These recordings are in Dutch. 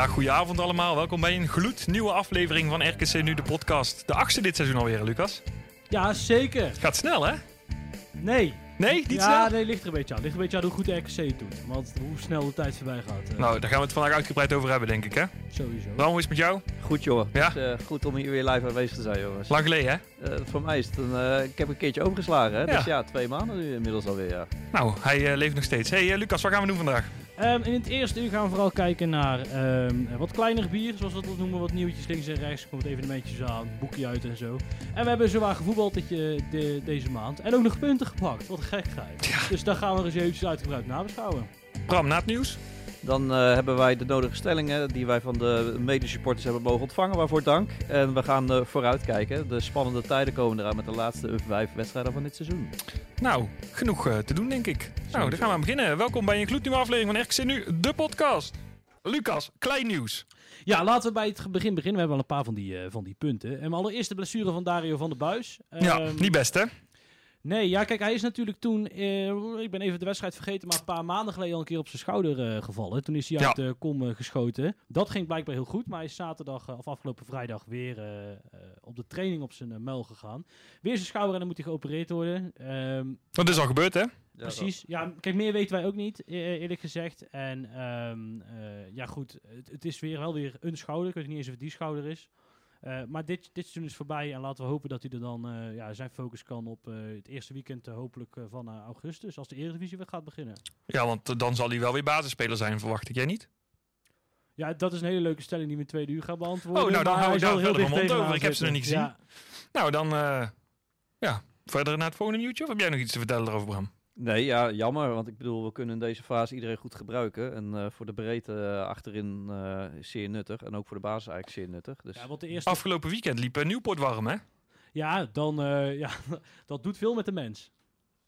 Ja, goedenavond allemaal. Welkom bij een gloednieuwe aflevering van RKC Nu, de podcast. De achtste dit seizoen alweer, Lucas. Ja, zeker. Het gaat snel, hè? Nee. Nee, niet ja, snel? nee, ligt er een beetje aan. Ligt een beetje aan hoe goed de RKC het doet. Want hoe snel de tijd voorbij gaat. eh, Nou, daar gaan we het vandaag uitgebreid over hebben, denk ik, hè? Sowieso. Hoe is het met jou? Goed jongen. Ja? Het is, eh, goed om hier weer live aanwezig te zijn jongens. Lang geleden, hè? Eh, voor mij is het een, eh, ik heb een keertje overgeslagen hè. Ja. Dus ja, twee maanden nu inmiddels alweer ja. Nou, hij eh, leeft nog steeds. hey, Lucas, wat gaan we doen vandaag? Ehm, in het eerste uur gaan we vooral kijken naar ehm, wat kleiner bier, zoals we dat noemen. Wat nieuwtjes links en rechts. Er wat evenementjes aan, boekje uit en zo. En we hebben zowaar gevoetbald dit, de, deze maand. En ook nog punten gepakt. Wat een gekheid. Ja. Dus daar gaan we eens eventjes uitgebreid nabeschouwen. Bram, na het nieuws? Dan eh, hebben wij de nodige stellingen die wij van de medesupporters hebben mogen ontvangen. Waarvoor dank. En we gaan eh, vooruitkijken. De spannende tijden komen eraan met de laatste vijf wedstrijden van dit seizoen. Nou, genoeg eh, te doen, denk ik. Nou, dan gaan we aan beginnen. Welkom bij een gloednieuwe aflevering van RKC Nu, de podcast. Lucas, klein nieuws. Ja, laten we bij het begin beginnen. We hebben al een paar van die, eh, van die punten. En allereerst de blessure van Dario van der Buis. ja, Ehm, niet best, hè? Nee, ja, kijk, hij is natuurlijk toen, eh, ik ben even de wedstrijd vergeten, maar een paar maanden geleden al een keer op zijn schouder eh, gevallen. Toen is hij Ja. uit de kom eh, geschoten. Dat ging blijkbaar heel goed, maar hij is zaterdag, of afgelopen vrijdag, weer eh, eh, op de training op zijn muil gegaan. Weer zijn schouder en dan moet hij geopereerd worden. Ehm, Dat is al gebeurd, hè? Ja, Precies. Ja, kijk, meer weten wij ook niet, e- eerlijk gezegd. En ehm, eh, ja, goed, het, het is weer wel weer een schouder. Ik weet niet eens of het die schouder is. Eh, maar dit, dit seizoen is voorbij en laten we hopen dat hij er dan eh, ja, zijn focus kan op eh, het eerste weekend hopelijk van augustus, als de Eredivisie weer gaat beginnen. Ja, want dan zal hij wel weer basisspeler zijn, verwacht ik. Jij niet? Ja, dat is een hele leuke stelling die we in twee uur gaan beantwoorden. Oh, nou, dan hou ik daar heel mijn mond over. Ik heb ze nog niet gezien. Nou, dan ja, verder naar het volgende nieuwtje. Of heb jij nog iets te vertellen erover, Bram? Nee, ja, jammer. Want ik bedoel, we kunnen in deze fase iedereen goed gebruiken. En eh, voor de breedte eh, achterin eh, is zeer nuttig. En ook voor de basis eigenlijk zeer nuttig. Dus Ja, want de eerste... Afgelopen weekend liep Nieuwpoort warm, hè? Ja, dan... eh, ja, dat doet veel met de mens.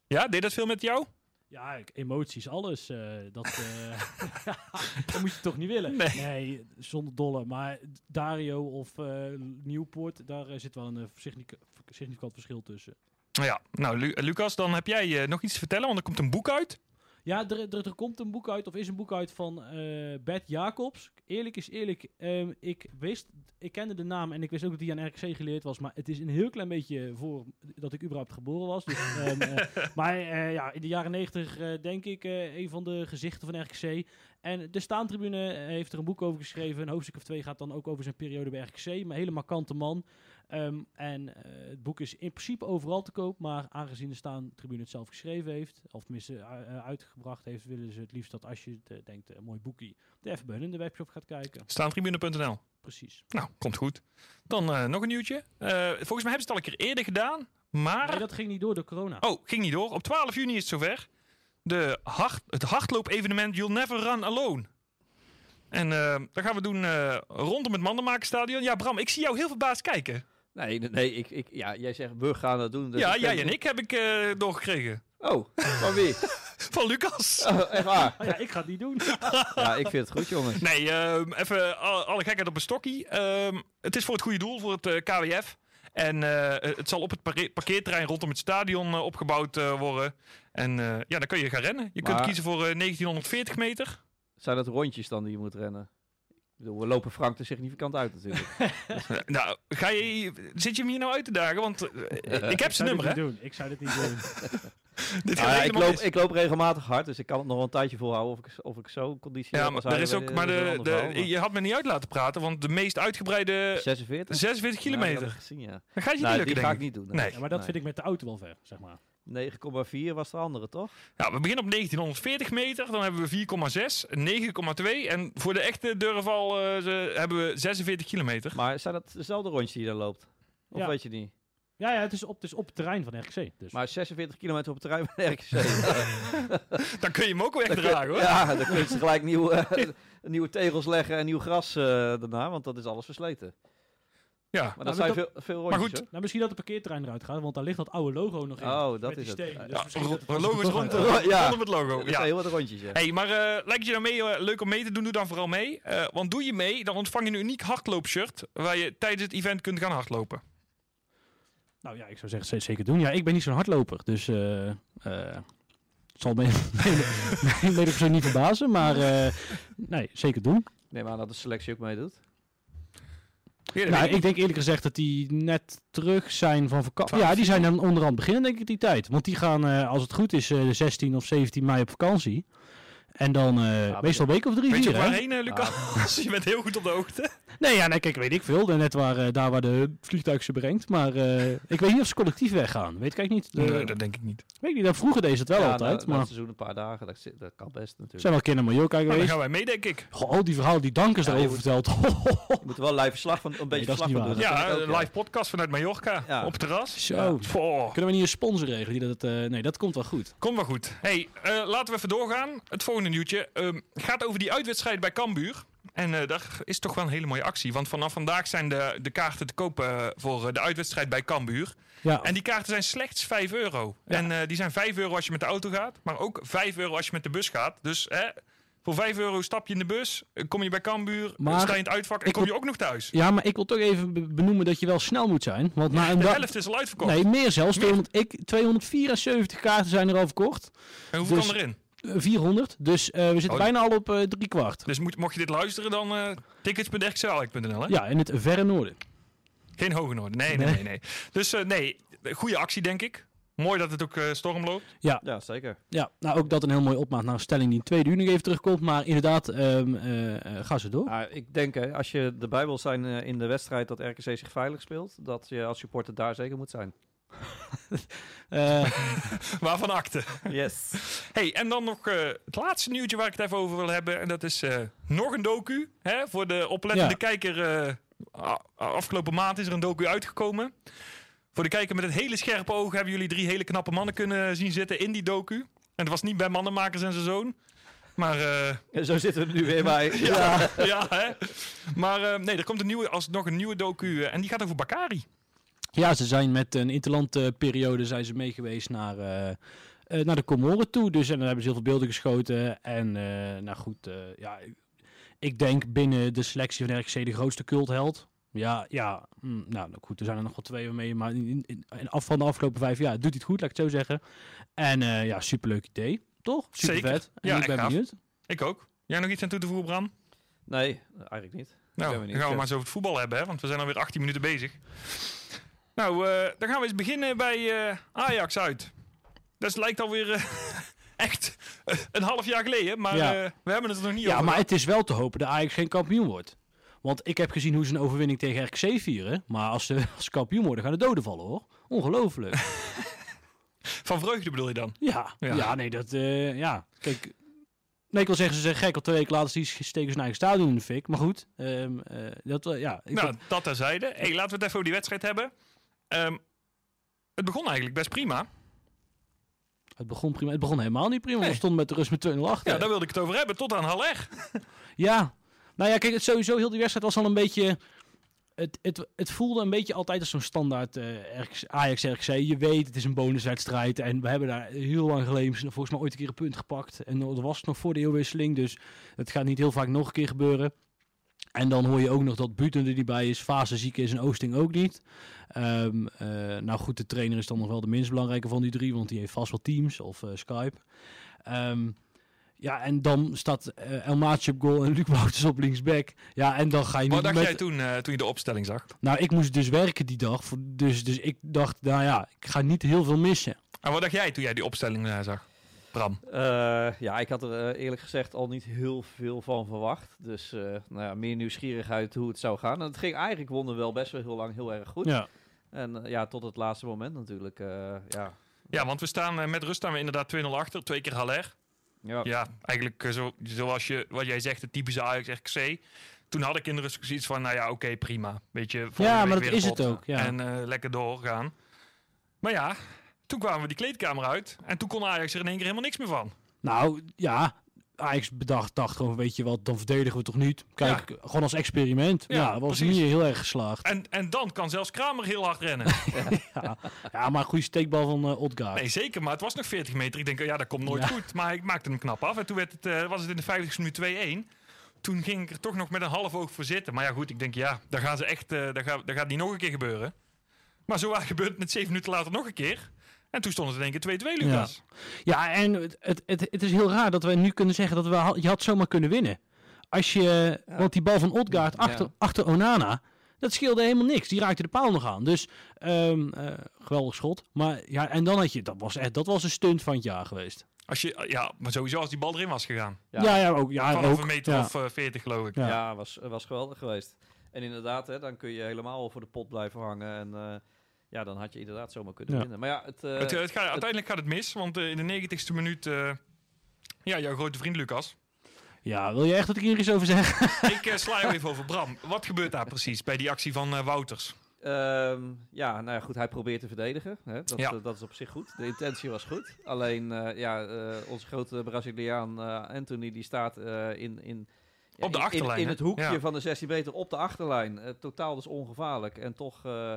Ja, deed dat veel met jou? Ja, ik- emoties, alles. eh, dat, eh, dat moet je toch niet willen? Nee. zonder dolle. Maar Dario of eh Nieuwpoort, daar zit wel een significa- significant verschil tussen. Ja, nou Lu- Lucas, dan heb jij eh, nog iets te vertellen, want er komt een boek uit. Ja, er, er, er komt een boek uit, of is een boek uit van eh Bert Jacobs. Eerlijk is eerlijk, ehm, ik wist, ik kende de naam en ik wist ook dat hij aan RKC geleerd was. Maar het is een heel klein beetje voor dat ik überhaupt geboren was. Dus, ehm, eh, maar ja, in de jaren negentig denk ik een van de gezichten van RKC. En de Staantribune heeft er een boek over geschreven. Een hoofdstuk of twee gaat dan ook over zijn periode bij RKC. Maar een hele markante man. Ehm, en eh, het boek is in principe overal te koop, maar aangezien de Staantribune het zelf geschreven heeft, of tenminste eh, eh, uitgebracht heeft, willen ze het liefst dat als je het, denkt, een mooi boekie, de even bij hun in de webshop gaat kijken. Staantribune.nl. Precies. Nou, komt goed. Dan nog een nieuwtje. Volgens mij hebben ze het al een keer eerder gedaan, maar... Nee, dat ging niet door door corona. Oh, ging niet door. Op 12 juni is het zover. De hard, het hardloop-evenement You'll Never Run Alone. En dat gaan we doen rondom het Mandenmakerstadion. Ja, Bram, ik zie jou heel verbaasd kijken. Nee, nee, ik, ik, ja, jij zegt we gaan dat doen. dus ja, jij en ik heb ik eh, doorgekregen. Oh, van wie? Van Lucas. Oh, echt waar? Oh ja, ik ga het niet doen. Ja, ik vind het goed jongens. Nee, ehm, even alle, gekheid op een stokkie. Ehm, het is voor het goede doel, voor het eh, KWF. En eh, het zal op het parke- parkeerterrein rondom het stadion opgebouwd eh, worden. En eh, ja, dan kun je gaan rennen. Je kunt kiezen voor eh, 1940 meter. Zijn dat rondjes dan die je moet rennen? Bedoel, we lopen Frank er significant uit natuurlijk. nou, ga je, zit je hem hier nou uit te dagen? Want eh, ik heb zijn nummer, hè? doen. Ik zou dit niet doen. Dit Nou ja, ik, loop, ik loop regelmatig hard, dus ik kan het nog wel een tijdje volhouden of ik, of ik zo conditie Ja, maar, er is ook, maar dat de, de, je had me niet uit laten praten, want de meest uitgebreide 46? 46 Ja, dat kilometer. heb ik gezien, ja. Dat gaat je Nou, niet die lukken, ga denk ik ik. niet doen. Nee. Ja, maar dat vind ik met de auto wel ver, zeg maar. 9,4 was de andere, toch? Ja, we beginnen op 1940 meter, dan hebben we 4,6, 9,2 en voor de echte durfval eh, ze, hebben we 46 kilometer. Maar zijn dat dezelfde rondjes die je daar loopt? Of Ja. weet je niet? Ja, ja het, is op, het is op het terrein van RKC. Dus. Maar 46 kilometer op het terrein van RKC. Dan kun je hem ook Dan kun- wegdragen hoor. Ja, dan kun je ze gelijk nieuwe, eh, nieuwe tegels leggen en nieuw gras eh, daarna, want dat is alles versleten. Ja. Maar dat maar zijn dat- veel, veel Maar rondjes, goed, nou, misschien dat het parkeerterrein eruit gaat, want daar ligt dat oude logo nog in. Oh, dat is het. steen. Dus ja, misschien ro- dat het logo's toch rond, uit- Ja. ja. rondom het logo. Dat Ja. heel wat rondjes, ja. Hey, maar eh, lijkt je nou mee, eh, leuk om mee te doen, doe dan vooral mee. Eh, want doe je mee, dan ontvang je een uniek hardloopshirt waar je tijdens het event kunt gaan hardlopen. Nou ja, ik zou zeggen, zeker doen. Ja, ik ben niet zo'n hardloper, dus... eh eh, het zal me mede persoon niet verbazen, maar eh, nee, zeker doen. Neem aan dat de selectie ook meedoet. Ja, Nou, ik denk eerlijk gezegd dat die net terug zijn van vakantie. Ja, die zijn dan onderhand beginnen, denk ik, die tijd. Want die gaan, eh, als het goed is, eh, de 16 of 17 mei op vakantie. En dan eh, maar meestal een week of drie, Weet je waarheen, eh, Lucas? je bent heel goed op de hoogte. Nee, ja, nee, kijk, weet ik veel. Net waar, eh, daar waar de vliegtuig ze brengt. Maar eh, ik weet niet of ze collectief weggaan. Weet ik eigenlijk niet. De- Nee, dat denk ik niet. Weet ik niet. Dat vroeger deed ze het wel ja, altijd. na, na maar het seizoen een paar dagen, dat, dat kan best natuurlijk. zijn wel naar Mallorca Nou, dan geweest. gaan wij mee, denk ik. Goh, al die verhalen die Dankers Ja, daarover vertelt. Je moet wel live verslag van, een beetje dat is verslag niet van doen. Ja, een live podcast vanuit Mallorca Ja. op het terras. Zo. Kunnen we niet een sponsor regelen? Die dat, eh, nee, dat komt wel goed. Komt wel goed. Hey, eh, laten we even doorgaan. Het volgende nieuwtje ehm, gaat over die uitwedstrijd bij Cambuur. En eh, daar is toch wel een hele mooie actie. Want vanaf vandaag zijn de, de kaarten te koop eh, voor eh, de uitwedstrijd bij Cambuur. Ja, En die kaarten zijn slechts 5 euro. Ja. En die zijn 5 euro als je met de auto gaat. Maar ook 5 euro als je met de bus gaat. Dus hè, voor 5 euro stap je in de bus. Kom je bij Cambuur. Maar sta je in het uitvak. En kom wil- je ook nog thuis. ja, maar ik wil toch even be- benoemen dat je wel snel moet zijn. Want na een De helft is al uitverkocht. Nee, meer zelfs. Meer? 200, ik, 274 kaarten zijn er al verkocht. En hoeveel dus- kan erin? Eh, 400. Dus eh, we zitten Oh. bijna al op eh drie kwart. Dus moet, mocht je dit luisteren, dan eh tickets.rxcelk.nl. hè? Ja, in het verre noorden. Geen hoge noorden. Nee, nee, Nee. nee. nee. Dus eh, nee, goede actie denk ik. Mooi dat het ook eh, storm loopt. Ja, zeker. Ja, nou ook dat een heel mooi opmaat naar een stelling die in tweede uur nog even terugkomt. Maar inderdaad, ehm eh, eh, ga ze door. Nou, ik denk, hè, als je de Bijbel zijn in de wedstrijd dat RKC zich veilig speelt, dat je als supporter daar zeker moet zijn. Eh, Waarvan akte. Yes. Hey, en dan nog eh, het laatste nieuwtje waar ik het even over wil hebben. En dat is eh, nog een docu. Hè? Voor de oplettende Ja. kijker. afgelopen maand is er een docu uitgekomen. Voor de kijker met het hele scherpe oog hebben jullie drie hele knappe mannen kunnen zien zitten in die docu. En het was niet bij Mannenmakers en zijn zoon. Maar zo zitten we nu weer bij. ja, ja hè? Maar nee, er komt een nieuwe, alsnog een nieuwe docu. en die gaat over Bakari. Ja, ze zijn met een interlandperiode zijn ze mee geweest naar, eh, eh, naar de Comoren toe. Dus en dan hebben ze heel veel beelden geschoten. En eh, nou goed, eh, ja, ik- denk binnen de selectie van RKC de grootste cultheld. Ja, ja, hm, nou goed, er zijn er nog wel twee mee, maar in, in, in af van de afgelopen vijf jaar doet hij het goed, laat ik het zo zeggen. En eh, ja, superleuk idee, toch? Super Zeker. vet. En Ja, ik ben gaaf. benieuwd. Ik ook. Jij nog iets aan toe te voegen, Bram? Nee, eigenlijk niet. Nou, ben dan gaan we maar eens over het voetbal hebben, hè, want we zijn alweer 18 minuten bezig. Nou, eh, dan gaan we eens beginnen bij eh, Ajax uit. Dat lijkt alweer eh, echt een half jaar geleden, maar Ja. we hebben het er nog niet Ja, over. maar het is wel te hopen dat Ajax geen kampioen wordt. Want ik heb gezien hoe ze een overwinning tegen RKC vieren. Maar als ze, als kampioen worden, gaan de doden vallen hoor. Ongelooflijk. Van vreugde bedoel je dan? ja, Ja. ja. nee, dat... ja, kijk... Nee, ik wil zeggen, ze zijn gek. Al twee weken later die steken ze hun eigen stadion in de fik. Maar goed, ehm, eh, dat, ja, ik nou, dat terzijde. Hey, laten we het even over die wedstrijd hebben. Ehm, het begon eigenlijk best prima. het begon prima. Het begon helemaal niet prima. Nee. We stonden met de rust met 2-0 achter. Ja, daar wilde ik het over hebben, tot aan Haller. Ja, nou ja, kijk, het sowieso heel die wedstrijd was al een beetje. Het, het, het voelde een beetje altijd als zo'n standaard eh, RX Ajax RXC. Je weet, het is een bonuswedstrijd. En we hebben daar heel lang geleden volgens mij ooit een keer een punt gepakt. En dat was nog voor de eeuwwisseling. Dus het gaat niet heel vaak nog een keer gebeuren. En dan hoor je ook nog dat Buten er niet bij is. Fase ziek is en Oosting ook niet. Ehm, eh, nou goed, de trainer is dan nog wel de minst belangrijke van die drie. Want die heeft vast wel Teams of eh, Skype. Ehm, ja, en dan staat eh El Maatje op goal en Luc Wouters op linksback. Ja, en dan ga je Wat niet dacht met... jij toen, toen je de opstelling zag? Nou, ik moest dus werken die dag. Dus, dus ik dacht, nou ja, ik ga niet heel veel missen. En wat dacht jij toen jij die opstelling eh, zag? Bram. Eh, ja, ik had er eh, eerlijk gezegd al niet heel veel van verwacht. Dus eh, nou ja, meer nieuwsgierigheid hoe het zou gaan. En het ging eigenlijk wonnen wel best wel heel lang heel erg goed. Ja. En eh, ja, tot het laatste moment natuurlijk. eh, ja. Ja, want we staan met rust staan we inderdaad 2-0 achter. Twee keer Haller. Ja. Ja, eigenlijk zo, zoals je, wat jij zegt, de typische Ajax RKC. Toen had ik in de rust zoiets van, nou ja, oké, prima. Weet je, Ja, maar weer dat is pot het ook, ja. En eh, lekker doorgaan. Maar ja, toen kwamen we die kleedkamer uit. En toen kon Ajax er in één keer helemaal niks meer van. Nou, ja. Ajax bedacht, dacht gewoon, weet je wat, dan verdedigen we toch niet. Kijk, gewoon als experiment. Ja, was precies. niet heel erg geslaagd. En, en dan kan zelfs Kramer heel hard rennen. ja. ja, maar een goede steekbal van Odgaard. Nee, zeker, maar het was nog 40 meter. Ik denk, ja, dat komt nooit goed. Maar ik maakte hem knap af. En toen werd het, eh, was het in de 50 minuut 2-1. Toen ging ik er toch nog met een half oog voor zitten. Maar ja, goed, ik denk, ja, daar gaan ze echt, eh daar, gaat, daar gaat niet nog een keer gebeuren. Maar zo gebeurt het net zeven minuten later nog een keer. En toen stond het in één keer 2-2, Lucas. Ja, en het, het, het, het is heel raar dat we nu kunnen zeggen dat we je had zomaar kunnen winnen. Als je, Ja. want die bal van Odgaard achter, Ja. achter Onana, dat scheelde helemaal niks. Die raakte de paal nog aan. Dus ehm, eh, geweldig schot. Maar ja, en dan had je, dat was echt, dat was een stunt van het jaar geweest. Als je, ja, maar sowieso als die bal erin was gegaan. Ja, Ja. ja, ook. Ja, Vanaf ook. een meter ja. of eh, 40 geloof ik. Ja. Ja, was, was geweldig geweest. En inderdaad, hè, dan kun je helemaal voor de pot blijven hangen. En eh, ja, dan had je inderdaad zomaar kunnen Ja. winnen. Maar ja, het, eh, het, eh, het gaat, uiteindelijk gaat het mis, want eh, in de 90ste minuut... eh, ja, jouw grote vriend Lucas. Ja, wil je echt dat ik hier iets over zeg? ik eh, sla even over Bram. Wat gebeurt daar precies bij die actie van eh, Wouters? Ehm, ja, nou ja, goed, hij probeert te verdedigen. Hè? Dat, Ja. dat is op zich goed. De intentie was goed. Alleen, eh, ja, eh, onze grote Braziliaan eh, Anthony, die staat eh, in, in, ja, Op de in- in- achterlijn, In, hè? het hoekje Ja. van de 16 meter op de achterlijn. Eh, totaal dus ongevaarlijk. En toch eh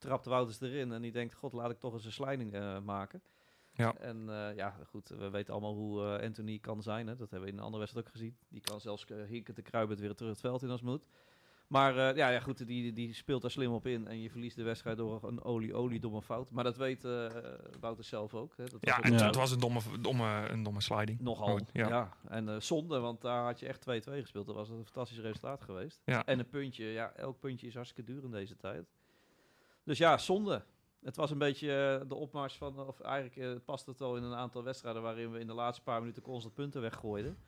trapt Wouters erin. En die denkt, god, laat ik toch eens een slijding eh, maken. Ja. En eh, ja, goed, we weten allemaal hoe eh, Anthony kan zijn. Hè? Dat hebben we in een andere wedstrijd ook gezien. Die kan zelfs uh, hinken te kruipen weer terug het veld in als moet. Maar ja, ja, goed, die, die speelt daar slim op in. En je verliest de wedstrijd door een olie-olie domme fout. Maar dat weet Wouter zelf ook. Hè? Dat was Ja, ook en het was een domme, domme, een domme sliding. nogal. Ja. ja. En zonde, want daar had je echt 2-2 gespeeld. Dat was een fantastisch resultaat geweest. Ja. En een puntje, ja, elk puntje is hartstikke duur in deze tijd. Dus ja, zonde. Het was een beetje eh, de opmars van, of eigenlijk eh, past het al in een aantal wedstrijden waarin we in de laatste paar minuten constant punten weggooiden.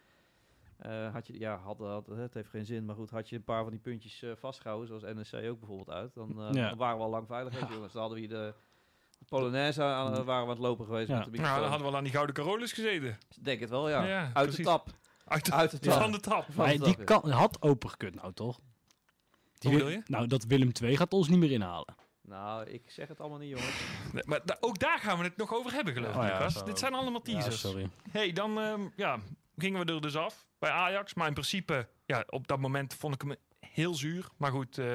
Eh, had je, ja, had, had, het heeft geen zin, maar goed, had je een paar van die puntjes eh, vastgehouden, zoals NEC ook bijvoorbeeld uit, dan, Ja. dan waren we al lang veilig, jongens. Dan hadden we hier de, de Polonaise aan, waren we aan het lopen geweest Ja. met de Nou, microfoon. dan hadden we al aan die gouden Carolus gezeten. Denk het wel, ja. Ja, Uit precies. de tap. Uit de, Uit de tap. van de trap. Van Maar de die kan, had open gekund nou, toch? Die Hoe wil- je? Nou, dat Willem II gaat ons niet meer inhalen. Nou, ik zeg het allemaal niet, jongens. Nee, maar da- ook daar gaan we het nog over hebben, geloof ik, Oh ja, Lucas. Dit zijn allemaal teasers. sorry. hey, dan ehm, ja, gingen we er dus af bij Ajax. Maar in principe, ja, op dat moment vond ik hem heel zuur. Maar goed, eh,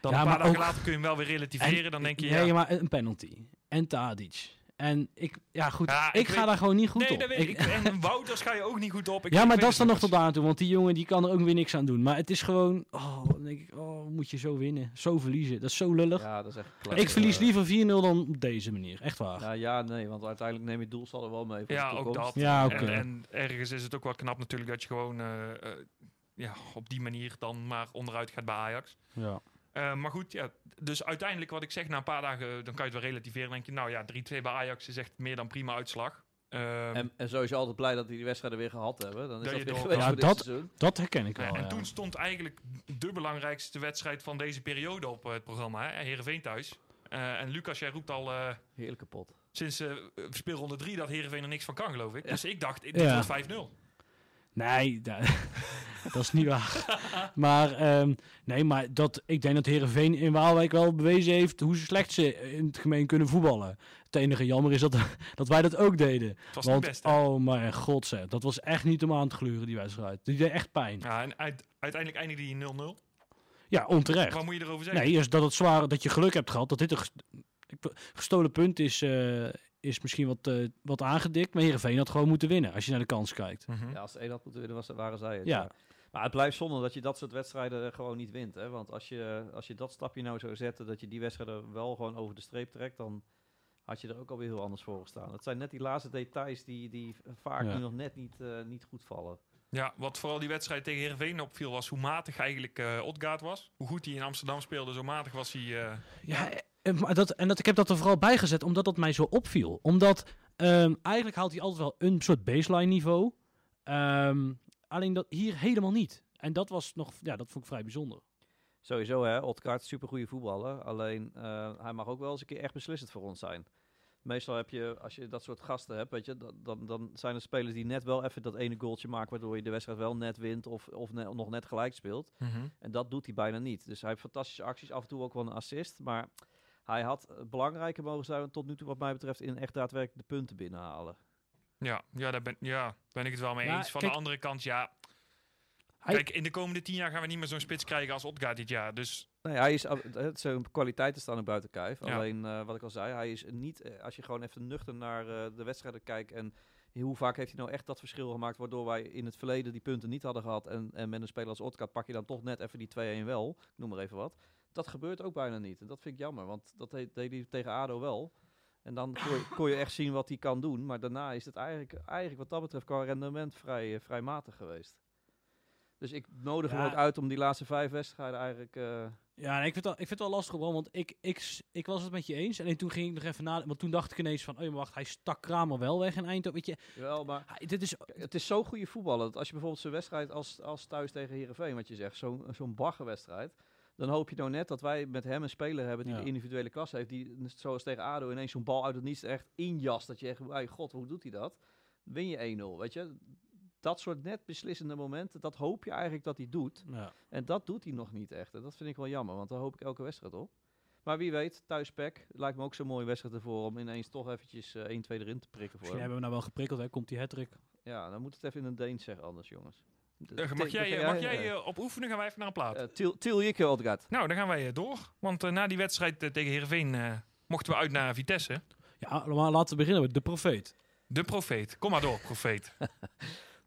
dan Ja, een paar dagen ook- later kun je hem wel weer relativeren. En- dan denk je, nee, ja... maar een penalty. En Tadic. En ik, ja goed, Ja, ik, ik ga weet- daar gewoon niet goed nee, op. dat weet ik. En Wouters ga je ook niet goed op. Ik ja, maar dat is dan nog tot aan toe. Want die jongen die kan er ook weer niks aan doen. Maar het is gewoon, oh, dan denk ik, oh, moet je zo winnen. Zo verliezen. Dat is zo lullig. Ja, dat is echt klap. ik verlies liever 4-0 dan op deze manier. Echt waar. Ja, ja, nee, want uiteindelijk neem je het doelstal er wel mee voor Ja, de ook dat. Ja, oké. en, en ergens is het ook wel knap natuurlijk dat je gewoon eh, eh, ja, op die manier dan maar onderuit gaat bij Ajax. Ja. Eh, maar goed, ja, dus uiteindelijk wat ik zeg, na een paar dagen dan kan je het wel relativeren. Dan denk je, nou ja, 3-2 bij Ajax is echt meer dan prima uitslag. Ehm, En, en sowieso altijd blij dat we die wedstrijden weer gehad hebben. Dan is Dat dat, je weer Ja, dat-. Dat herken ik Ja, wel. en ja. toen stond eigenlijk de belangrijkste wedstrijd van deze periode op eh, het programma. Hè? Heerenveen thuis. Eh, en Lucas, jij roept al eh, Heerlijk kapot. sinds eh speelronde 3 dat Heerenveen er niks van kan, geloof ik. Ja. Dus ik dacht, dit Ja. wordt 5-0. Nee, da- dat is niet waar. Maar, ehm, nee, maar dat, ik denk dat Herenveen in Waalwijk wel bewezen heeft hoe slecht ze in het gemeen kunnen voetballen. Het enige jammer is dat, dat wij dat ook deden. Het was Want, best, oh mijn god, zeg, dat was echt niet om aan te gluren, die wedstrijd. Die deed echt pijn. Ja, en uit- uiteindelijk eindigde die in 0-0. Ja, onterecht. Wat moet je erover zeggen? Nee, is dat het zwaar dat je geluk hebt gehad dat dit een gestolen punt is, eh, is misschien wat, eh, wat aangedikt. Maar Heerenveen had gewoon moeten winnen als je naar de kans kijkt. Mhm. Ja, als de een had moeten winnen, was, waren zij het. Ja. Ja. Maar het blijft zonde dat je dat soort wedstrijden gewoon niet wint. Hè? Want als je, als je dat stapje nou zou zetten, dat je die wedstrijden wel gewoon over de streep trekt, dan had je er ook alweer heel anders voor gestaan. Het zijn net die laatste details die, die vaak Ja. nu nog net niet, eh, niet goed vallen. Ja, wat vooral die wedstrijd tegen Heerenveen opviel was hoe matig eigenlijk eh Odgaard was. Hoe goed hij in Amsterdam speelde, zo matig was hij... eh, Ja, eh, maar dat, en dat, ik heb dat er vooral bij gezet omdat dat mij zo opviel. Omdat ehm, eigenlijk haalt hij altijd wel een soort baseline niveau. Ehm, alleen dat hier helemaal niet. En dat was nog, ja, dat vond ik vrij bijzonder. Sowieso, hè. Odgaard, super goede voetballer. Alleen, eh, hij mag ook wel eens een keer echt beslissend voor ons zijn. Meestal heb je, als je dat soort gasten hebt, weet je, dan- dan, dan zijn er spelers die net wel even dat ene goaltje maken, waardoor je de wedstrijd wel net wint of, of ne- nog net gelijk speelt. Mhm. En dat doet hij bijna niet. Dus hij heeft fantastische acties, af en toe ook wel een assist. Maar hij had eh, belangrijker mogen zijn tot nu toe, wat mij betreft, in echt daadwerkelijk de punten binnenhalen. Ja, ja, daar ben, ja, ben ik het wel mee Ja, eens. Van kijk- de andere kant, ja. Hij- Kijk, in de komende tien jaar gaan we niet meer zo'n spits krijgen als Odgaard dit jaar. Dus Nee, hij is, af- het zijn kwaliteiten staan ook buiten kijf. Ja. Alleen, eh, wat ik al zei, hij is niet, eh, als je gewoon even nuchter naar eh, de wedstrijden kijkt en hoe vaak heeft hij nou echt dat verschil gemaakt, waardoor wij in het verleden die punten niet hadden gehad en, en met een speler als Otka pak je dan toch net even die 2-1 wel, ik noem maar even wat. Dat gebeurt ook bijna niet en dat vind ik jammer, want dat deed, deed hij tegen ADO wel. En dan kon je, kon je echt zien wat hij kan doen, maar daarna is het eigenlijk, eigenlijk wat dat betreft qua rendement vrij, eh, vrij matig geweest. Dus ik nodig hem ook uit om die laatste vijf wedstrijden eigenlijk... eh, Ja, ik vind, het wel, ik vind het wel lastig gewoon, want ik, ik, ik was het met je eens. En toen ging ik nog even na, want toen dacht ik ineens van, oh maar wacht, hij stak Kramer wel weg in Eindhoven. Weet je, Jawel, maar hij- dit is, Kijk, Het is zo goede voetballen. Dat als je bijvoorbeeld zo'n wedstrijd als, als thuis tegen Herenveen, wat je zegt, zo'n zo'n baggerwedstrijd. Dan hoop je nou net dat wij met hem een speler hebben die Ja. de individuele klasse heeft. Die zoals tegen ADO ineens zo'n bal uit het niets echt injast. Dat je echt, hey, god, hoe doet hij dat? Win je 1-0, weet je. Dat soort net beslissende momenten, dat hoop je eigenlijk dat hij doet. ja. En dat doet hij nog niet echt. En dat vind ik wel jammer, want daar hoop ik elke wedstrijd op. Maar wie weet, thuis Pek, lijkt me ook zo'n mooie wedstrijd ervoor om ineens toch eventjes eh 1-2 erin te prikken voor Misschien hem. hebben we nou wel geprikkeld, hè. Komt die hattrick. Ja, dan moet het even in een Deens zeggen anders, jongens. Eh, mag jij, eh, mag jij eh, op oefenen? Gaan wij even naar een plaat. Uh, til, til Jikke Odgaard. nou, dan gaan wij eh, door. Want eh, na die wedstrijd eh, tegen Heerenveen eh, mochten we uit naar Vitesse. Ja, maar laten we beginnen met de profeet. De profeet. Kom maar door, profeet.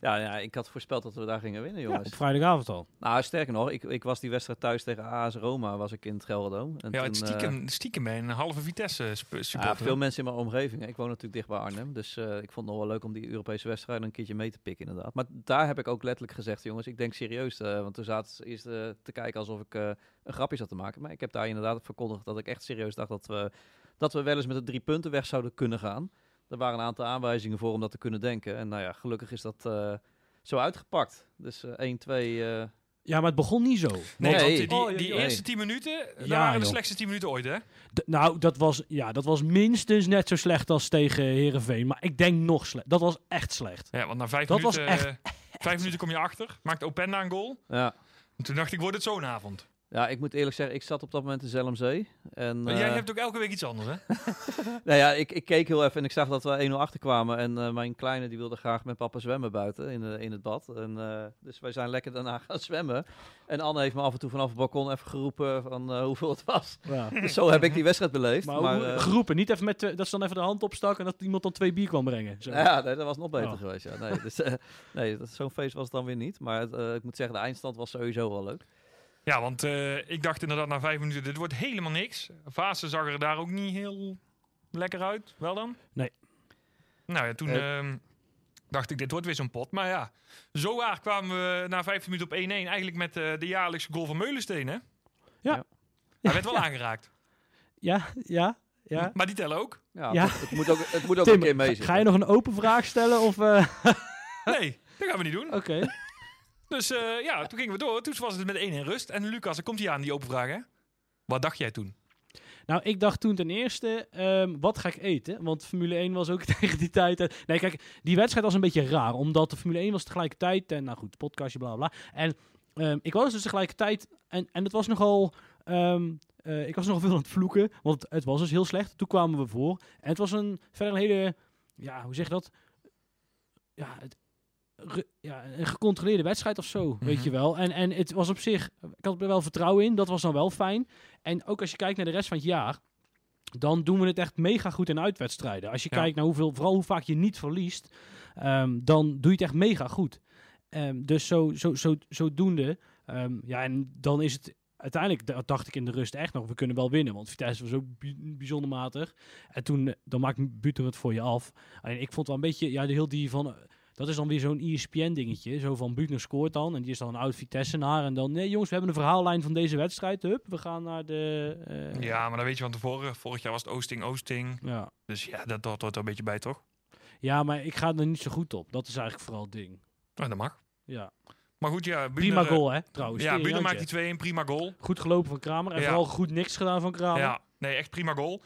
Ja, ja, ik had voorspeld dat we daar gingen winnen, Ja, jongens. op vrijdagavond al. Nou, sterker nog, ik, ik was die wedstrijd thuis tegen AS Roma, was ik in het Gelderdoom. En ja, toen, het stiekem, stiekem bij een halve Vitesse supporter. ja, veel mensen in mijn omgeving. Ik woon natuurlijk dicht bij Arnhem, dus eh, ik vond het nog wel leuk om die Europese wedstrijden een keertje mee te pikken, inderdaad. Maar daar heb ik ook letterlijk gezegd, jongens, ik denk serieus, eh, want toen zaten ze eerst eh, te kijken alsof ik eh, een grapje zat te maken. Maar ik heb daar inderdaad verkondigd dat ik echt serieus dacht dat we, dat we wel eens met de drie punten weg zouden kunnen gaan. Er waren een aantal aanwijzingen voor om dat te kunnen denken. En nou ja, gelukkig is dat eh, zo uitgepakt. Dus eh 1, 2... eh, Ja, maar het begon niet zo. Nee, Nee. want die, die, Oh, die eerste 10 minuten, dat Ja, waren de joh. slechtste 10 minuten ooit, hè? D- nou, dat was, ja, dat was minstens net zo slecht als tegen Herenveen. Maar ik denk nog slecht. Dat was echt slecht. Ja, want na vijf Dat was minuten, echt- eh, vijf minuten kom je achter. Maakt Openda een goal. ja. En toen dacht ik, wordt het zo'n avond. Ja, ik moet eerlijk zeggen, ik zat op dat moment in Zelmzee. En, Maar jij eh, hebt ook elke week iets anders, hè? nou ja, ik, ik keek heel even en ik zag dat we 1-0 achterkwamen. En eh, mijn kleine die wilde graag met papa zwemmen buiten in, de, in het bad. En, eh, dus wij zijn lekker daarna gaan zwemmen. En Anne heeft me af en toe vanaf het balkon even geroepen van eh, hoeveel het was. Ja. Dus zo heb ik die wedstrijd beleefd. Maar, eh, geroepen, niet even met, eh, dat ze dan even de hand opstak en dat iemand dan twee bier kwam brengen. Zo. ja, nee, dat was nog beter Oh. geweest. Ja. Nee, dus, eh, nee dat- zo'n feest was het dan weer niet. Maar eh, ik moet zeggen, de eindstand was sowieso wel leuk. Ja, want eh, ik dacht inderdaad na vijf minuten, dit wordt helemaal niks. Vaassen zag er daar ook niet heel lekker uit. Wel dan? Nee. Nou ja, toen Eh. ehm, dacht ik, dit wordt weer zo'n pot. Maar ja, zo waar kwamen we na 15 minuten op 1-1. Eigenlijk met eh, de jaarlijkse goal van Meulensteen, hè? Ja. Hij werd wel aangeraakt. Ja, ja, ja. Maar die tellen ook. Ja, Ja. Het, het moet ook, het moet ook Tim, een keer ga, meezitten. ga je nog een open vraag stellen? Of, eh, Nee, dat gaan we niet doen. Oké. Dus eh, ja, toen gingen we door. Toen was het met 1 in rust. En Lucas, dan komt hij aan, die open vraag, hè? Wat dacht jij toen? Nou, ik dacht toen ten eerste, ehm, wat ga ik eten? Want Formule 1 was ook tegen die tijd... nee, kijk, die wedstrijd was een beetje raar. Omdat de Formule 1 was tegelijkertijd... En nou goed, podcastje, bla bla. En ehm, ik was dus tegelijkertijd... En, en het was nogal... ehm, eh, ik was nogal veel aan het vloeken. Want het, was dus heel slecht. Toen kwamen we voor. En het was een verder een hele... Ja, hoe zeg je dat? Ja, het, ja, een gecontroleerde wedstrijd of zo, weet Mhm. je wel. En, en het was op zich, ik had er wel vertrouwen in, dat was dan wel fijn. En ook als je kijkt naar de rest van het jaar, dan doen we het echt mega goed in uitwedstrijden. Als je Ja. kijkt naar hoeveel, vooral hoe vaak je niet verliest, ehm, dan doe je het echt mega goed. Ehm, dus zo, zo, zo, zodoende, ehm, ja, en dan is het uiteindelijk, da- dacht ik in de rust echt nog, we kunnen wel winnen. Want Vitesse was ook bi- bijzonder matig. En toen, eh, dan maakt Buter het voor je af. Alleen ik vond wel een beetje, ja, de heel die van, Dat is dan weer zo'n ESPN-dingetje. Zo van Buchner scoort dan. En die is dan een oud Vitesse-naar. En dan, nee jongens, we hebben een verhaallijn van deze wedstrijd. Hup, we gaan naar de... eh, Ja, maar dan weet je van tevoren. Vorig jaar was het Oosting, Oosting. ja. Dus ja, dat hoort er een beetje bij, toch? Ja, maar ik ga er niet zo goed op. Dat is eigenlijk vooral het ding. Nou, dat mag. Ja. Maar goed, ja. Prima eh, goal, hè, trouwens. Ja, Jantje. maakt die 2 1 prima goal. Goed gelopen van Kramer. En Ja. vooral goed niks gedaan van Kramer. Ja, nee, echt prima goal.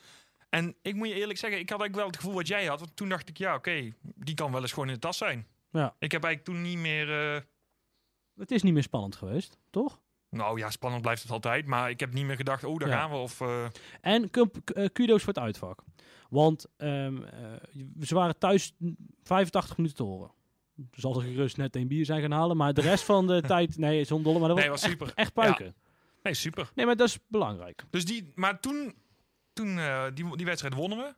En ik moet je eerlijk zeggen, ik had eigenlijk wel het gevoel wat jij had. Want toen dacht ik, ja, oké, die kan wel eens gewoon in de tas zijn. Ja. Ik heb eigenlijk toen niet meer... eh, Het is niet meer spannend geweest, toch? nou ja, spannend blijft het altijd. Maar ik heb niet meer gedacht, oh, daar Ja. gaan we. Of, eh, En eh, kudo's voor het uitvak. Want eh, ze waren thuis 85 minuten te horen. Zal er gerust net een bier zijn gaan halen. Maar de rest van de tijd, nee, zo'n dolle. Maar dat nee, was was super. echt puiken. Nee, super. Nee, maar dat is belangrijk. Dus die, maar toen, toen eh, die, die wedstrijd wonnen we.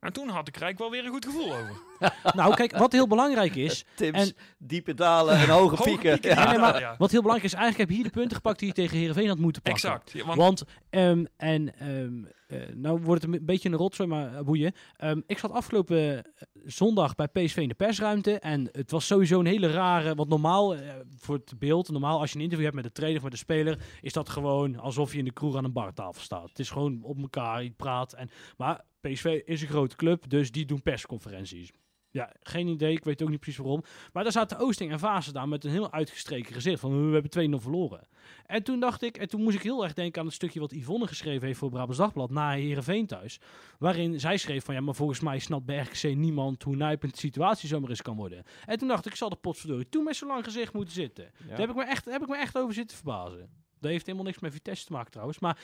En toen had ik eigenlijk wel weer een goed gevoel over. nou, kijk, wat heel belangrijk is. Tim's En- diepe dalen en hoge Hoge pieken. pieken, Ja. Ja, nee, maar ja. Wat heel belangrijk is, eigenlijk heb je hier de punten gepakt die je tegen Heerenveen had moeten pakken. Exact. Ja, want, Want, ehm, en, ehm, eh, nou wordt het een beetje een rotzooi, maar eh, boeien. Ehm, ik zat afgelopen zondag bij PSV in de persruimte. En het was sowieso een hele rare, want normaal, eh, voor het beeld, normaal als je een interview hebt met de trainer of met de speler, is dat gewoon alsof je in de kroeg aan een bartafel staat. Het is gewoon op elkaar, je praat. En, maar PSV is een grote club, dus die doen persconferenties. Ja, geen idee. Ik weet ook niet precies waarom. Maar daar zaten Oosting en Vaassen daar met een heel uitgestreken gezicht van we hebben 2-0 verloren. En toen dacht ik, en toen moest ik heel erg denken aan het stukje wat Yvonne geschreven heeft voor Brabants Dagblad na Heerenveen thuis. Waarin zij schreef van ja, maar volgens mij snapt bij RKC niemand hoe nijpend de situatie zomaar eens kan worden. En toen dacht ik, ik zal de potverdorie toen met zo lang gezicht moeten zitten. Daar heb ik, me echt, heb ik me echt over zitten verbazen. Dat heeft helemaal niks met Vitesse te maken trouwens, maar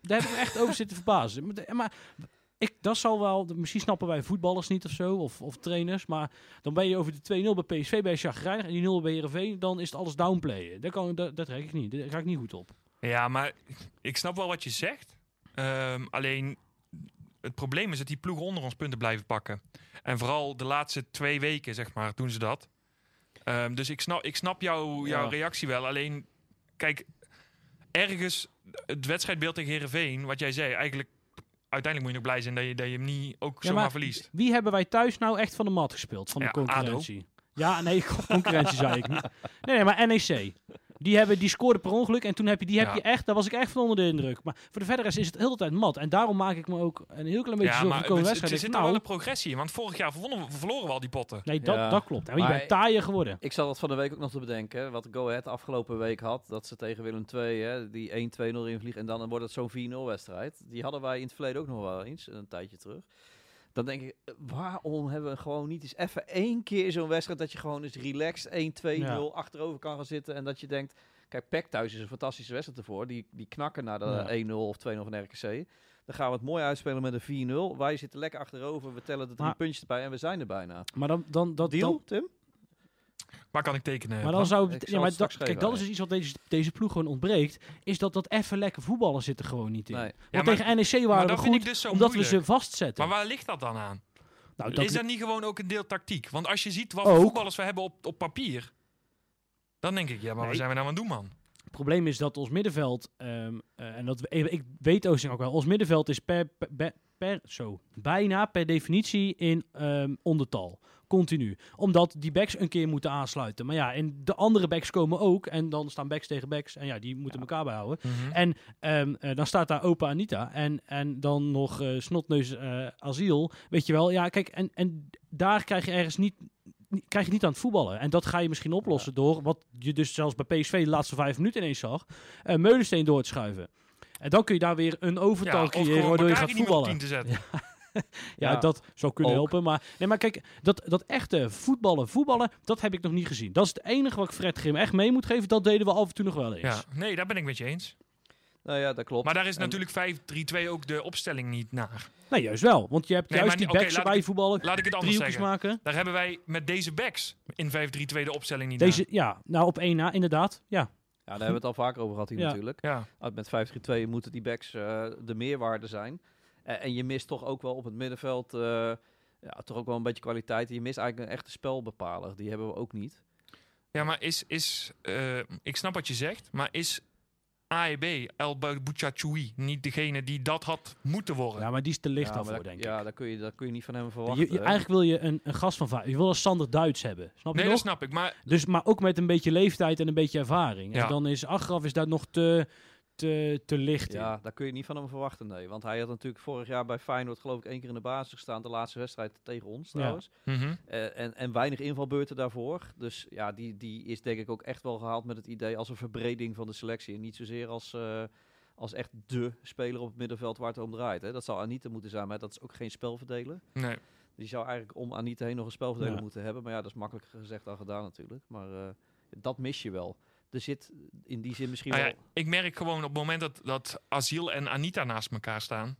daar heb ik me echt over zitten verbazen. Maar ik, dat zal wel, misschien snappen wij voetballers niet of zo, of, of trainers, maar dan ben je over de 2-0 bij PSV bij chagrijnig en die 0 bij Heerenveen, dan is het alles downplayen. Dat, kan, dat, dat trek ik niet, daar ga ik niet goed op. ja, maar ik snap wel wat je zegt. Ehm, alleen het probleem is dat die ploegen onder ons punten blijven pakken. En vooral de laatste twee weken, zeg maar, doen ze dat. Ehm, dus ik snap, ik snap jouw, jouw Ja. reactie wel. Alleen, kijk, ergens het wedstrijdbeeld tegen Herenveen, wat jij zei, eigenlijk uiteindelijk moet je nog blij zijn dat je, dat je hem niet ook Ja, zomaar maar verliest. Wie hebben wij thuis nou echt van de mat gespeeld, van Ja, de concurrentie? Ja, nee, concurrentie zei ik niet. Nee, nee, maar NEC. Die, hebben, die scoorde per ongeluk en toen heb je, die heb Ja. je echt, daar was ik echt van onder de indruk. Maar voor de verder rest is het de hele tijd mat. En daarom maak ik me ook een heel klein beetje Ja, zorgen maar voor de komende er, er wedstrijd. zit Ik al wel nou, een progressie in. Want vorig jaar verwonnen verloren we al die potten. nee, dat, Ja. dat klopt. En je bent taaier geworden. Ik zat dat van de week ook nog te bedenken. Wat Go Ahead afgelopen week had. Dat ze tegen Willem II hè, die 1-2-0 invliegen. En dan wordt het zo'n 4-0 wedstrijd. Die hadden wij in het verleden ook nog wel eens. Een tijdje terug. Dan denk ik, waarom hebben we gewoon niet eens even één keer zo'n wedstrijd. Dat je gewoon eens relaxed 1-2-0 Ja. achterover kan gaan zitten. En dat je denkt, kijk, PEC thuis is een fantastische wedstrijd ervoor. Die, die knakken naar de Ja. 1-0 of 2-0 van RKC. Dan gaan we het mooi uitspelen met een 4-0. Wij zitten lekker achterover. We tellen de drie Maar- puntjes erbij en we zijn er bijna. Maar dan, dan, dat, Deal, dan, Tim? Waar kan ik tekenen? maar dan zou Ik ja, maar dat, kijk, dat is dus iets wat deze, deze ploeg gewoon ontbreekt. Is dat dat even lekker voetballen zit er gewoon niet in. Nee. Ja, Want maar- tegen NEC maar waren we dat vind ik goed, dus zo omdat we moeilijk. ze vastzetten. Maar waar ligt dat dan aan? nou, dat is dat niet gewoon ook een deel tactiek? Want als je ziet wat Ook. voetballers we hebben op, op papier, dan denk ik, ja, maar Nee. wat zijn we nou aan het doen, man? Het probleem is dat ons middenveld, ehm, eh, en dat, we- ik weet Oosting ook wel, ons middenveld is per, per, per- per- zo, bijna per definitie in ehm, ondertal. Continu. Omdat die backs een keer moeten aansluiten. Maar ja, en de andere backs komen ook. En dan staan backs tegen backs. En ja, die moeten elkaar bijhouden. En ehm, eh, dan staat daar opa Anita. En, en dan nog eh, snotneus eh, asiel. Weet je wel. Ja, kijk. En, en daar krijg je ergens niet, krijg je niet aan het voetballen. En dat ga je misschien oplossen door, wat je dus zelfs bij PSV de laatste vijf minuten ineens zag, Meulensteen door te schuiven. En dan kun je daar weer een overtal Ja, creëren waardoor je gaat voetballen. te zetten. Ja, Ja, dat zou kunnen ook. helpen. Maar, nee, maar kijk, dat, dat echte voetballen, voetballen, dat heb ik nog niet gezien. Dat is het enige wat ik Fred Grim echt mee moet geven. Dat deden we af en toe nog wel eens. Ja, nee, daar ben ik met je eens. Nou ja, dat klopt. Maar daar is En- natuurlijk 5-3-2 ook de opstelling niet naar. Nee, juist wel. Want je hebt Nee, juist die backs ik- voetballen. Laat ik het anders zeggen. maken. Daar hebben wij met deze backs in 5-3-2 de opstelling niet Deze, ja, nou op één na, inderdaad. Ja. Ja, daar hebben we het al vaker over gehad hier Ja. natuurlijk. naar. Ja. Uh, Met 5-3-2 moeten die backs eh, de meerwaarde zijn. Eh, en je mist toch ook wel op het middenveld eh, ja, toch ook wel een beetje kwaliteit. Je mist eigenlijk een echte spelbepaler. Die hebben we ook niet. ja, maar is... is eh, ik snap wat je zegt, maar is AEB, El Bouchachoui, niet degene die dat had moeten worden. Ja, maar die is te licht ja, daarvoor, dat, denk ja, ik. daar kun, je, daar kun je niet van hem Je, verwachten. je- hè. eigenlijk wil je een, een gast van va- Je wil een Sander Duits hebben. Snap je nee, dat snap ik. Maar Dus, maar ook met een beetje leeftijd en een beetje ervaring. Ja. En dan is achteraf is dat nog te, te, te licht in. Ja, daar kun je niet van hem verwachten, nee. Want hij had natuurlijk vorig jaar bij Feyenoord geloof ik één keer in de basis gestaan. De laatste wedstrijd tegen ons Ja. trouwens. mhm. Eh, en, en weinig invalbeurten daarvoor. Dus ja, die, die is denk ik ook echt wel gehaald met het idee als een verbreding van de selectie. En niet zozeer als, eh, als echt de speler op het middenveld waar het om draait. Hè. Dat zou Anita moeten zijn, maar dat is ook geen spelverdeler. nee. Die zou eigenlijk om Anita heen nog een spelverdeler Ja. moeten hebben. Maar ja, dat is makkelijker gezegd dan gedaan natuurlijk. Maar eh, dat mis je wel. Er zit in die zin misschien Nou ja, wel... ik merk gewoon op het moment dat, dat Asiel en Anita naast elkaar staan.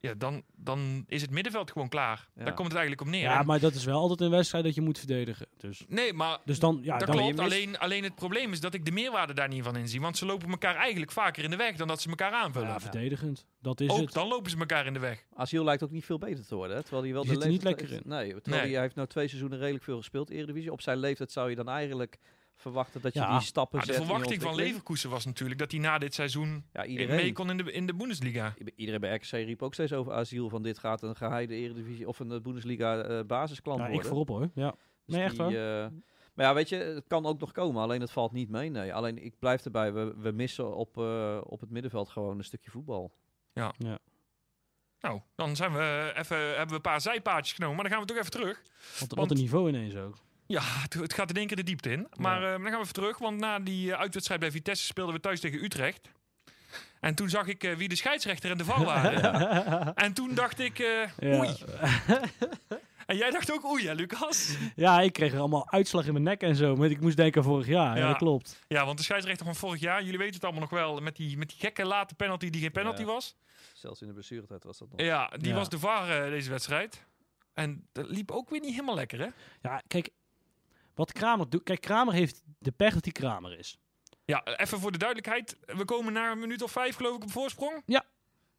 Ja, dan, dan is het middenveld gewoon klaar. Ja. Daar komt het eigenlijk op neer. Ja, En- maar dat is wel altijd een wedstrijd dat je moet verdedigen. Dus, Nee, maar dus dan, ja, dat dan, klopt. Alleen, alleen het probleem is dat ik de meerwaarde daar niet van inzie. Want ze lopen elkaar eigenlijk vaker in de weg dan dat ze elkaar aanvullen. ja, verdedigend. Dat is Ook het. dan lopen ze elkaar in de weg. Asiel lijkt ook niet veel beter te worden. Hè? Terwijl hij wel Die de zit er niet leeftijd lekker heeft- Nee, terwijl Nee. hij heeft nou twee seizoenen redelijk veel gespeeld Eredivisie. Op zijn leeftijd zou je dan eigenlijk verwachten dat je Ja. die stappen de zet je verwachting van. Leverkusen was natuurlijk dat hij na dit seizoen Ja, mee iedereen. kon in de, in de Bundesliga. Iedereen bij RKC riep ook steeds over Asiel van dit gaat een geheide Eredivisie of een eh, Bundesliga eh, basisklant Ja, ik voorop hoor. Ja. Dus Nee, echt die, eh, maar ja, weet je, het kan ook nog komen. Alleen het valt niet mee. Nee, alleen ik blijf erbij. We, we missen op, eh, op het middenveld gewoon een stukje voetbal. Nou, dan zijn we even, hebben we een paar zijpaadjes genomen. Maar dan gaan we toch even terug. Wat, wat Want- een niveau ineens ook. Ja, het, gaat in één keer de diepte in. Maar eh, dan gaan we even terug. Want na die eh, uitwedstrijd bij Vitesse speelden we thuis tegen Utrecht. En toen zag ik eh, wie de scheidsrechter en de VAR waren. en toen dacht ik, eh, Ja. oei. En jij dacht ook oei, hè, Lucas? Ja, ik kreeg er allemaal uitslag in mijn nek en zo. Maar ik moest denken aan vorig jaar. Ja, Ja. dat klopt. Ja, want de scheidsrechter van vorig jaar, jullie weten het allemaal nog wel, met die, met die gekke late penalty die geen penalty Ja. was. Zelfs in de blessuretijd was dat nog. Ja, die Ja. was de VAR deze wedstrijd. En dat liep ook weer niet helemaal lekker, hè? Ja, kijk. Wat Kramer doet. Kijk, Kramer heeft de pech dat hij Kramer is. Ja, even voor de duidelijkheid. We komen na een minuut of vijf, geloof ik, op voorsprong. Ja.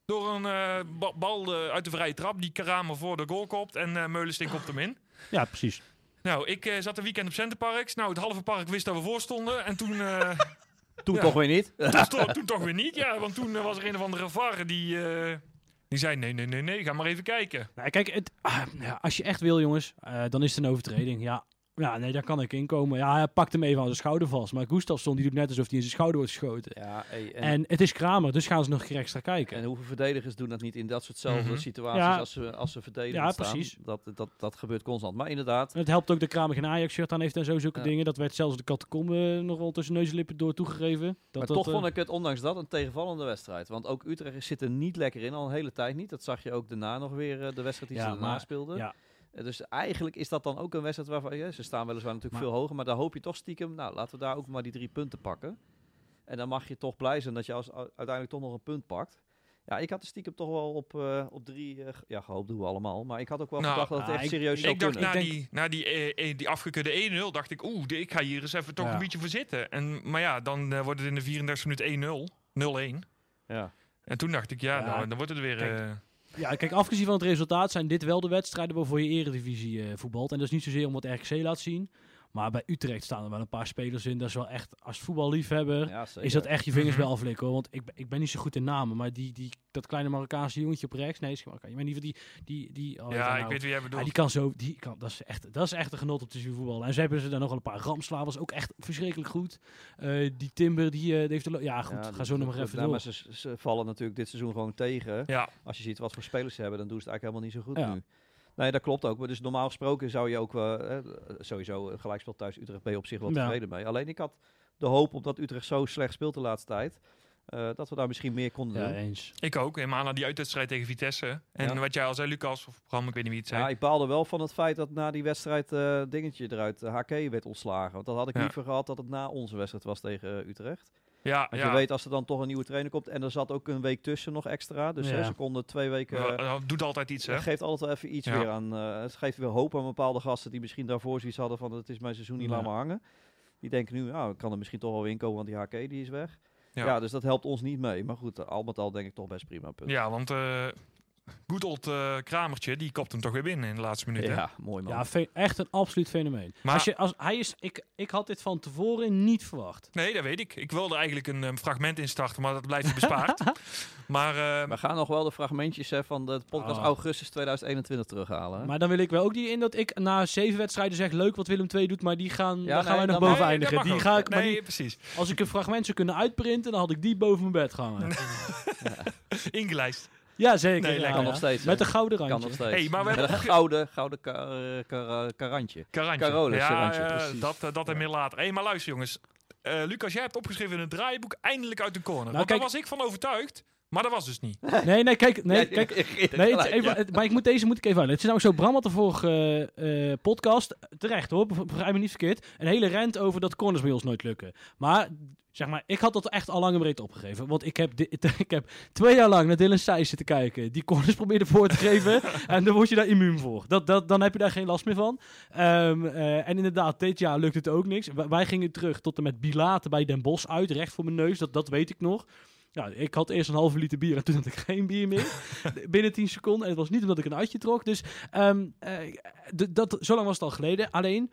Door een eh, ba- bal eh, uit de vrije trap die Kramer voor de goal kopt. En eh Meulensteen kopt hem in. Ja, precies. Nou, ik eh, zat een weekend op Centerparks. Nou, het halve park wist dat we voor stonden. En toen, eh, Toen Ja. toch weer niet. toen, toch weer niet. Ja, want toen was er een of andere VAR die, eh, die zei... Nee, nee, nee, nee, ga maar even kijken. Nou, kijk, het, ah, ja, als je echt wil, jongens, eh, dan is het een overtreding. Ja, ja, nee, daar kan ik in komen. Ja, hij pakt hem even aan zijn schouder vast. Maar Gustafsson die doet net alsof hij in zijn schouder wordt geschoten. Ja, en, En, het is Kramer, dus gaan ze nog extra kijken. en hoeveel verdedigers doen dat niet in dat soortzelfde Mhm. situaties Ja. als ze, als ze verdedigen Ja, staan? precies. Dat, dat, dat gebeurt constant. Maar inderdaad, En het helpt ook dat Kramer geen Ajax-shirt aan heeft en zo, zulke Ja. dingen. Dat werd zelfs de catacombe nog wel tussen neus en lippen door toegegeven. Dat, maar dat, toch eh, vond ik het ondanks dat een tegenvallende wedstrijd. Want ook Utrecht zit er niet lekker in, al een hele tijd niet. Dat zag je ook daarna nog weer, eh, de wedstrijd die Ja, ze daarna maar- speelden. ja. Dus eigenlijk is dat dan ook een wedstrijd waarvan... Ja, ze staan weliswaar natuurlijk Maar- veel hoger, maar daar hoop je toch stiekem... Nou, laten we daar ook maar die drie punten pakken. En dan mag je toch blij zijn dat je als, uiteindelijk toch nog een punt pakt. Ja, ik had er stiekem toch wel op, eh, op drie... eh, ja, gehoopt doen we allemaal. Maar ik had ook wel Nou, gedacht dat het ah, echt ik- serieus zou Ik dacht kunnen. na, denk- die, na die, eh, die afgekeurde 1-0, dacht ik... Oeh, de- ik ga hier eens even toch Ja. een beetje voor zitten. En, maar ja, dan wordt het in de 34 minuut 1-0. 0-1. Ja. En toen dacht ik, ja, Ja, nou, dan wordt het weer... kijk, eh, Ja, kijk, afgezien van het resultaat zijn dit wel de wedstrijden waarvoor je eredivisie eh, voetbalt. En dat is niet zozeer om wat RKC laat zien. Maar bij Utrecht staan er wel een paar spelers in. Dat is wel echt, als voetballiefhebber, Ja, is dat echt je vingers Mhm. wel aflikken. hoor. Want ik, ben- ik ben niet zo goed in namen. Maar die, die, dat kleine Marokkaanse jongetje op rechts. Nee, is geen Marokkaan. Je weet niet van die... die, die oh, ja, nou, ik weet wie jij ja, bedoelt. die kan zo, die kan, dat, is echt, dat is echt een genot op te zien voetballen. En ze hebben ze daar nog wel een paar Ramsla, was ook echt verschrikkelijk goed. Eh, die Timber, die, eh, die heeft de Ja, goed, Ja, ga zo nog maar even nou, door. Maar ze, ze vallen natuurlijk dit seizoen gewoon tegen. Ja, Als je ziet wat voor spelers ze hebben, dan doen ze het eigenlijk helemaal niet zo goed Ja. nu. Nee, dat klopt ook. Maar dus normaal gesproken zou je ook eh, eh, sowieso een gelijkspel thuis Utrecht ben je op zich wel Ja. tevreden mee. Alleen ik had de hoop, omdat Utrecht zo slecht speelt de laatste tijd, eh, dat we daar misschien meer konden Ja, doen. eens. ik ook. Helemaal na die uitwedstrijd tegen Vitesse. En Ja. wat jij al zei, Lucas, of Bram, ik weet niet wie het zei. Ja, ik baalde wel van het feit dat na die wedstrijd eh, dingetje eruit, uh, HK werd ontslagen. Want dat had ik Ja. liever gehad dat het na onze wedstrijd was tegen eh, Utrecht. Ja, Want ja. je weet als er dan toch een nieuwe trainer komt en er zat ook een week tussen nog extra. Dus Ja. hè, ze konden twee weken... Ja, dat doet altijd iets, hè? Het geeft altijd wel even iets Ja. weer aan. eh, het geeft weer hoop aan bepaalde gasten die misschien daarvoor zoiets hadden van het is mijn seizoen niet laat maar hangen. Die denken nu, nou, ik kan er misschien toch wel weer in komen, want die HK die is weg. Ja. Ja. dus dat helpt ons niet mee. Maar goed, al met al denk ik toch best prima punt. Ja, want eh, good old eh, Kramertje, die kopt hem toch weer binnen in de laatste minuut. hè? Ja, mooi man. Ja, echt een absoluut fenomeen. Maar- als je, als, hij is, ik, ik had dit van tevoren niet verwacht. Nee, dat weet ik. Ik wilde eigenlijk een fragment instarten, maar dat blijft bespaard. maar eh, We gaan nog wel de fragmentjes hè, van de podcast Oh. augustus 2021 terughalen. hè? Maar dan wil ik wel ook die in dat ik na zeven wedstrijden zeg leuk wat Willem II doet, maar die gaan, Ja, daar gaan wij nog dan- boven nee, eindigen. Die ook. ga ik, maar nee, die- precies. als ik een fragment zou kunnen uitprinten, dan had ik die boven mijn bed gehangen. Ingelijst. Ja, zeker. Nee, ja, lekker. kan ja. nog steeds. Met een gouden kan randje. nog steeds. Hey, maar we Met hebben een gouden, gouden eh, ka- karantje. Karantje. Carolus ja, Karantje, eh, dat, eh, dat en meer later. Hey, maar luister jongens. Eh, Lucas, jij hebt opgeschreven in het draaiboek eindelijk uit de corner. Want Nou, kijk- daar was ik van overtuigd, maar dat was dus niet. Nee, nee, kijk. Nee, kijk Nee, het, gelijk, even, ja. het- maar ik moet, deze moet ik even uit. Het is nou zo, Bram had de vorige eh, eh, podcast, terecht hoor, be- begrijp me niet verkeerd, een hele rent over dat corners bij ons nooit lukken. Maar, zeg maar, ik had dat echt al lang en breed opgegeven. Want ik heb, ik heb twee jaar lang naar Dylan Seys zitten kijken, die corners probeerde voor te geven. en dan word je daar immuun voor. Dat, dat, dan heb je daar geen last meer van. Ehm, eh, en inderdaad, dit jaar lukt het ook niks. Wij- wij gingen terug tot en met Bilaten bij Den Bosch uit, recht voor mijn neus, dat, dat weet ik nog. Ja, ik had eerst een halve liter bier en toen had ik geen bier meer. Binnen 10 seconden. En het was niet omdat ik een uitje trok. Dus ehm, eh, dat, zo lang was het al geleden. Alleen,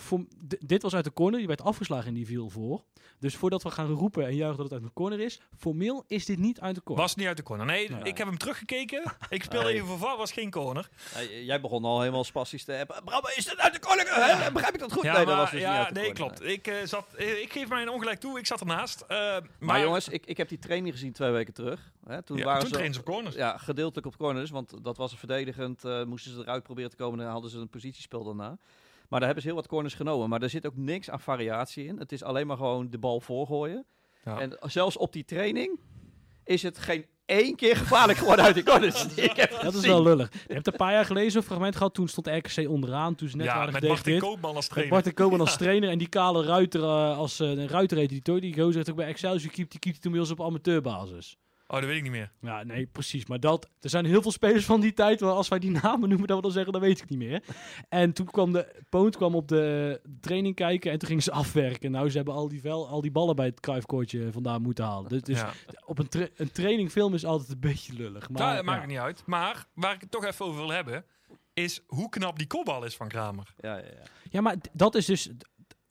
voor, dit was uit de corner. Die werd afgeslagen en die viel voor. Dus voordat we gaan roepen en juichen dat het uit de corner is. Formeel is dit niet uit de corner. Was niet uit de corner. Nee, Nee. ik heb hem teruggekeken. Ik speel even voor was geen corner. Hey, jij begon al helemaal spastisch te hebben. Bram, is het uit de corner? Begrijp ik dat goed? Ja, nee, maar- dat was dus ja, niet uit de nee, corner. klopt. Ik, eh, zat, eh, ik geef mij ongelijk toe, ik zat ernaast. Eh, maar Maar, jongens, ik, ik heb die training gezien twee weken terug. Hè? Toen ja, waren toen ze trainen ze op corners. ja, gedeeltelijk op corners, want dat was verdedigend. eh, moesten ze eruit proberen te komen en dan hadden ze een positiespel daarna. Maar daar hebben ze heel wat corners genomen. Maar er zit ook niks aan variatie in. Het is alleen maar gewoon de bal voorgooien. Ja. En zelfs op die training is het geen één keer gevaarlijk geworden uit die corners. die ik heb dat is wel lullig. Je hebt een paar jaar geleden zo'n fragment gehad. Toen stond RKC onderaan. Toen ze net Ja, waren met Martin. Koopman als Met trainer. Martin Koopman als trainer en die kale ruiter uh, als uh, een ruitereditor. Die gozer heeft ook bij Excelsior die keept hij toen bij ons op amateurbasis. Oh, dat weet ik niet meer. Ja, nee, precies. Maar dat, er zijn heel veel spelers van die tijd. Maar als wij die namen noemen, dat we dan zeggen, dat weet ik niet meer. En toen kwam de Poont kwam op de training kijken en toen gingen ze afwerken. Nou, ze hebben al die, vel, al die ballen bij het kruifkoortje vandaan moeten halen. Dus, dus ja. op een, tra een trainingfilm is altijd een beetje lullig. Maar, Nou, dat maakt ja. niet uit. Maar waar ik het toch even over wil hebben, is hoe knap die kopbal is van Kramer. Ja, ja, ja. Ja, maar dat is dus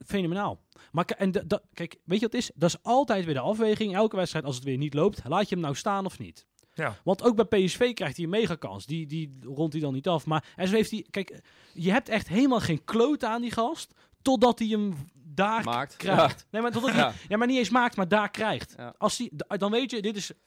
fenomenaal. Maar k- en kijk, weet je wat het is? Dat is altijd weer de afweging. Elke wedstrijd, als het weer niet loopt, laat je hem nou staan of niet? Ja. Want ook bij PSV krijgt hij een megakans. Die, die rondt hij dan niet af. Maar en zo heeft hij... Kijk, je hebt echt helemaal geen kloot aan die gast. Totdat hij hem daar Maakt. krijgt. Nee, maar, totdat hij, Ja. ja, maar niet eens maakt, maar daar krijgt. Ja. Als hij, dan weet je, dit is 5-50-50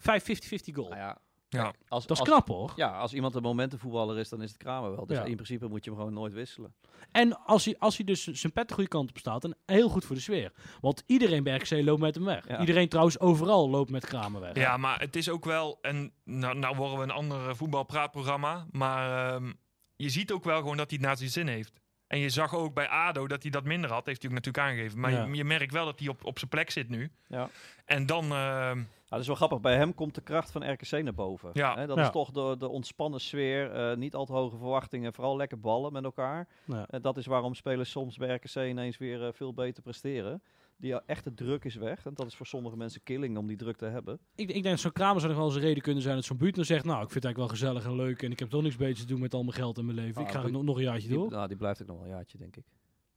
goal. Nou ja, Ja. als, Dat is als, knap hoor. Ja, als iemand een momentenvoetballer is, dan is het Kramer wel. Dus Ja. in principe moet je hem gewoon nooit wisselen. En als hij, als hij dus zijn pet de goede kant op staat, dan heel goed voor de sfeer. Want iedereen bij RKC loopt met hem weg. Ja. Iedereen trouwens overal loopt met Kramer weg. Ja, maar het is ook wel, en nou, nou worden we een ander eh, voetbalpraatprogramma, maar ehm, je ziet ook wel gewoon dat hij het naar zijn zin heeft. En je zag ook bij ADO dat hij dat minder had, heeft hij ook natuurlijk aangegeven. Maar Ja. je, je merkt wel dat hij op, op zijn plek zit nu. Ja. En dan, ehm, Nou, dat is wel grappig. Bij hem komt de kracht van RKC naar boven. Ja. Hè, dat Ja. is toch de, de ontspannen sfeer. eh, niet al te hoge verwachtingen. Vooral lekker ballen met elkaar. Ja. Eh, dat is waarom spelers soms bij RKC ineens weer eh, veel beter presteren. Die echte druk is weg. En dat is voor sommige mensen killing om die druk te hebben. Ik, ik denk dat zo'n Kramer zou nog wel eens een reden kunnen zijn dat zo'n Buutner zegt, nou, ik vind het eigenlijk wel gezellig en leuk en ik heb toch niks beters te doen met al mijn geld in mijn leven. Ah, ik ga nog, nog een jaartje Die, door. nou, die blijft ook nog wel een jaartje, denk ik.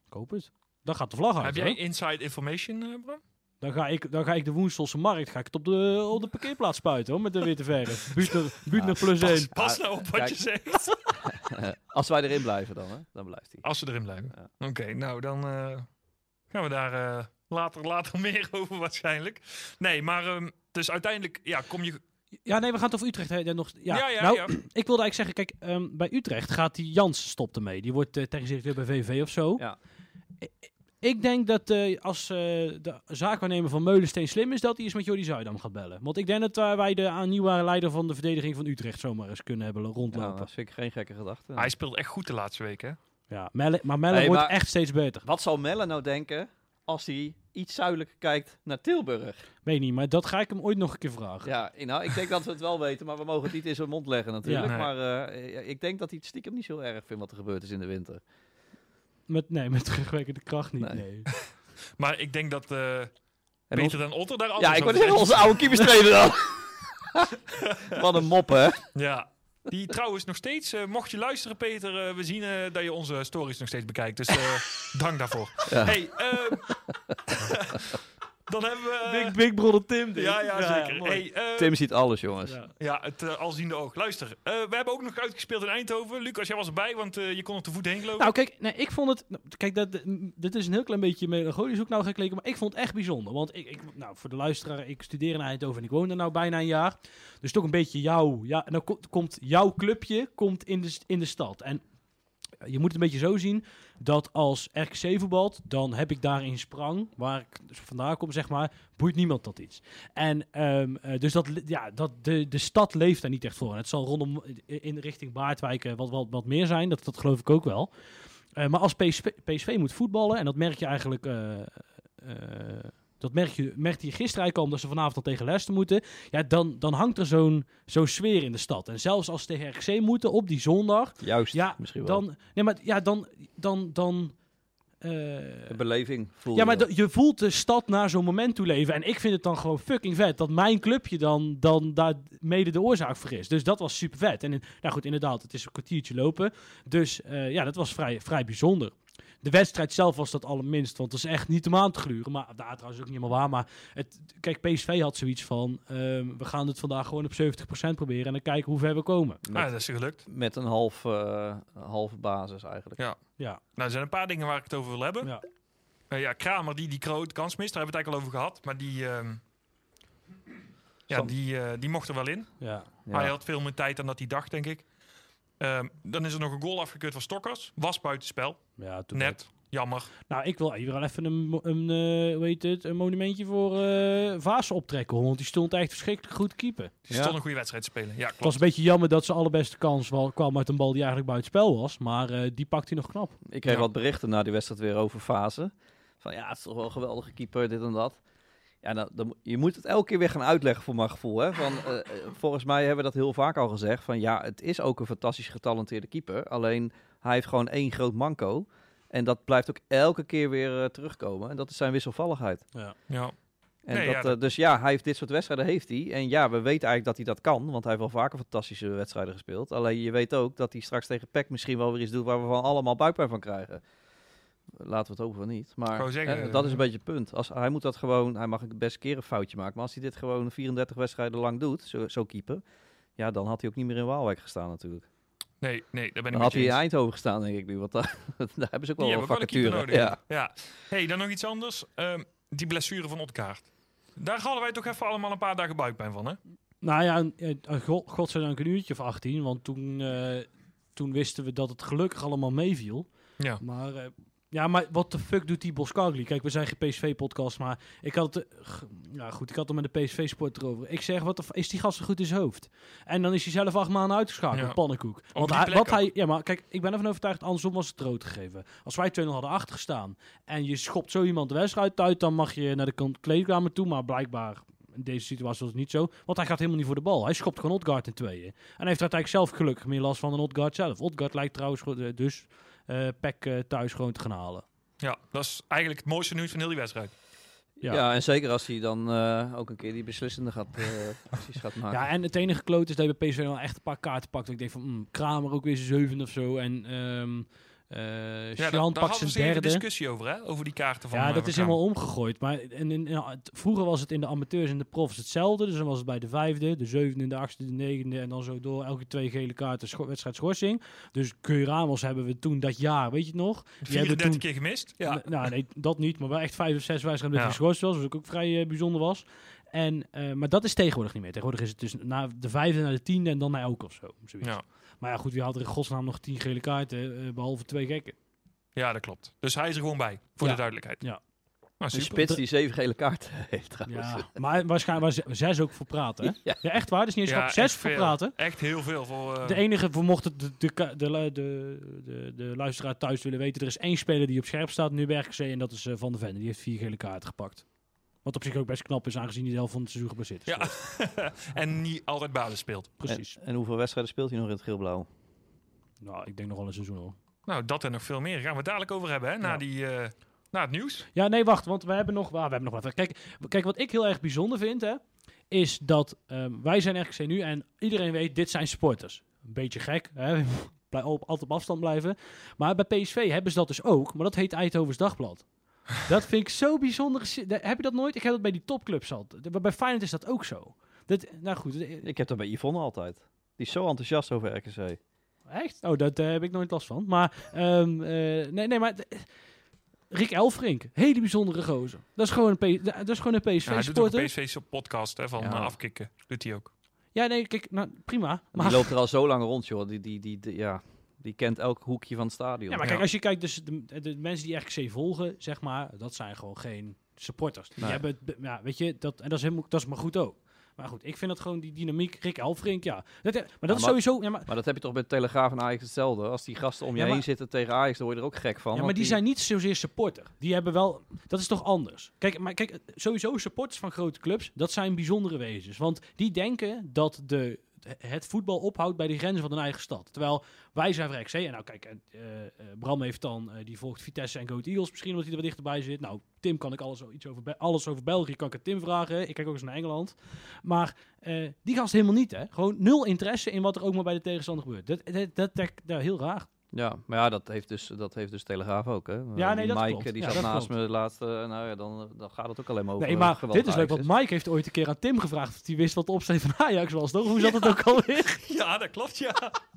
Koop het. Dan gaat de vlag uit. heb jij inside information, Bram? Dan, ga ik, dan ga ik de Woenselse markt ga ik het op, de, op de parkeerplaats spuiten hoor, met de witte verf. Buutner, Buutner plus Pas, één. pas nou op wat kijk. je zegt. Als wij erin blijven dan, hè? dan blijft hij. Als ze erin blijven. Oké, nou dan eh, gaan we daar eh, later, later meer over waarschijnlijk. Nee, maar ehm, dus uiteindelijk ja, kom je... Ja, nee, we gaan het over Utrecht. hè, nog, ja. Ja, ja, nou, ja. ik wilde eigenlijk zeggen, kijk, ehm, bij Utrecht gaat die Jans stopt ermee. Die wordt uh, technisch directeur bij VV of zo. Ja. Ik, denk dat eh, als eh, de zaakwaarnemer van Meulensteen slim is, dat hij eens met Jordi Zuidam gaat bellen. Want ik denk dat eh, wij de aan nieuwe leider van de verdediging van Utrecht zomaar eens kunnen hebben Ja, rondlopen. dat vind ik geen gekke gedachte. Hij speelt echt goed de laatste weken. hè? Ja, Melle, maar Melle wordt maar- echt steeds beter. Wat zal Melle nou denken als hij iets zuidelijker kijkt naar Tilburg? Weet niet, maar dat ga ik hem ooit nog een keer vragen. Ja, nou, ik denk dat we het wel weten, maar we mogen het niet in zijn mond leggen natuurlijk. Ja. Nee. Maar eh, ik denk dat hij het stiekem niet zo erg vindt wat er gebeurd is in de winter. Met, nee, met terugwerkende kracht niet. Nee. Nee. Maar ik denk dat eh beter ons- dan Otter daar anders ja, ik wou zeggen, onze oude keeperstrainer dan. wat een mop, hè? Ja, Die trouwens nog steeds, eh, mocht je luisteren Peter, eh, we zien eh, dat je onze stories nog steeds bekijkt. Dus eh, dank daarvoor. Ja. Hey, ehm, dan hebben we... Big, Big Brother Tim. dit. ja, ja, zeker. hey, eh, Tim ziet alles, jongens. Ja. Ja, het eh, alziende oog. Luister, eh, we hebben ook nog uitgespeeld in Eindhoven. Lucas, jij was erbij, want eh, je kon er te voet heen gelopen. Nou, kijk, nee, ik vond het. Kijk, dat, dit is een heel klein beetje melancholisch ook nou gekeken, maar ik vond het echt bijzonder. Want ik, ik, nou, voor de luisteraar, ik studeer in Eindhoven en ik woon er nou bijna een jaar. Dus toch een beetje jouw. Ja, en dan komt, jouw clubje komt in, de, in de stad. En je moet het een beetje zo zien dat als RKC voetbalt, dan heb ik daar in Sprang, waar ik dus vandaan kom, zeg maar, boeit niemand dat iets. En ehm, eh, dus dat, ja, dat de, de stad leeft daar niet echt voor. Het zal rondom in richting Baardwijk eh, wat, wat, wat meer zijn, dat, dat geloof ik ook wel. Eh, maar als PSV, moet voetballen, en dat merk je eigenlijk. eh, dat merk je, merkte je gisteren eigenlijk al, omdat ze vanavond al tegen Leicester moeten. Ja, dan, dan hangt er zo'n zo'n sfeer in de stad. En zelfs als ze tegen RKC moeten op die zondag. Juist, Ja, misschien wel. Dan, nee, maar ja, dan. dan, dan eh, de beleving voel ja, maar je. je voelt de stad naar zo'n moment toe leven. En ik vind het dan gewoon fucking vet dat mijn clubje dan, dan daar mede de oorzaak voor is. Dus dat was super vet. En in- nou goed, inderdaad, het is een kwartiertje lopen. Dus eh, ja, dat was vrij, vrij bijzonder. De wedstrijd zelf was dat allerminst, want het is echt niet om aan te gluren. Maar daar trouwens ook niet helemaal waar. Maar het, kijk, PSV had zoiets van, ehm, we gaan het vandaag gewoon op 70% proberen en dan kijken hoe ver we komen. Ah, met, dat is gelukt. met een half, eh, halve basis eigenlijk. Ja. Ja, Nou, er zijn een paar dingen waar ik het over wil hebben. ja. Eh, ja, Kramer die die grote kans mist, daar hebben we het eigenlijk al over gehad. Maar die, ehm, ja, die, eh, die mocht er wel in. ja. Ja. Hij had veel meer tijd dan dat hij dacht, denk ik. Ehm, dan is er nog een goal afgekeurd van Stokkers. Was buitenspel. ja toen Net. Jammer. Nou, ik wil hier wel even een, een, eh, hoe heet het, een monumentje voor eh Vaas optrekken. Want die stond echt verschrikkelijk goed te keeper. Die Ja. stond een goede wedstrijd te spelen. Ja, Het was klopt. een beetje jammer dat zijn allerbeste kans wel kwam uit een bal die eigenlijk buitenspel was. Maar eh, die pakt hij nog knap. Ik kreeg Ja. wat berichten na die wedstrijd weer over fase. Van ja, het is toch wel een geweldige keeper, dit en dat. Ja, dan, je moet het elke keer weer gaan uitleggen voor mijn gevoel. Hè? Van, eh, eh, volgens mij hebben we dat heel vaak al gezegd. Van ja, het is ook een fantastisch getalenteerde keeper. Alleen hij heeft gewoon één groot manco. En dat blijft ook elke keer weer eh, terugkomen. En dat is zijn wisselvalligheid. Ja. Ja. En Nee, dat, ja, dus ja, hij heeft dit soort wedstrijden heeft hij. En ja, we weten eigenlijk dat hij dat kan. Want hij heeft wel vaker fantastische wedstrijden gespeeld. Alleen je weet ook dat hij straks tegen PEC misschien wel weer iets doet waar we van allemaal buikpijn van krijgen. Laten we het hopen van niet. Maar wou zeggen, hè, dat is een eh, beetje het punt. Als, hij moet dat gewoon, hij mag een best keer een foutje maken. Maar als hij dit gewoon 34 wedstrijden lang doet, zo, zo keeper. Ja, dan had hij ook niet meer in Waalwijk gestaan natuurlijk. Nee, nee, daar ben ik Dan had hij in. Eindhoven gestaan denk ik nu. Want daar, daar hebben ze ook wel Die een een vacature. Ja. Ja. hey, dan nog iets anders. Ehm, die blessure van Otkaart. Daar hadden wij toch even allemaal een paar dagen buikpijn van, hè? Nou ja, een- een- een go- godzijdank een uurtje of 18. Want toen, eh, toen wisten we dat het gelukkig allemaal meeviel. Ja. Maar, eh, ja, maar wat de fuck doet die Boskagli? Kijk, we zijn geen PSV-podcast, maar ik had het... eh, ja, goed, ik had er met de PSV-sport erover. Ik zeg, wat is die gast zo goed in zijn hoofd? En dan is hij zelf acht maanden uitgeschakeld, Ja. pannenkoek. Want hij, wat hij, ja, maar kijk, ik ben ervan overtuigd, andersom was het rood gegeven. Als wij 2-0 hadden achtergestaan en je schopt zo iemand de wedstrijd uit, dan mag je naar de kant- kleedkamer toe. Maar blijkbaar in deze situatie was het niet zo. Want hij gaat helemaal niet voor de bal. Hij schopt gewoon Odgaard in tweeën. En hij heeft uiteindelijk zelf gelukkig meer last van dan Odgaard zelf. Odgaard lijkt trouwens eh, dus eh Peck eh, thuis gewoon te gaan halen. Ja, dat is eigenlijk het mooiste nieuws van heel die wedstrijd. Ja. Ja. en zeker als hij dan eh, ook een keer die beslissende gaat, eh, acties gaat maken. Ja, en het enige kloot is dat je bij PSV wel echt een paar kaarten pakt. Ik denk van, mm, Kramer ook weer zijn zeven of zo. En ehm eh Ja, daar pakt zijn derde. discussie over, hè? Over die kaarten van Ja, dat van is helemaal omgegooid. Maar in, in, in- het- vroeger was het in de amateurs en de profs hetzelfde. Dus dan was het bij de vijfde, de zevende, de achtste, de negende. En dan zo door elke twee gele kaarten scho wedstrijd schorsing. Dus Keur Ramos hebben we toen dat jaar, weet je het nog? Die hebben 34 toen- keer gemist. Ja. N- Nou, nee, dat niet. Maar wel echt vijf of zes wedstrijden Ja. geschorst was. Wat ook vrij eh, bijzonder was. En, eh, maar dat is tegenwoordig niet meer. Tegenwoordig is het dus na de vijfde naar de tiende en dan naar elke of zo. Zoiets. Ja. Maar ja, goed, wie had er in godsnaam nog tien gele kaarten, eh, behalve twee gekken. ja, dat klopt. Dus hij is er gewoon bij, voor Ja. de duidelijkheid. Ja. Nou, Een spits die zeven gele kaarten heeft trouwens. Ja, maar waarschijnlijk waar ze- zes ook voor praten. Hè? Ja. Ja, echt waar. Dat is niet eens Ja. Zes voor veel. praten. Echt heel veel voor... eh, De enige, voor mocht het de, de, de, de, de, de luisteraar thuis willen weten, er is één speler die op scherp staat nu bij RKC en dat is eh, Van der Ven. Die heeft vier gele kaarten gepakt. Wat op zich ook best knap is, aangezien hij de helft van het seizoen geblesseerd is. Ja. en niet altijd basis speelt. Precies. En, en hoeveel wedstrijden speelt hij nog in het geel-blauw? Nou, ik denk nog wel een seizoen hoor. Nou, dat en nog veel meer gaan we het dadelijk over hebben, hè? Na, Ja. die, eh, na het nieuws. Ja, nee, wacht, want we hebben nog, ah, we hebben nog wat. Kijk, kijk, wat ik heel erg bijzonder vind, hè, is dat ehm, wij zijn RKC nu en iedereen weet, dit zijn supporters. een beetje gek. Hè? Blij- op- Altijd op afstand blijven. Maar bij PSV hebben ze dat dus ook. Maar dat heet Eindhovens Dagblad. Dat vind ik zo bijzonder. Heb je dat nooit? Ik heb dat bij die topclubs al. De- Bij Feyenoord is dat ook zo. Dat, nou goed, eh, Ik heb dat bij Yvonne altijd. Die is zo enthousiast over RKC. echt? Oh, daar heb ik nooit last van. Maar, ehm, eh, nee, nee, maar... eh, Rick Elfrink, hele bijzondere gozer. Dat is gewoon een, P- dat is gewoon een Ja, hij doet ook een PSV podcast hè, van Ja. eh, afkicken. Doet hij ook. Ja, nee, kijk, nou, prima. Die Maar, loopt er al zo lang rond, joh. Die, die, die, die- ja, die kent elk hoekje van het stadion. ja, maar Ja. kijk, als je kijkt, dus de, de mensen die RKC volgen, zeg maar, dat zijn gewoon geen supporters. Die Nee. hebben, ja, weet je, dat, en dat is, helemaal, dat is maar goed ook. Maar goed, ik vind dat gewoon die dynamiek. Rick Elfrink, ja. Dat, maar dat is maar- sowieso... Ja, maar, Maar dat heb je toch bij Telegraaf en Ajax hetzelfde. Als die gasten om je Ja, maar- heen zitten tegen Ajax, dan word je er ook gek van. ja, maar want die zijn niet zozeer supporter. Die hebben wel... Dat is toch anders? Kijk, maar kijk, sowieso supporters van grote clubs, dat zijn bijzondere wezens. Want die denken dat de, het voetbal ophoudt bij de grenzen van hun eigen stad. Terwijl wij zijn voor RKC. En nou kijk, eh, eh, Bram heeft dan, eh, die volgt Vitesse en Go Ahead Eagles misschien, omdat hij er wat dichterbij zit. Nou, Tim kan ik alles, iets over, alles over België, kan ik Tim vragen. Ik kijk ook eens naar Engeland. Maar die gast helemaal niet, hè. Gewoon nul interesse in wat er ook maar bij de tegenstander gebeurt. Dat, dat, dat heel raar. Ja, maar ja, dat heeft dus, dat heeft dus Telegraaf ook, hè. Ja, nee, dat Mike, klopt. die Ja, zat dat naast klopt. me de laatste... Nou ja, dan, dan gaat het ook alleen maar over Nee, maar dit is leuk, want Mike heeft ooit een keer aan Tim gevraagd of hij wist wat de opstelling van Ajax was, toch? Hoe zat het ook alweer? Ja, dat klopt, ja.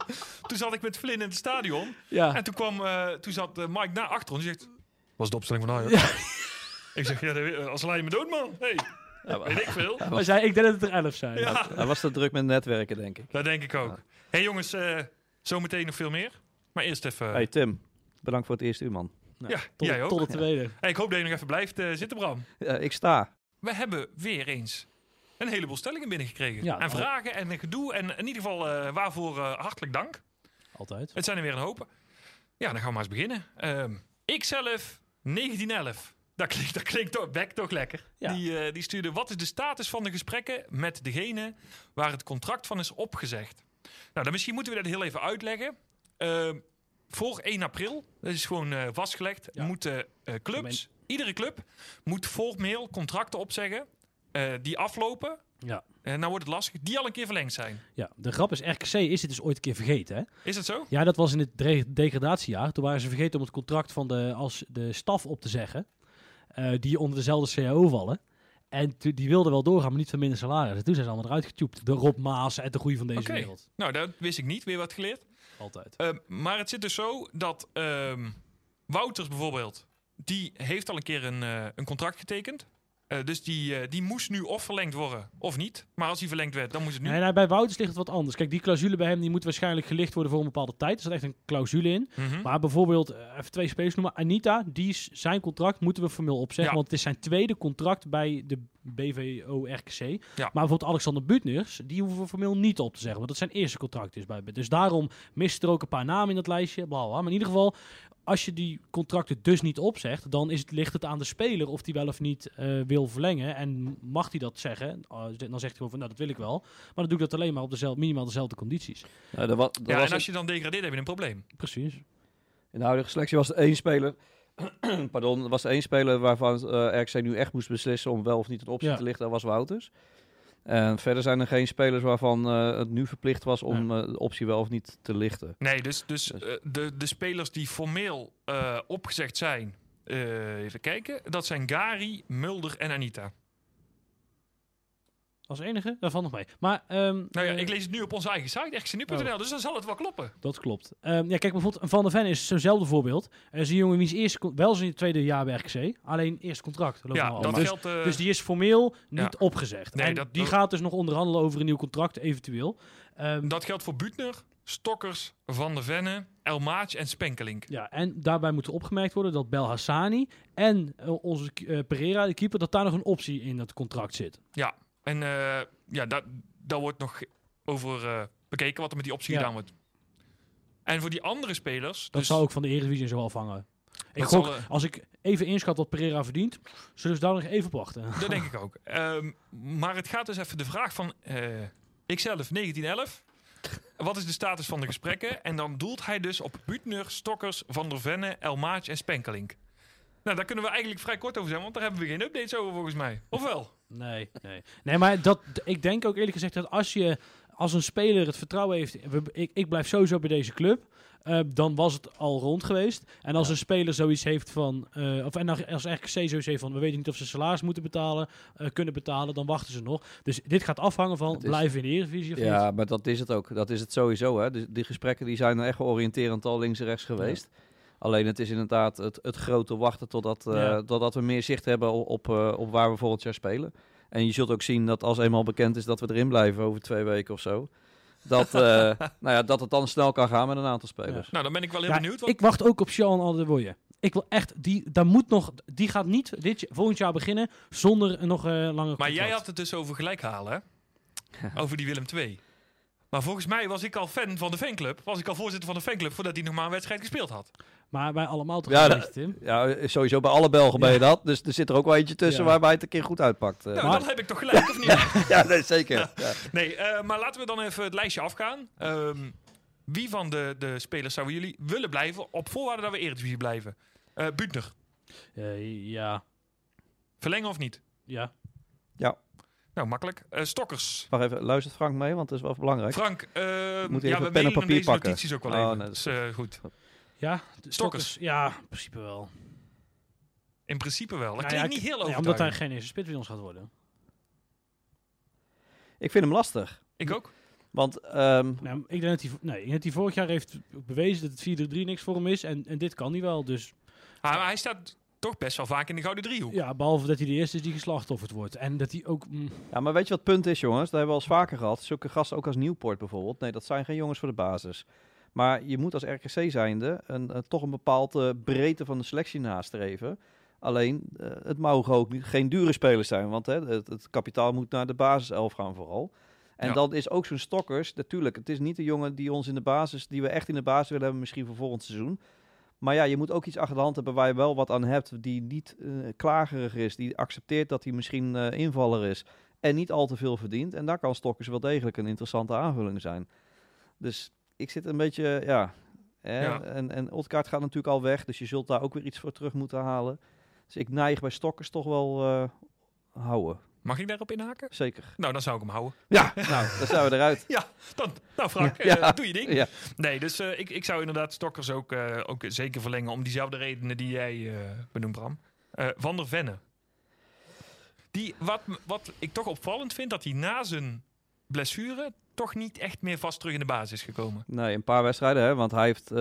toen zat ik met Flynn in het stadion. Ja. En toen, kwam, eh, toen zat eh, Mike naar achter ons. Die zegt, was de opstelling van Ajax? Ik zeg, ja, dat weet- als lijn je me dood, man. Hey, Ja, maar- weet ik veel. Hij zei, ik denk dat het er elf zijn. Ja, Hij was te druk met netwerken, denk ik. dat denk ik ook. hey, jongens, eh, zometeen nog veel meer. Maar eerst even... Hey Tim, bedankt voor het eerste uur, man. Nou, Ja, tot, jij ook. tot de tweede. Hey, ik hoop dat je nog even blijft eh, zitten, Bram. Ja, ik sta. We hebben weer eens een heleboel stellingen binnengekregen. Ja, en al- vragen en een gedoe. En in ieder geval eh, waarvoor eh, hartelijk dank. Altijd. Het zijn er weer een hoop. Ja, dan gaan we maar eens beginnen. Ehm ikzelf 1911. Dat klinkt, dat klinkt toch, Beck toch lekker. Ja. Die, eh, die stuurde, wat is de status van de gesprekken met degene waar het contract van is opgezegd? Nou, dan misschien moeten we dat heel even uitleggen. Ehm, voor 1 april, dat is gewoon eh, vastgelegd, Ja. moeten eh, clubs, iedere club, moet formeel contracten opzeggen eh, die aflopen. Ja. En nou wordt het lastig, die al een keer verlengd zijn. ja, de grap is, RKC is dit dus ooit een keer vergeten, hè? Is het zo? Ja, dat was in het degradatiejaar. Toen waren ze vergeten om het contract van de, als de staf op te zeggen. die onder dezelfde CAO vallen. En die wilden wel doorgaan, maar niet van minder salaris. En toen zijn ze allemaal eruit getjoept. De Rob Maas en de groei van deze Oké. wereld. Nou, dat wist ik niet. Weer wat geleerd. Altijd. Ehm, maar het zit dus zo dat ehm, Wouters bijvoorbeeld, die heeft al een keer een, eh, een contract getekend. Eh, dus die, eh, die moest nu of verlengd worden of niet. Maar als die verlengd werd, dan moest het nu. Nee, nou, bij Wouters ligt het wat anders. Kijk, die clausule bij hem die moet waarschijnlijk gelicht worden voor een bepaalde tijd. Er staat echt een clausule in. Mhm. Maar bijvoorbeeld, even twee spelers noemen. Anita, die is, zijn contract moeten we formeel opzeggen. Ja. Want het is zijn tweede contract bij de BVO-RKC. Maar Ja. bijvoorbeeld Alexander Butners, die hoeven we formeel niet op te zeggen. Want dat zijn eerste contract is bij Dus daarom mist er ook een paar namen in dat lijstje. Bla, bla. Maar in ieder geval, als je die contracten dus niet opzegt, dan is het, ligt het aan de speler of die wel of niet eh, wil verlengen. En mag hij dat zeggen? Uh, dan zegt hij gewoon van, nou dat wil ik wel. Maar dan doe ik dat alleen maar op dezelfde, minimaal dezelfde condities. Ja, er wa- er ja, was en als je dan degradeert, heb je een probleem. Precies. In de huidige selectie was er één speler. pardon, er was één speler waarvan eh RKC nu echt moest beslissen om wel of niet een optie Ja. te lichten. Dat was Wouters. En verder zijn er geen spelers waarvan eh, het nu verplicht was om eh, de optie wel of niet te lichten. Nee, dus, dus Dus- de, de spelers die formeel eh, opgezegd zijn, eh, even kijken. Dat zijn Gary, Mulder en Anita. Als enige, dat valt nog mee. Maar, ehm, Nou ja, eh, ik lees het nu op onze eigen site, rcnu.nl, dus dan zal het wel kloppen. Dat klopt. Ehm, ja, kijk, bijvoorbeeld Van der Ven is zo'nzelfde voorbeeld. Er is een jongen wiens eerste, con- wel zijn tweede jaar bij RKC, alleen eerste contract. loopt Ja, dat al. dus, geldt... eh, dus die is formeel niet ja. opgezegd. Nee, en dat- die dat- gaat dus nog onderhandelen over een nieuw contract, eventueel. Ehm, Dat geldt voor Butner, Stokkers, Van der Venne, El Maat en Spenkelink. ja, en daarbij moet er opgemerkt worden dat Bel Hassani en eh, onze eh, Pereira, de keeper, dat daar nog een optie in het contract zit. En eh, ja, daar, daar wordt nog over eh, bekeken wat er met die optie Ja. gedaan wordt. En voor die andere spelers... Dat dus, zou ook van de Eredivisie zo afhangen. Ik Dat gok, zal, eh, als ik even inschat wat Pereira verdient, zullen ze daar nog even op wachten. Dat denk ik ook. Ehm, maar het gaat dus even de vraag van ikzelf 1911. Wat is de status van de gesprekken? En dan doelt hij dus op Butner, Stokkers, Van der Venne, El Maat en Spenkelink. Nou, daar kunnen we eigenlijk vrij kort over zijn, want daar hebben we geen updates over volgens mij. Of wel? Nee, nee. Nee, maar dat, ik denk ook eerlijk gezegd dat als je als een speler het vertrouwen heeft, ik, ik blijf sowieso bij deze club, eh, dan was het al rond geweest. En als Ja. een speler zoiets heeft van, eh, of en als RKC zoiets heeft van, we weten niet of ze salaris moeten betalen, eh, kunnen betalen, dan wachten ze nog. Dus dit gaat afhangen van, is- blijven in de Eredivisie of Ja, niet? maar dat is het ook. Dat is het sowieso. Hè. Dus die gesprekken die zijn echt oriënterend al links en rechts geweest. Alleen het is inderdaad het, het grote wachten totdat, eh, Ja. totdat we meer zicht hebben op, op, eh, op waar we volgend jaar spelen. En je zult ook zien dat als eenmaal bekend is dat we erin blijven over twee weken of zo. Dat, eh, nou ja, dat het dan snel kan gaan met een aantal spelers. Nou, dan ben ik wel heel Ja, benieuwd. Want ik wacht ook op Sean Alderwoye. Ik wil echt, die, daar moet nog, die gaat niet dit, volgend jaar beginnen zonder nog eh langer Maar contract. jij had het dus over gelijk halen, hè? Over die Willem II. Maar volgens mij was ik al fan van de fanclub. Was ik al voorzitter van de fanclub voordat hij nog maar een wedstrijd gespeeld had. Maar wij allemaal toch Ja, ja, Tim? Ja, sowieso bij alle Belgen ben je dat. Dus er zit er ook wel eentje tussen Ja. waarbij het een keer goed uitpakt. eh. Nou, Maar- dan heb ik toch gelijk, of niet? ja, nee, zeker. Ja. Nee, eh, maar laten we dan even het lijstje afgaan. Ehm, wie van de, de spelers zouden jullie willen blijven op voorwaarde dat we Eredivisie blijven? Eh Buutner, Eh, ja, verlengen of niet? ja. Nou, makkelijk. Eh, Stokkers. Wacht even, luistert Frank mee, want dat is wel belangrijk. Frank, eh, Moet ja, even we pen en papier deze pakken. notities ook wel Oh, even. nee, dat is dus, eh, goed. Ja, Stokkers. Ja, in principe wel. In principe wel. Dat Nou klinkt ja, niet heel nee, overtuigend. omdat hij geen eerste spits bij ons gaat worden. Ik vind hem lastig. Ik ook. Want ehm, Nou, ik, denk dat hij, nee, ik denk dat hij vorig jaar heeft bewezen dat het 4-3 niks voor hem is. En, en dit kan hij wel. Dus Maar hij staat toch best wel vaak in de gouden driehoek. ja, behalve dat hij de eerste is die geslachtofferd wordt. En dat hij ook... mm, Ja, maar weet je wat het punt is, jongens? Dat hebben we al eens vaker gehad. Zulke gasten ook als Nieuwpoort bijvoorbeeld. Nee, dat zijn geen jongens voor de basis. Maar je moet als RKC zijnde een, eh, toch een bepaalde breedte van de selectie nastreven. Alleen, eh, het mogen ook niet, geen dure spelers zijn. Want hè, het, het kapitaal moet naar de basiself gaan vooral. En Ja. dan is ook zo'n Stokkers, natuurlijk, het is niet de jongen die ons in de basis, die we echt in de basis willen hebben, misschien voor volgend seizoen. Maar ja, je moet ook iets achter de hand hebben waar je wel wat aan hebt, die niet eh, klagerig is, die accepteert dat hij misschien eh, invaller is en niet al te veel verdient. En daar kan Stokkers wel degelijk een interessante aanvulling zijn. Dus ik zit een beetje, ja. Hè, Ja. En, en Otkaart gaat natuurlijk al weg, dus je zult daar ook weer iets voor terug moeten halen. Dus ik neig bij Stokkers toch wel eh, houden. Mag ik daarop inhaken? Zeker. Nou, dan zou ik hem houden. Ja, nou, dan zijn we eruit. Dan, nou Frank, Ja. eh, doe je ding. Ja. Nee, dus eh, ik, ik zou inderdaad Stokkers ook, eh, ook zeker verlengen om diezelfde redenen die jij benoemt, Bram. Van der Venne. Die, wat, wat ik toch opvallend vind, dat hij na zijn blessure toch niet echt meer vast terug in de basis is gekomen. Nee, een paar wedstrijden, hè, want hij heeft,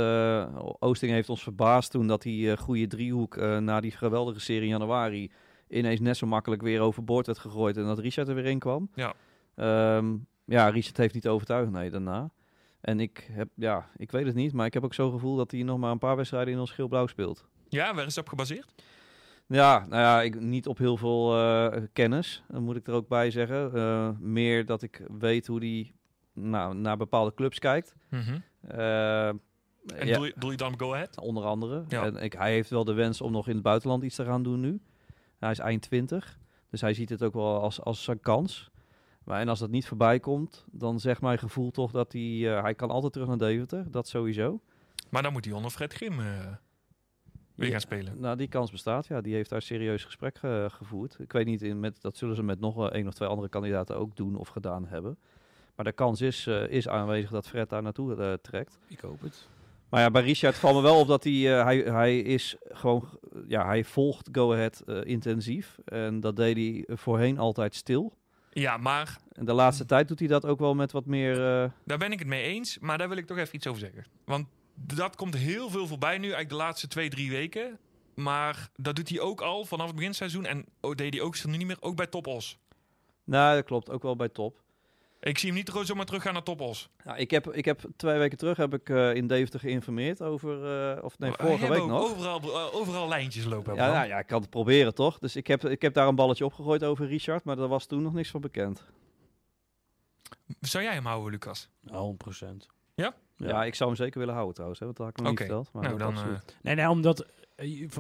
Oosting heeft ons verbaasd toen dat eh, goede driehoek eh, na die geweldige serie in januari ineens net zo makkelijk weer overboord werd gegooid en dat Richard er weer in kwam. Ja. Ehm, ja, Richard heeft niet overtuigd, nee, daarna. En ik heb, ja, ik weet het niet, maar ik heb ook zo'n gevoel dat hij nog maar een paar wedstrijden in ons geel-blauw speelt. Ja, waar is dat op gebaseerd? Ja, nou ja, ik, niet op heel veel eh, kennis, dat moet ik er ook bij zeggen. Eh, meer dat ik weet hoe die nou, naar bepaalde clubs kijkt. Eh, En ja, doe, je, doe je dan Go Ahead? onder andere. Ja. En ik, hij heeft wel de wens om nog in het buitenland iets te gaan doen nu. Hij is eind 20, dus hij ziet het ook wel als, als zijn kans. Maar en als dat niet voorbij komt, dan zegt mijn gevoel toch dat hij... eh, hij kan altijd terug naar Deventer, dat sowieso. Maar dan moet hij onder Fred Grim eh, weer Ja, gaan spelen. Nou, die kans bestaat, ja. Die heeft daar serieus gesprek eh, gevoerd. Ik weet niet, in, met, dat zullen ze met nog één of twee andere kandidaten ook doen of gedaan hebben. Maar de kans is, eh, is aanwezig dat Fred daar naartoe trekt. Ik hoop het. Maar ja, bij Richard valt me wel op dat hij, eh, hij, hij is gewoon, ja, hij volgt Go Ahead eh, intensief. En dat deed hij voorheen altijd stil. Ja, maar En de laatste tijd doet hij dat ook wel met wat meer, eh, daar ben ik het mee eens. Maar daar wil ik toch even iets over zeggen. Want dat komt heel veel voorbij nu, eigenlijk de laatste twee, drie weken. Maar dat doet hij ook al vanaf het beginseizoen. En oh, deed hij ook nu niet meer, ook bij Top Os. nou dat klopt, ook wel bij top. Ik zie hem niet gewoon zomaar teruggaan naar Top Os. Ja, ik, heb, ik heb twee weken terug heb ik eh, in Deventer geïnformeerd over, eh, of nee, Maar vorige week nog. Overal, eh, overal lijntjes lopen. Ja, nou, ja, ik kan het proberen toch? Dus ik heb, ik heb daar een balletje opgegooid over Richard, maar daar was toen nog niks van bekend. Zou jij hem houden, Lucas? Nou, 100%. Ja, Ja. ik zou hem zeker willen houden trouwens, hè, want dat had ik nog niet verteld. Maar nou, dan... eh, Nee, nee, omdat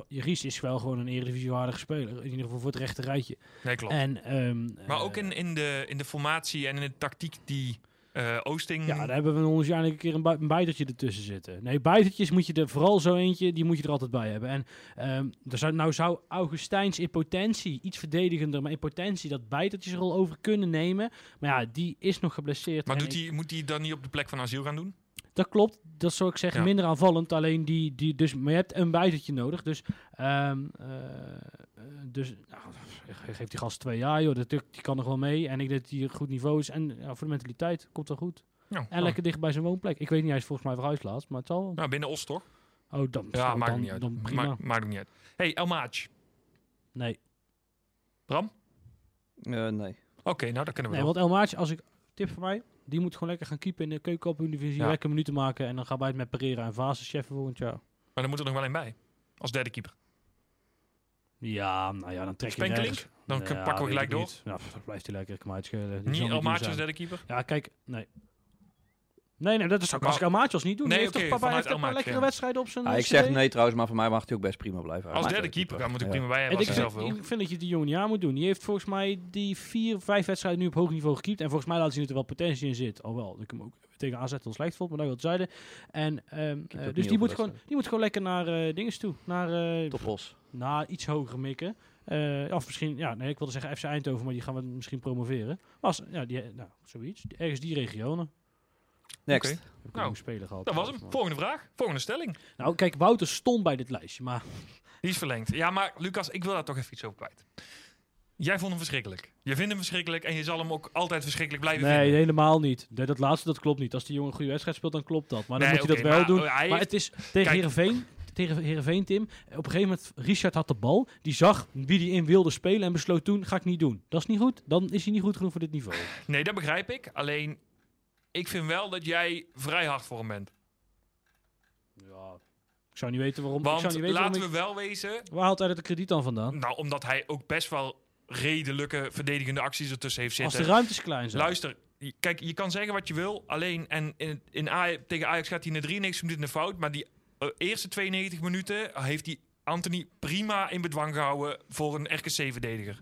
Ries is wel gewoon een eredivisiewaardige speler. In ieder geval voor het rechte rijtje. nee, klopt. En, ehm, maar eh, ook in, in, de, in de formatie en in de tactiek die Eh, Oosting. Ja, daar hebben we ons jaar een keer een, bijtertje ertussen zitten. Nee, bijtertjes moet je er vooral zo eentje, die moet je er altijd bij hebben. En ehm er zou, nou zou Augustijns in potentie, iets verdedigender, maar in potentie dat bijtertjes er al over kunnen nemen. Maar ja, die is nog geblesseerd. maar doet ik- hij, moet hij dan niet op de plek van asiel gaan doen? Dat klopt, dat zou ik zeggen, Ja. minder aanvallend. Alleen die, die dus, maar je hebt een bijtertje nodig. Dus, ehm eh, dus nou, ge- geef die gast twee jaar, joh. Dat, die kan nog wel mee. En ik denk dat hij een goed niveau is. En ja, voor de mentaliteit komt wel goed. Ja, En lekker dicht bij zijn woonplek. Ik weet niet, hij is volgens mij verhuisd maar het zal wel. nou, binnen Os toch? Oh, dan, Ja, oh, maakt dan, niet uit. dan prima. Maakt, maakt niet uit. Hey, El Maatje. nee. Bram? Eh, nee. Oké, nou, dat kunnen we nee, wel. want El Maatje, als ik tip voor mij, die moet gewoon lekker gaan keepen in de keukenkampioen-divisie. Ja. Lekker minuten maken en dan gaan wij het met Pereira en Vaas volgend jaar. Maar dan moet er nog wel een bij. Als derde keeper. Ja, nou ja, dan trek je Spenkelink? nergens. Dan Ja, pakken we gelijk door. niet. Dan blijft hij lekker, ik kan mij uitschelen. Zal Niet niet El duur Maatje als zijn. derde keeper? Ja, kijk, nee. Nee, nee, dat is ook Maar- als ik El Maatje als niet doen. Nee, heeft oké, toch papa heeft een paar lekkere ja. wedstrijden op zijn Ah, ik zeg nee trouwens, maar voor mij mag hij ook best prima blijven. Als derde keeper, daar moet ik Ja. prima bij En hebben ik, zelf vind, ik vind dat je die jongen niet aan moet doen. Die heeft volgens mij die vier, vijf wedstrijden nu op hoog niveau gekiept. En volgens mij laat zien dat er wel potentie in zit. Alhoewel, dat ik hem ook tegen AZ wel slecht vond, maar dat wil het zeiden. En, ehm, eh, dus die moet, gewoon, die moet gewoon lekker naar eh dinges toe. Naar, eh, Topos. naar iets hoger mikken. Eh, of misschien, ja, nee, ik wilde zeggen FC Eindhoven, maar die gaan we misschien promoveren. Maar als, ja, die, nou, zoiets. Ergens die regionen. Next. Oké. Heb ik Nou, een speler gehad. Dat was hem. Volgende vraag. Volgende stelling. Nou, kijk, Wouter stond bij dit lijstje, maar Die is verlengd. Ja, maar Lucas, ik wil daar toch even iets over kwijt. Jij vond hem verschrikkelijk. Je vindt hem verschrikkelijk en je zal hem ook altijd verschrikkelijk blijven nee, vinden. helemaal niet. Nee, dat laatste, dat klopt niet. Als die jongen een goede wedstrijd speelt, dan klopt dat. Maar dan Nee, moet hij oké, dat wel maar, doen. oh, hij maar het is tegen Kijk. Heerenveen, tegen Heerenveen, Tim. Op een gegeven moment, Richard had de bal. Die zag wie die in wilde spelen en besloot toen, ga ik niet doen. Dat is niet goed. Dan is hij niet goed genoeg voor dit niveau. Nee, dat begrijp ik. Alleen, ik vind wel dat jij vrij hard voor hem bent. Ja. Ik zou niet weten waarom. ik zou niet weten laten waarom we wel wezen... Waar haalt hij dat krediet dan vandaan? Nou, omdat hij ook best wel redelijke verdedigende acties ertussen heeft Als zitten. de ruimtes klein zijn. Luister, kijk, je kan zeggen wat je wil. Alleen, en in, in Aj- tegen Ajax gaat hij in de 93 minuten een fout. Maar die eh, eerste 92 minuten heeft hij Anthony prima in bedwang gehouden voor een RKC-verdediger.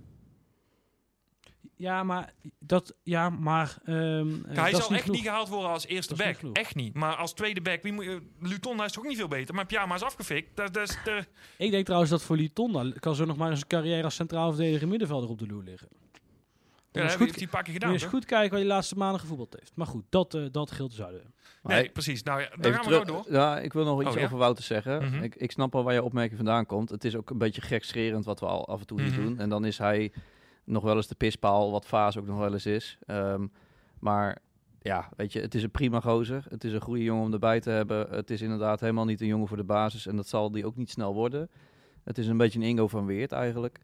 Ja, maar dat, ja, maar. ehm, eh, hij dat is zal niet echt genoeg. niet gehaald worden als eerste niet back. Echt niet. Maar als tweede back, wie moet, je- Luton hij is toch ook niet veel beter. Maar Pyama is afgefikt. Dat, dat is de, Ik denk trouwens dat voor Litonda kan zo nog maar eens een carrière als centraal verdediger middenvelder op de loer liggen. ja, dat goed heeft hij Moet toch? goed kijken waar je de laatste maanden gevoetbald heeft. Maar goed, dat, eh dat geldt zouden. Nee, precies. Nou ja, daar Even gaan we nou terug- door. Ja, ik wil nog iets Oh, ja? over Wouter zeggen. Mhm. ik, ik snap al waar je opmerking vandaan komt. Het is ook een beetje gekscherend wat we al af en toe hier Mhm. doen. En dan is hij nog wel eens de pispaal, wat Vaas ook nog wel eens is. Ehm, maar ja, weet je, het is een prima gozer. Het is een goede jongen om erbij te hebben. Het is inderdaad helemaal niet een jongen voor de basis. En dat zal die ook niet snel worden. Het is een beetje een Ingo van Weert eigenlijk.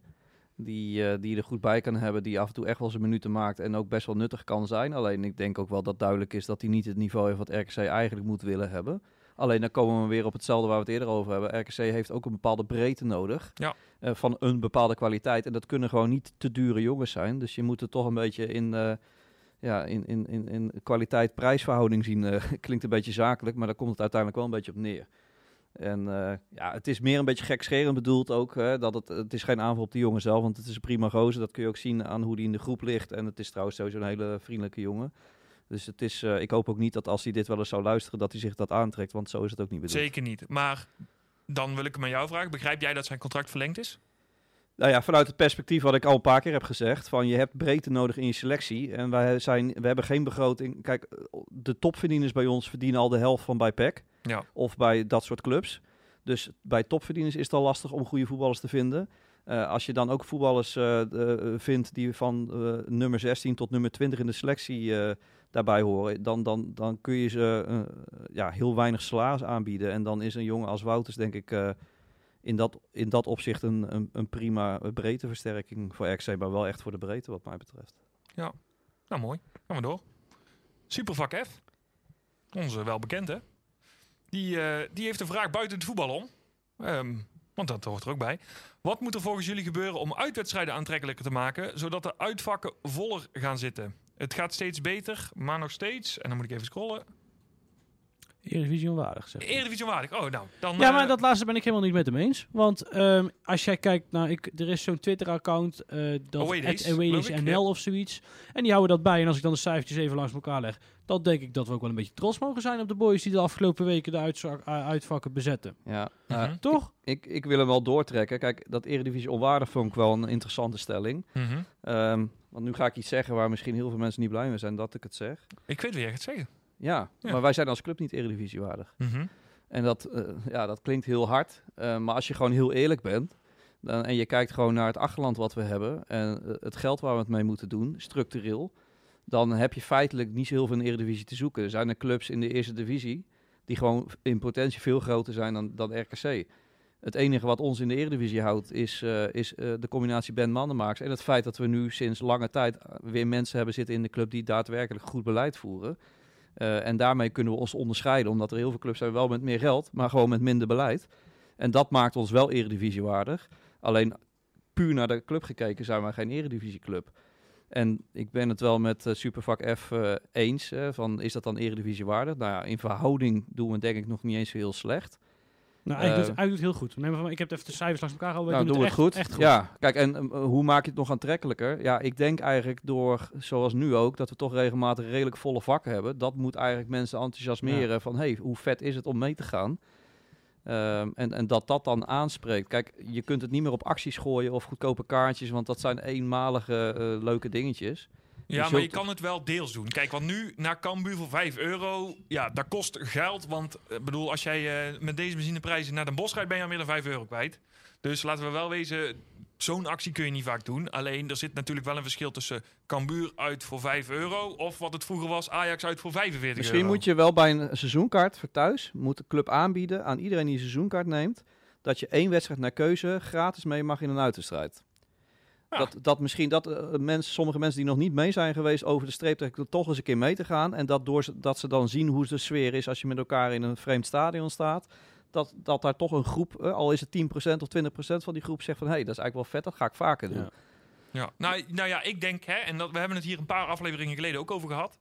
Die, eh, die er goed bij kan hebben. Die af en toe echt wel zijn minuten maakt. En ook best wel nuttig kan zijn. Alleen ik denk ook wel dat duidelijk is dat hij niet het niveau heeft wat RKC eigenlijk moet willen hebben. Alleen dan komen we weer op hetzelfde waar we het eerder over hebben. RKC heeft ook een bepaalde breedte nodig. Ja. eh, van een bepaalde kwaliteit. En dat kunnen gewoon niet te dure jongens zijn. Dus je moet het toch een beetje in, eh, ja, in, in, in, in kwaliteit-prijsverhouding zien. eh, klinkt een beetje zakelijk, maar daar komt het uiteindelijk wel een beetje op neer. En ja, het is meer een beetje gekscherend bedoeld ook. Hè, dat het, het is geen aanval op die jongen zelf, want het is een prima gozer. Dat kun je ook zien aan hoe die in de groep ligt. En het is trouwens sowieso een hele vriendelijke jongen. Dus het is, eh, ik hoop ook niet dat als hij dit wel eens zou luisteren, dat hij zich dat aantrekt. Want zo is het ook niet bedoeld. Zeker niet. Maar dan wil ik hem aan jou vragen. Begrijp jij dat zijn contract verlengd is? Nou ja, vanuit het perspectief wat ik al een paar keer heb gezegd, van je hebt breedte nodig in je selectie. En wij zijn, we hebben geen begroting. Kijk, de topverdieners bij ons verdienen al de helft van bij PEC. Ja. Of bij dat soort clubs. Dus bij topverdieners is het al lastig om goede voetballers te vinden. Eh, als je dan ook voetballers eh, vindt die van nummer 16 tot nummer 20 in de selectie daarbij horen, dan, dan, dan kun je ze eh, ja, heel weinig salaris aanbieden. En dan is een jongen als Wouters, denk ik, eh, in, dat, in dat opzicht een, een, een prima breedteversterking voor RKC, maar wel echt voor de breedte wat mij betreft. Nou, mooi. Gaan we door. Supervak F. Onze wel bekend, hè? Die, eh, die heeft een vraag buiten het voetbal om. Ehm, want dat hoort er ook bij. Wat moet er volgens jullie gebeuren om uitwedstrijden aantrekkelijker te maken, zodat de uitvakken voller gaan zitten? Het gaat steeds beter, maar nog steeds. En dan moet ik even scrollen. Eredivisie onwaardig, zeg. Eredivisie waardig. Oh, nou. Dan, Ja, eh, maar dat laatste ben ik helemaal niet met hem eens. Want ehm, als jij kijkt naar... Ik, er is zo'n Twitter-account, eh dat Away Days, at Away Days geloof ik, NL of zoiets. En die houden dat bij. En als ik dan de cijfertjes even langs elkaar leg... dan denk ik dat we ook wel een beetje trots mogen zijn op de boys... die de afgelopen weken de uitzak- uh, uitvakken bezetten. Ja, Mhm. eh, Toch? ik, ik wil hem wel doortrekken. Kijk, dat Eredivisie onwaardig vond ik wel een interessante stelling. mhm. Ehm, want nu ga ik iets zeggen waar misschien heel veel mensen niet blij mee zijn dat ik het zeg. Ik weet wie jij gaat zeggen. Ja, Ja. maar wij zijn als club niet Eredivisie waardig. Mhm. En dat, eh, ja, dat klinkt heel hard. eh, maar als je gewoon heel eerlijk bent. Dan, en je kijkt gewoon naar het achterland wat we hebben. En eh, het geld waar we het mee moeten doen, structureel. Dan heb je feitelijk niet zo heel veel in de Eredivisie te zoeken. Er zijn er clubs in de eerste divisie. die gewoon in potentie veel groter zijn dan, dan RKC. Het enige wat ons in de Eredivisie houdt. is, is de combinatie Ben Mandenmaaks. En het feit dat we nu sinds lange tijd weer mensen hebben zitten in de club. die daadwerkelijk goed beleid voeren. Eh, en daarmee kunnen we ons onderscheiden, omdat er heel veel clubs zijn wel met meer geld, maar gewoon met minder beleid. En dat maakt ons wel eredivisiewaardig. Alleen puur naar de club gekeken zijn wij geen eredivisieclub. En ik ben het wel met eh, Supervak F eh, eens, van is dat dan eredivisiewaardig? Nou ja, in verhouding doen we denk ik nog niet eens heel slecht. Nou, hij, Eh, doet, hij doet het heel goed. Neem maar ik heb even de cijfers langs elkaar gehouden. Nou, doen doen het echt, goed. Echt goed. Ja, kijk, en eh, hoe maak je het nog aantrekkelijker? Ja, ik denk eigenlijk door, zoals nu ook, dat we toch regelmatig redelijk volle vakken hebben. Dat moet eigenlijk mensen enthousiasmeren van, hey, hoe vet is het om mee te gaan? Ehm, en, en dat dat dan aanspreekt. Kijk, je kunt het niet meer op acties gooien of goedkope kaartjes, want dat zijn eenmalige eh, leuke dingetjes. Ja, Je maar je kan het wel deels doen. Kijk, want nu naar Cambuur voor 5 euro, ja, dat kost geld. Want ik bedoel, als jij eh, met deze benzineprijzen naar Den Bosch rijdt, ben je al meer dan 5 euro kwijt. Dus laten we wel wezen, zo'n actie kun je niet vaak doen. Alleen, er zit natuurlijk wel een verschil tussen Cambuur uit voor 5 euro... of wat het vroeger was, Ajax uit voor 45 Misschien euro. moet je wel bij een seizoenkaart voor thuis, moet de club aanbieden aan iedereen die een seizoenkaart neemt, dat je één wedstrijd naar keuze gratis mee mag in een uitwedstrijd. Ja. Dat, dat misschien dat eh, mensen, sommige mensen die nog niet mee zijn geweest over de streep, dat toch eens een keer mee te gaan. En dat, door, dat ze dan zien hoe de sfeer is als je met elkaar in een vreemd stadion staat. Dat, dat daar toch een groep, eh, al is het 10% of 20% van die groep, zegt van hé, hey, dat is eigenlijk wel vet, dat ga ik vaker doen. Ja. Ja, nou, nou ja, ik denk, hè, en dat, we hebben het hier een paar afleveringen geleden ook over gehad.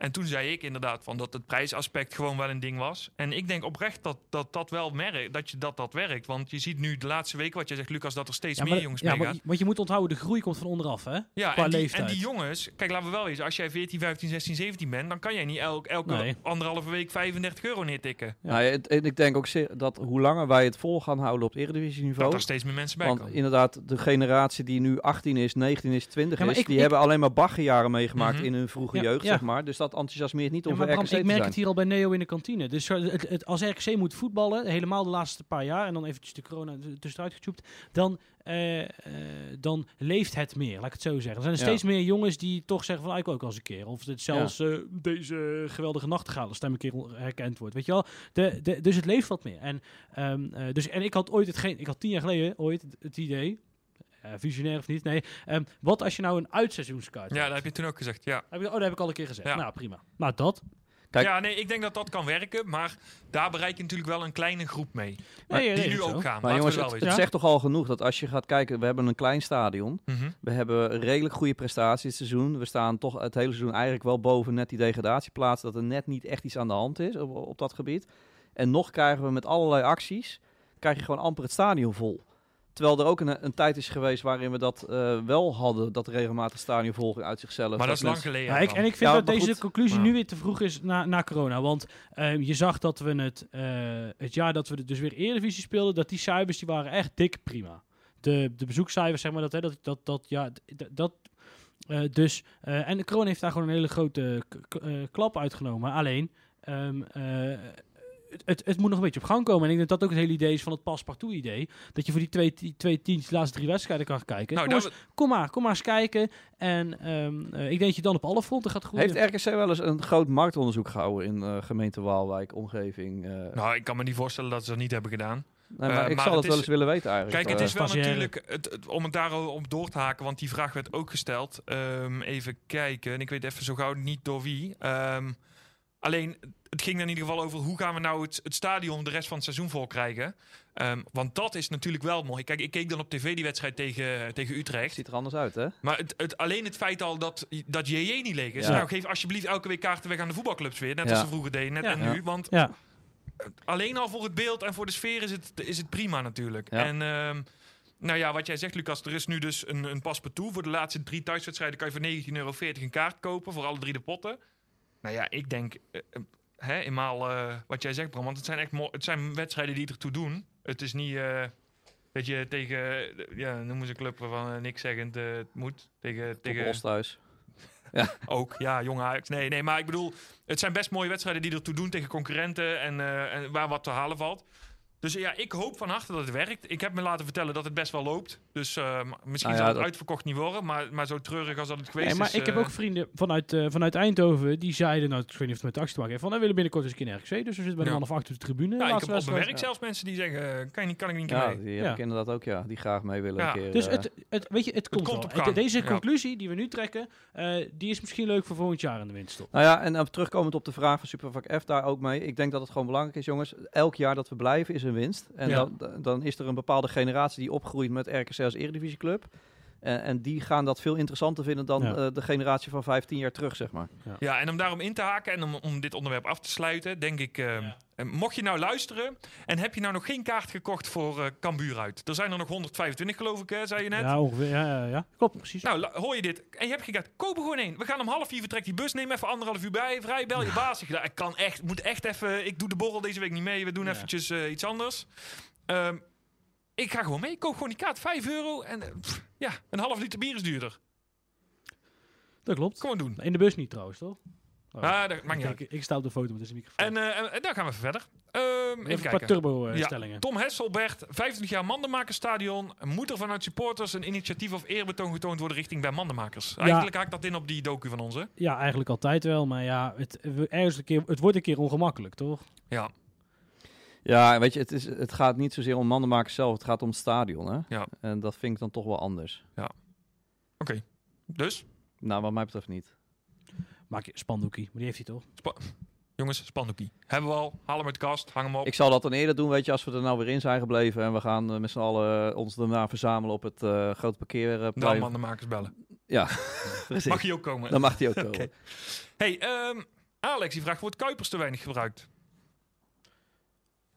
En toen zei ik inderdaad van dat het prijsaspect gewoon wel een ding was. En ik denk oprecht dat dat, dat wel merkt, dat, je, dat dat werkt. Want je ziet nu de laatste week, wat je zegt, Lucas, dat er steeds Ja, meer jongens ja, meegaan. maar, want je moet onthouden, de groei komt van onderaf, hè? Ja, qua en die, leeftijd. en die jongens, kijk, laten we wel wezen, als jij 14, 15, 16, 17 bent, dan kan jij niet elk, elke Nee. anderhalve week 35 euro neertikken. Ja. Nou, ja, en ik denk ook dat hoe langer wij het vol gaan houden op eredivisieniveau, Dat er steeds meer mensen bij Want komen. inderdaad, de generatie die nu 18 is, 19 is, 20 Ja, maar is, ik- die ik- hebben alleen maar baggerjaren meegemaakt Mhm. in hun vroege Ja, jeugd, ja. zeg maar. Dus dat enthousiasmeert niet Ja, om maar voor Bram, RKC ik merk zijn. het hier al bij Neo in de kantine. Dus het, het, als RKC moet voetballen, helemaal de laatste paar jaar, en dan eventjes de corona tussenuit getjoept, dan, eh, eh, dan leeft het meer, laat ik het zo zeggen. Er zijn er Ja. steeds meer jongens die toch zeggen van, ah, ik ook wel eens een keer. Of het zelfs eh, deze geweldige nachtegalen stem een keer herkend wordt, weet je wel. De, de, dus het leeft wat meer. En, ehm, eh, dus, en ik had ooit hetgeen, ik had tien jaar geleden ooit het, het idee, eh, visionair of niet, nee, ehm, wat als je nou een uitseizoenskaart Ja, hebt? dat heb je toen ook gezegd, ja. Heb ik- Oh, dat heb ik al een keer gezegd. Ja. Nou, prima. Nou, dat. Kijk- Ja, nee, ik denk dat dat kan werken, maar daar bereik je natuurlijk wel een kleine groep mee. Nee, nee, die nee, nu zo. ook gaan. Maar jongens, we het, wel het zegt toch al genoeg dat als je gaat kijken, we hebben een klein stadion. Mhm. We hebben redelijk goede prestaties dit seizoen. We staan toch het hele seizoen eigenlijk wel boven net die degradatieplaats. Dat er net niet echt iets aan de hand is op, op dat gebied. En nog krijgen we met allerlei acties, krijg je gewoon amper het stadion vol. Terwijl er ook een, een tijd is geweest waarin we dat eh, wel hadden, dat regelmatig stadionvolging uit zichzelf. Maar dat is lang geleden. Ja, ik, en ik vind Ja, dat deze goed. conclusie Ja. nu weer te vroeg is na, na corona. Want ehm, je zag dat we het, eh, het jaar dat we dus weer Eredivisie speelden, dat die cijfers die waren echt dik prima. De, de bezoekcijfers, zeg maar, dat, hè, dat, dat, dat, ja, dat eh, dus, eh, en de corona heeft daar gewoon een hele grote eh, klap uitgenomen. Alleen, ehm, eh, het, het, het moet nog een beetje op gang komen. En ik denk dat dat ook het hele idee is van het paspartout idee. Dat je voor die twee, die twee teams de laatste drie wedstrijden kan kijken. Nou, Jongens, kom maar, kom maar eens kijken. En ehm, eh, ik denk dat je dan op alle fronten gaat groeien. Heeft RKC wel eens een groot marktonderzoek gehouden in eh, gemeente Waalwijk, omgeving? eh? nou, ik kan me niet voorstellen dat ze dat niet hebben gedaan. Nee, maar ik maar zou het het wel is- eens willen weten eigenlijk. Kijk, het is wel natuurlijk, het, het- om het daarop door te haken, want die vraag werd ook gesteld. Ehm, even kijken, en ik weet even zo gauw niet door wie. Ehm, Alleen, het ging in ieder geval over hoe gaan we nou het, het stadion de rest van het seizoen vol krijgen. Ehm, want dat is natuurlijk wel mooi. Kijk, ik keek dan op tv die wedstrijd tegen, tegen Utrecht. Ziet er anders uit, hè? Maar het, het, alleen het feit al dat, dat JJ niet leeg is. Ja. Nou, geef alsjeblieft elke week kaarten weg aan de voetbalclubs weer. Net Ja. als ze vroeger deden, net Ja. en nu. Want Ja, alleen al voor het beeld en voor de sfeer is het, is het prima natuurlijk. Ja. En ehm, nou ja, wat jij zegt, Lucas, er is nu dus een, een paspartout. Voor de laatste drie thuiswedstrijden kan je voor 19,40 euro een kaart kopen voor alle drie de potten. Nou ja, ik denk, hè, eenmaal eh, wat jij zegt, Bram, want het zijn echt het zijn wedstrijden die ertoe doen. Het is niet dat je tegen, ja, noemen ze een club waarvan uh, niks zeggend het moet. Tegen, Tegen Osthuis. ook, ja, jonge Ajax. Nee, nee, maar ik bedoel, het zijn best mooie wedstrijden die ertoe doen tegen concurrenten en, en waar wat te halen valt. Dus ja, ik hoop van harte dat het werkt. Ik heb me laten vertellen dat het best wel loopt. Dus eh, misschien Nou ja, zal het dat- uitverkocht niet worden, maar, maar zo treurig als dat het geweest Nee, maar is. ik heb eh, ook vrienden vanuit, eh, vanuit Eindhoven die zeiden, nou, ik weet niet of het met de actie te maken heeft, van wij willen binnenkort eens een keer RKC, dus we zitten bij de Ja. man of acht op de tribune. Ja, ik heb op mijn werk zelfs mensen die zeggen, eh, kan, je niet, kan ik niet een Ja, mee? die heb ik inderdaad ook, ja. Die graag mee willen Ja. een keer. Dus eh, het, het, weet je, het komt, komt wel. op Het- gang. deze Ja. conclusie die we nu trekken, eh, die is misschien leuk voor volgend jaar in de winterstop. Nou ja, en dan terugkomend op de vraag van Supervak F daar ook mee. Ik denk dat het gewoon belangrijk is, jongens. Elk jaar dat we blijven is een winst. En Ja. dan, dan is er een bepaalde generatie die opgroeit met RKC als eredivisieclub. En, en die gaan dat veel interessanter vinden dan Ja. eh, de generatie van 15 jaar terug, zeg maar. Ja, en om daarom in te haken en om, om dit onderwerp af te sluiten, denk ik, eh, eh, mocht je nou luisteren en heb je nou nog geen kaart gekocht voor eh Cambuur uit. Er zijn er nog 125 geloof ik, hè, zei je net. Ja, ongeveer. Ja, ja, ja. Klopt, precies. Nou, hoor je dit? En je hebt kaart. Koop er gewoon één. We gaan om half vier vertrekt die bus. Neem even anderhalf uur bij. Vrij, bel je baas. Ik, kan echt, moet echt even. Ik doe de borrel deze week niet mee. We doen Ja. eventjes eh, iets anders. Ehm, ik ga gewoon mee. Ik koop gewoon die kaart. 5 euro. En eh, pff, ja, een half liter bier is duurder. Dat klopt. Gewoon doen. In de bus niet trouwens, toch? Oh. Ah, dat maakt niet uit. ik sta op de foto met deze microfoon. En, eh, en, en daar gaan we even verder. Ehm, even, Even een paar kijken. turbo-stellingen. Tom Hesselbert, 25 jaar Mandenmakersstadion. Moet er vanuit supporters een initiatief of eerbetoon getoond worden richting bij Mandenmakers? Eigenlijk haakt dat in op die docu van ons, hè? Ja, eigenlijk altijd wel. Maar ja, het, ergens een keer, het wordt een keer ongemakkelijk, toch? Ja. Ja, weet je, het, is, het gaat niet zozeer om mandenmakers zelf. Het gaat om het stadion, hè. Ja. En dat vind ik dan toch wel anders. Dus, Nou, wat mij betreft niet. Maak je spandoekie, maar die heeft hij toch? jongens, spandoekie. Hebben we al. Haal hem uit de kast. Hang hem op. Ik zal dat dan eerder doen, weet je, als we er nou weer in zijn gebleven. En we gaan eh, met z'n allen eh, ons daarna verzamelen op het eh grote Dan parkeerplein. Mandenmakers bellen. Ja, precies. Mag je ook komen? Dan mag die ook komen. Oké. Hey, ehm, Alex die vraagt, wordt Kuipers te weinig gebruikt?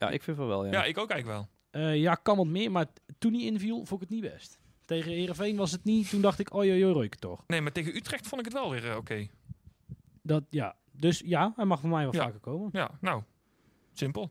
Ja, ik vind van wel, ja. Ja, ik ook eigenlijk wel. Eh, ja, kan wat meer, maar toen hij inviel, vond ik het niet best. Tegen Herenveen was het niet. Toen dacht ik, oh joh, rook toch. Nee, maar tegen Utrecht vond ik het wel weer eh, oké. Dat, ja. Dus ja, hij mag voor mij wel Ja. vaker komen. Ja, nou, simpel.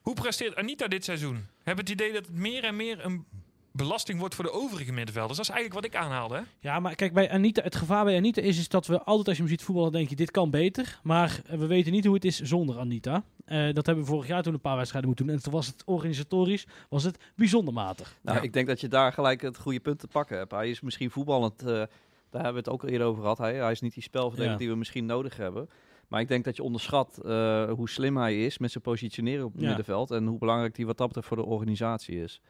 Hoe presteert Anita dit seizoen? Heb het idee dat het meer en meer een belasting wordt voor de overige middenvelders? Dat is eigenlijk wat ik aanhaalde, hè? Ja, maar kijk, bij Anita, het gevaar bij Anita is, is dat we altijd als je hem ziet voetballen, denk je, dit kan beter. Maar eh, we weten niet hoe het is zonder Anita. Eh, dat hebben we vorig jaar toen een paar wedstrijden moeten doen. En toen was het organisatorisch was het bijzonder matig. Nou, Ja. ik denk dat je daar gelijk het goede punt te pakken hebt. Hij is misschien voetballend, eh, daar hebben we het ook al eerder over gehad. Hij, hij is niet die spelverdeler Ja. die we misschien nodig hebben. Maar ik denk dat je onderschat eh, hoe slim hij is met zijn positioneren op het Ja. middenveld. En hoe belangrijk die wat dat betreft voor de organisatie is.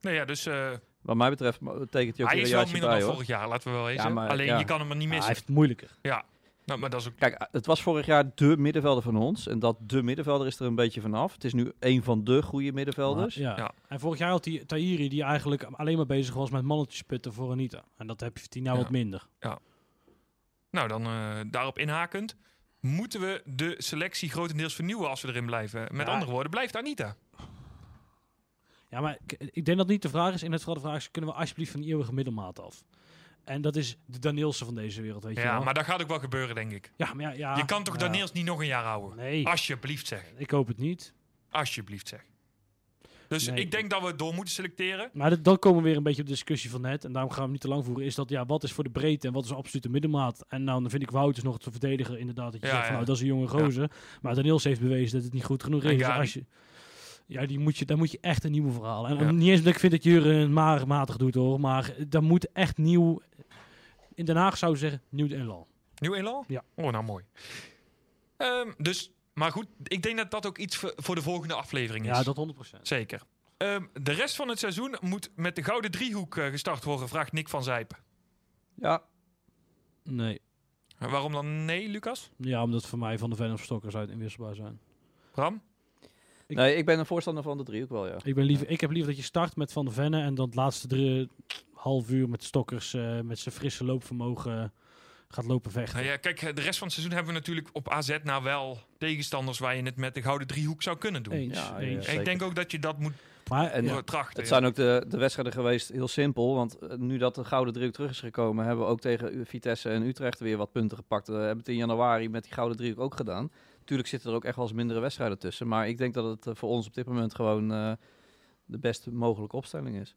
Nou ja, dus eh, Wat mij betreft mo- tekent hij ook hij is wel minder bij, dan hoor. vorig jaar, laten we wel. Ja, maar- Alleen ja. je kan hem er niet Maar hij missen. heeft het moeilijker. Ja, nou, maar dat is ook... Kijk, het was vorig jaar de middenvelder van ons. En dat de middenvelder is er een beetje vanaf. Het is nu een van de goede middenvelders. Maar, ja. Ja. En vorig jaar had hij Tahiri, die eigenlijk alleen maar bezig was met mannetjes putten voor Anita. En dat heb je hij nou Ja. wat minder. Nou, dan eh, daarop inhakend. Moeten we de selectie grotendeels vernieuwen als we erin blijven? Met Ja. andere woorden, blijft Anita. Ja, maar ik, ik denk dat niet de vraag is. En het vooral de vraag is, kunnen we alsjeblieft van die eeuwige middelmaat af? En dat is de Danielsen van deze wereld, weet je Ja, wel. maar dat gaat ook wel gebeuren, denk ik. ja, maar ja, ja, je kan toch ja. Daniels niet nog een jaar houden? Nee, Alsjeblieft zeg. ik hoop het niet. Alsjeblieft zeg. Dus Nee. ik denk dat we door moeten selecteren. Maar dan komen we weer een beetje op de discussie van net. En daarom gaan we hem niet te lang voeren. Is dat, ja, wat is voor de breedte en wat is een absolute middenmaat? En nou, dan vind ik Wouters nog te verdediger inderdaad. Dat je Ja, zegt van, ja. nou, dat is een jonge gozer. Maar Daniels heeft bewezen dat het niet goed genoeg En is. Gary. als je, ja, die moet je, daar moet je echt een nieuwe verhaal. En Ja. niet eens dat ik vind dat Jurgen maar matig doet hoor. Maar daar moet echt nieuw... In Den Haag zou je zeggen, nieuw elan. Nieuw elan? Ja. Oh, nou mooi. Ehm, dus, maar goed, ik denk dat dat ook iets voor, de volgende aflevering is. Ja, dat 100%. Zeker. Ehm, de rest van het seizoen moet met de gouden driehoek eh, gestart worden, vraagt Nick van Zijpen. Ja, Nee. Waarom dan nee, Lucas? Ja, omdat voor mij Van de Ven of Stokkers uit inwisselbaar zijn. Bram? Ik- Nee, ik ben een voorstander van de driehoek wel, ja. Ik, ben liever, ik heb liever dat je start met Van de Venne en dan het laatste drie, half uur met Stokkers eh, met zijn frisse loopvermogen eh, gaat lopen vechten. Nou ja, kijk, de rest van het seizoen hebben we natuurlijk op AZ nou wel tegenstanders waar je het met de gouden driehoek zou kunnen doen. Eens, Ja, eens. Ik denk ook dat je dat moet Maar En- eh, Ja. trachten. Het zijn ook de, de wedstrijden geweest heel simpel. Want eh, nu dat de gouden driehoek terug is gekomen, hebben we ook tegen Vitesse en Utrecht weer wat punten gepakt. We hebben het in januari met die gouden driehoek ook gedaan. Tuurlijk zitten er ook echt wel eens mindere wedstrijden tussen. Maar ik denk dat het eh, voor ons op dit moment gewoon eh, de best mogelijke opstelling is.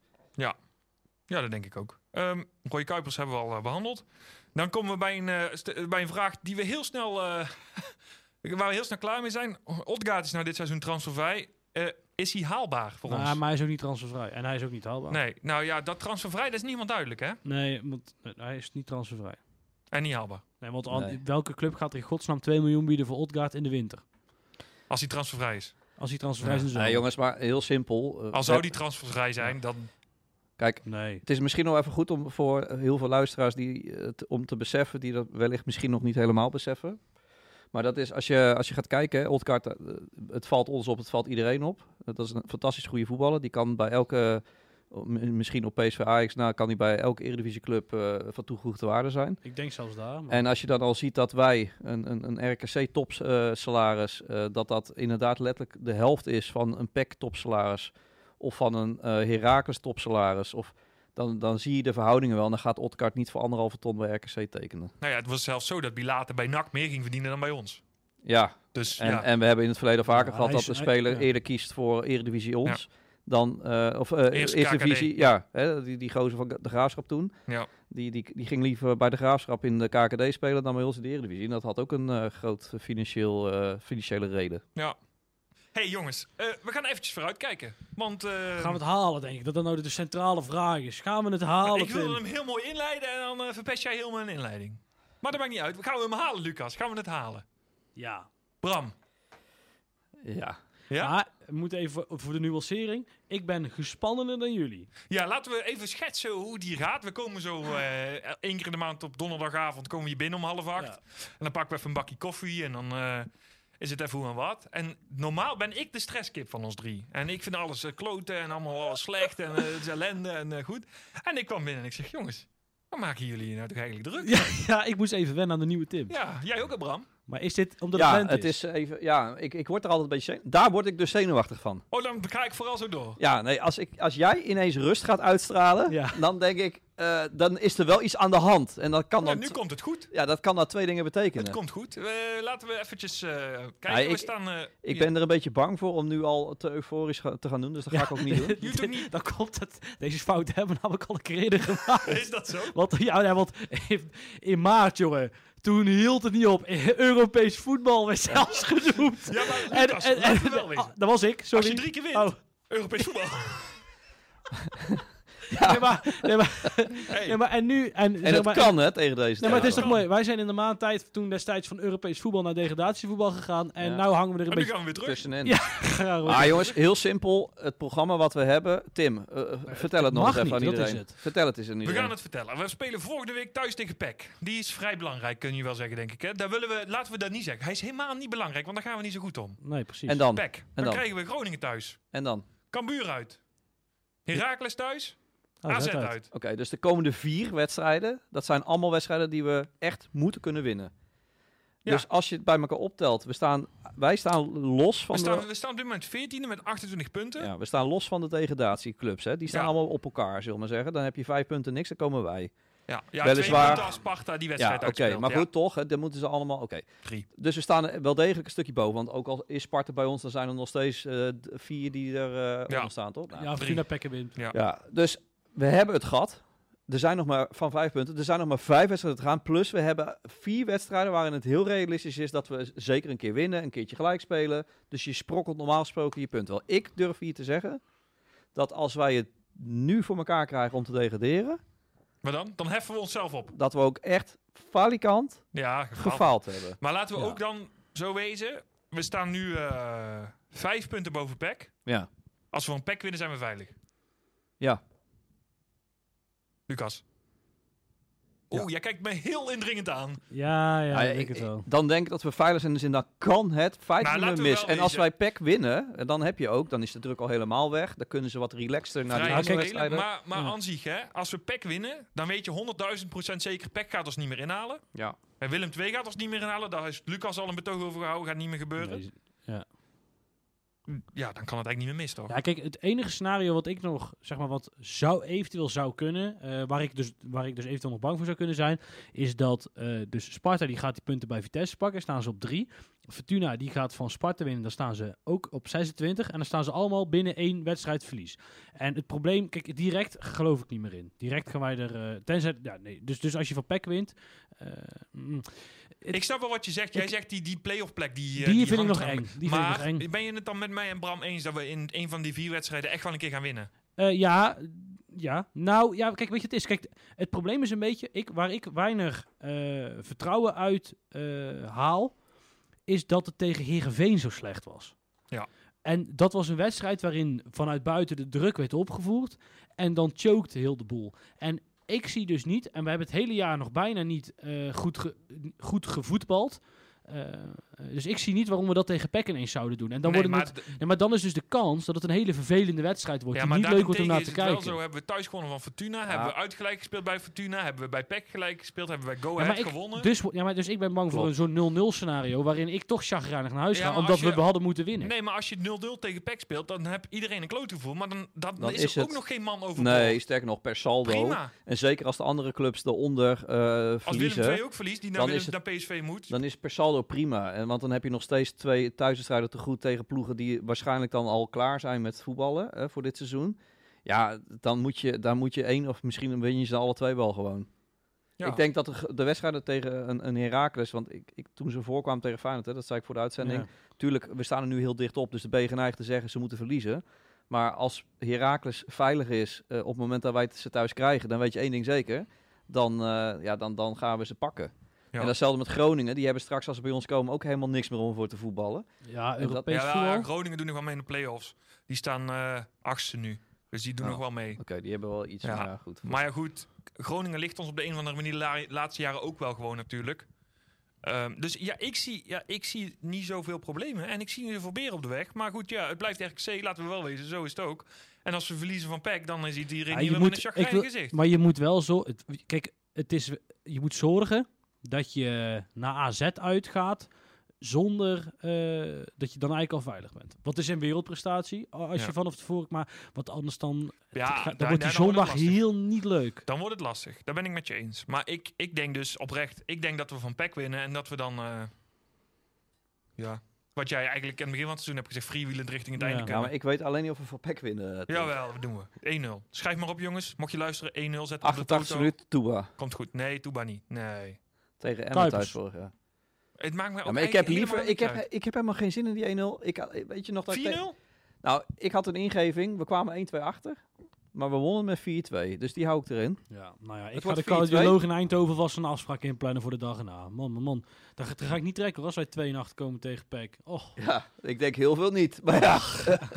Ja, dat denk ik ook. Ehm Roy Kuipers hebben we al eh, behandeld. Dan komen we bij een, bij een vraag die we heel snel, eh, waar we heel snel klaar mee zijn. Odgaard is nou dit seizoen transfervrij. Eh, is hij haalbaar voor Nou, ons? maar hij is ook niet transfervrij. En hij is ook niet haalbaar. Nee, nou ja, dat transfervrij, dat is niemand duidelijk, hè? Nee, want hij is niet transfervrij. En niet haalbaar. Nee, want Nee. welke club gaat er in godsnaam 2 miljoen bieden voor Odgaard in de winter? Als hij transfervrij is. Als hij transfervrij is Nee, jongens, maar heel simpel. eh, Al zou die transfervrij zijn, dan... Kijk, Nee. het is misschien nog even goed om voor heel veel luisteraars die, te- om te beseffen, die dat wellicht misschien nog niet helemaal beseffen. Maar dat is, als je, als je gaat kijken, Odgaard, eh, het valt ons op, het valt iedereen op. Dat is een fantastisch goede voetballer. Die kan bij elke, misschien op PSV Ajax, nou kan hij bij elke Eredivisieclub eh van toegevoegde waarde zijn. Ik denk zelfs daar. Maar En als je dan al ziet dat wij een, een, een RKC topsalaris, eh dat dat inderdaad letterlijk de helft is van een PEC topsalaris of van een eh Heracles topsalaris, of dan, dan zie je de verhoudingen wel. En dan gaat Odgaard niet voor anderhalve ton bij RKC tekenen. Nou ja, het was zelfs zo dat Bilater bij NAC meer ging verdienen dan bij ons. Ja, Dus en, ja, en we hebben in het verleden vaker Ja, gehad dat de hij- speler ja. eerder kiest voor Eredivisie ons. Dan, eh, of eh Eerst Eerste KKD. Divisie, ja, hè, die, die gozer van de Graafschap toen. ja. Die, die, die ging liever bij de Graafschap in de KKD spelen dan bij ons in de Eredivisie. En dat had ook een eh, groot financieel, eh, financiële reden. ja. hey, jongens, eh, we gaan eventjes vooruit kijken. Want... eh, gaan we het halen, denk ik. Dat dat nou de centrale vraag is. Gaan we het halen, ik wilde hem heel mooi inleiden en dan eh, verpest jij helemaal een inleiding. Maar dat maakt niet uit. Gaan we hem halen, Lucas? Gaan we het halen? Ja. Bram? Ja. Ja? Maar, we moeten even voor- de nuancering. Ik ben gespannener dan jullie. Ja, laten we even schetsen hoe die gaat. We komen zo eh één keer in de maand op donderdagavond komen we hier binnen om half acht. Ja. En dan pakken we even een bakje koffie en dan eh, is het even hoe en wat. En normaal ben ik de stresskip van ons drie. En ik vind alles eh, kloten en allemaal alles slecht en het is ellende en goed. En ik kwam binnen en ik zeg, jongens, wat maken jullie nou toch eigenlijk druk? Ja, ja, ik moest even wennen aan de nieuwe Tim. Ja, jij ook, Bram? Maar is dit omdat ja, het is even. Ja, ik, ik word er altijd een beetje. Daar word ik dus zenuwachtig van. Oh, dan ga ik vooral zo door. Ja, nee, als, ik, als jij ineens rust gaat uitstralen, Ja. dan denk ik, eh, dan is er wel iets aan de hand. En dat kan Ja, dan, nu komt het goed. ja, dat kan dan twee dingen betekenen. Het komt goed. Eh, laten we eventjes eh, kijken. Ja, ik- we staan... eh, Ik ben er een beetje bang voor om nu al te euforisch ga- te gaan doen, dus dat ga ik ook niet doen. Je doet ook niet- Dan komt het. Deze fout hebben we namelijk al een keer eerder gemaakt. Is dat zo? Want, ja, ja, want in maart, jongen, toen hield het niet op. Europees voetbal werd zelfs genoemd. Ja, maar Lucas, we wel ah, dat was ik, sorry. Als je drie keer wint, Oh, Europees voetbal. nee, maar, nee, maar, Hey. nee, maar en nu... En, En zeg dat maar, kan, hè, tegen deze Nee, maar het is toch mooi. Wij zijn in de maand tijd toen destijds van Europees voetbal naar degradatievoetbal gegaan. En Ja. nou hangen we er een En nu beetje... gaan we weer terug. Tussenin. Ja, graag Ah jongens, heel simpel. Het programma wat we hebben. Tim, eh, eh, vertel het nog even niet, aan dat is iedereen. het. Vertel het eens aan We iedereen. gaan het vertellen. We spelen volgende week thuis tegen PEC. Die is vrij belangrijk, kun je wel zeggen, denk ik. Hè? Daar willen we, laten we dat niet zeggen. Hij is helemaal niet belangrijk, want daar gaan we niet zo goed om. Nee, precies. En dan? PEC. Dan, dan? krijgen we Groningen thuis. En dan? Cambuur uit. Heracles thuis. Oh, AZ zet uit. Oké, dus de komende vier wedstrijden, dat zijn allemaal wedstrijden die we echt moeten kunnen winnen. Ja. Dus als je het bij elkaar optelt, we staan, wij staan los van We staan, de... we staan op dit moment 14e met 28 punten. Ja, we staan los van de degradatieclubs. Hè. Die staan Ja. allemaal op elkaar, zullen we maar zeggen. Dan heb je vijf punten niks, dan komen wij. Ja, ja Weliswaar- twee punten als Sparta die Ja, wedstrijd oké. uitspeelt. maar ja. goed, toch. Hè, dan moeten ze allemaal... Oké. Dus we staan er wel degelijk een stukje boven. Want ook al is Sparta bij ons, dan zijn er nog steeds eh, vier die er eh Ja. onder staan, toch? Nou, Ja. Fortuna Pekken wint. Ja. Ja, dus we hebben het gehad. Er zijn nog maar van vijf punten. Er zijn nog maar vijf wedstrijden te gaan. Plus we hebben vier wedstrijden waarin het heel realistisch is dat we zeker een keer winnen, een keertje gelijk spelen. Dus je sprokkelt normaal gesproken je punt wel. Ik durf hier te zeggen dat als wij het nu voor elkaar krijgen om te degraderen, Maar dan? Dan heffen we onszelf op. dat we ook echt falikant Ja, gefaald. gefaald hebben. Maar laten we Ja. ook dan zo wezen. We staan nu eh, vijf punten boven PEC. Ja. Als we van PEC winnen, zijn we veilig. Ja. Lucas. Oeh, jij kijkt me heel indringend aan. Ja, ja, Ah, ik, ik- het wel. Dan denk ik dat we veilig zijn. Dus in dan kan het feit Nou, mis. En als wij PEC winnen, eh, dan heb je ook, dan is de druk al helemaal weg. Dan kunnen ze wat relaxter naar die Vrij spelen, wedstrijden. maar maar Ja. zich, hè, als we PEC winnen, dan weet je 100.000 procent zeker, PEC gaat ons niet meer inhalen. Ja. En Willem II gaat ons niet meer inhalen. Daar is Lucas al een betoog over gehouden, gaat niet meer gebeuren. Nee, Ja, dan kan het eigenlijk niet meer mis, toch? Ja, kijk, het enige scenario wat ik nog, zeg maar, wat zou eventueel zou kunnen, eh, waar, ik dus, waar ik dus eventueel nog bang voor zou kunnen zijn, is dat eh, dus Sparta die gaat die punten bij Vitesse pakken, staan ze op drie. Fortuna die gaat van Sparta winnen, dan staan ze ook op 26 en dan staan ze allemaal binnen één wedstrijd verlies. En het probleem, kijk, direct geloof ik niet meer in. Direct gaan wij er, eh, tenzij, ja, nee, dus, dus als je van PEC wint, mm, Ik snap wel wat je zegt. Jij Ik- zegt die, die play-off plek, die, eh, die, vind ik nog eng. Die maar vind ik nog eng. ben je het dan met mij en Bram eens dat we in een van die vier wedstrijden echt wel een keer gaan winnen? Eh, ja, ja. Nou, ja, kijk, weet je, het is. Kijk, het probleem is een beetje, ik, waar ik weinig eh, vertrouwen uit haal, is dat het tegen Herenveen zo slecht was. Ja. En dat was een wedstrijd waarin vanuit buiten de druk werd opgevoerd en dan chokte heel de boel. En ik zie dus niet, en we hebben het hele jaar nog bijna niet eh, goed, goed gevoetbald. Eh, eh, dus ik zie niet waarom we dat tegen PEC ineens zouden doen. En dan nee, wordt maar, het Nee, maar dan is dus de kans dat het een hele vervelende wedstrijd wordt. ja, die maar niet leuk wordt om naar is te het kijken. wel zo. Hebben we thuis gewonnen van Fortuna? Hebben we uitgelijk gespeeld bij Fortuna? Hebben we bij PEC gelijk gespeeld? Hebben we bij Go Ja, Ahead maar ik, gewonnen? dus, ja, maar dus ik ben bang voor Klopt. zo'n 0-0 scenario waarin ik toch chagrijnig naar huis Ja, ga, omdat je- we hadden moeten winnen. Nee, maar als je 0-0 tegen PEC speelt, dan heb iedereen een klootgevoel. Maar dan, dan, Dan is, is er ook het- nog geen man over Nee, sterker nog, per saldo. Prima. En zeker als de andere clubs eronder eh, Als Willem verliezen, II ook verliest, die naar, dan Willem, is het- naar PSV moet. dan is per saldo prima. En, want dan heb je nog steeds twee thuiswedstrijden te goed tegen ploegen die waarschijnlijk dan al klaar zijn met voetballen eh, voor dit seizoen. Ja, dan moet je, dan moet je één of misschien win je ze alle twee wel gewoon. Ja. Ik denk dat de, de wedstrijden tegen een, een Heracles, want ik, ik, toen ze voorkwamen tegen Feyenoord, hè, dat zei ik voor de uitzending. Ja. Tuurlijk, we staan er nu heel dicht op, dus de ben je geneigd te zeggen ze moeten verliezen. Maar als Heracles veilig is eh, op het moment dat wij ze thuis krijgen, dan weet je één ding zeker. Dan, eh, ja, dan, dan gaan we ze pakken. Ja. En datzelfde met Groningen. Die hebben straks als ze bij ons komen ook helemaal niks meer om voor te voetballen. Ja, dat- Europees ja, voetbal. ja, Groningen doen nog wel mee in de play-offs. Die staan eh achtste nu. Dus die doen Oh. nog wel mee. Oké, die hebben wel iets. Ja. Goed. Maar ja, goed. Groningen ligt ons op de een of andere manier de la- laatste jaren ook wel gewoon natuurlijk. Ehm, dus ja ik, zie, ja, ik zie niet zoveel problemen. En ik zie niet zoveel beren op de weg. Maar goed, ja, het blijft RKC, laten we wel wezen. Zo is het ook. En als we verliezen van PEC, dan is iedereen Ja, hier met een chagrijnig gezicht. maar je moet wel zo. Het, kijk, het is, je moet zorgen dat je naar AZ uitgaat zonder eh, dat je dan eigenlijk al veilig bent. Wat is een wereldprestatie als Ja. je vanaf tevoren, maar wat anders dan, Ja, het dan wordt die wordt zondag heel niet leuk. Dan wordt het lastig. Daar ben ik met je eens. Maar ik, ik denk dus oprecht, ik denk dat we van PEC winnen en dat we dan, eh, ja, wat jij eigenlijk in het begin van het seizoen hebt gezegd, freewheelend richting het Ja. einde Ja, maar ik weet alleen niet of we voor PEC winnen. eh. Jawel, dat doen we. 1-0. Schrijf maar op jongens. Mocht je luisteren, 1-0 zetten op de 88 minuten Toeba. Komt goed. Nee, Toeba niet. Nee. Tegen Emmen thuis vorig jaar. Het maakt me ook Ja, maar ik heb liever, helemaal ik heb, ik heb helemaal geen zin in die 1-0. Ik, had- weet je nog dat ik 4-0? te- Nou, ik had een ingeving. We kwamen 1-2 achter. Maar we wonnen met 4-2. Dus die hou ik erin. Ja, nou ja, ik Het ga de wordt 4-2. cardioloog in Eindhoven vast een afspraak inplannen voor de dag erna. Man, man, man. Dat, ga- ik niet trekken hoor, als wij 2 en 8 komen tegen PEC. Oh, Ja, ik denk heel veel niet. Maar ja,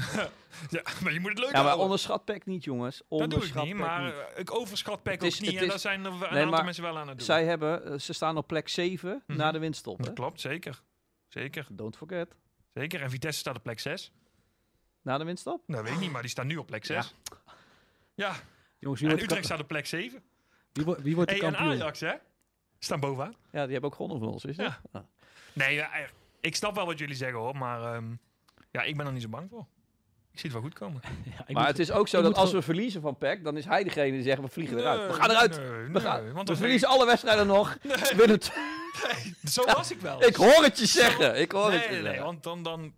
Ja, maar je moet het leuk ja maar onderschat PEC niet, jongens. Dat doe ik Onderschat niet, PEC maar niet. ik overschat PEC is- ook niet. En daar zijn er een Nee, aantal mensen wel aan het doen. Zij hebben, eh, ze staan op plek 7 Mhm. na de winststop. Hè? Dat klopt, zeker. Zeker, Don't forget. zeker. En Vitesse staat op plek 6. Na de winststop? Nou, weet ik niet, maar die staan nu op plek 6. Ja, jongens, wie en Utrecht staat op plek 7. wie, wordt- wie wordt de Hey, en kampioen? Ajax, hè? Staan bovenaan. Ja, die hebben ook gewonnen van ons, is dat? Ja. Ah. Nee, ja, eh, ik snap wel wat jullie zeggen, hoor. Maar ehm, ja, ik ben er niet zo bang voor. Ik zie het wel goed komen. Ja, ik Maar moet- het is ook zo dat als we verliezen van PEC, dan is hij degene die zegt, we vliegen eruit. Nee, We gaan eruit. nee, We, nee, gaan, want we verliezen alle wedstrijden nog. Winnen het- Zo was ik wel. ik hoor het je zeggen. Ik hoor het je nee, want dan, dan,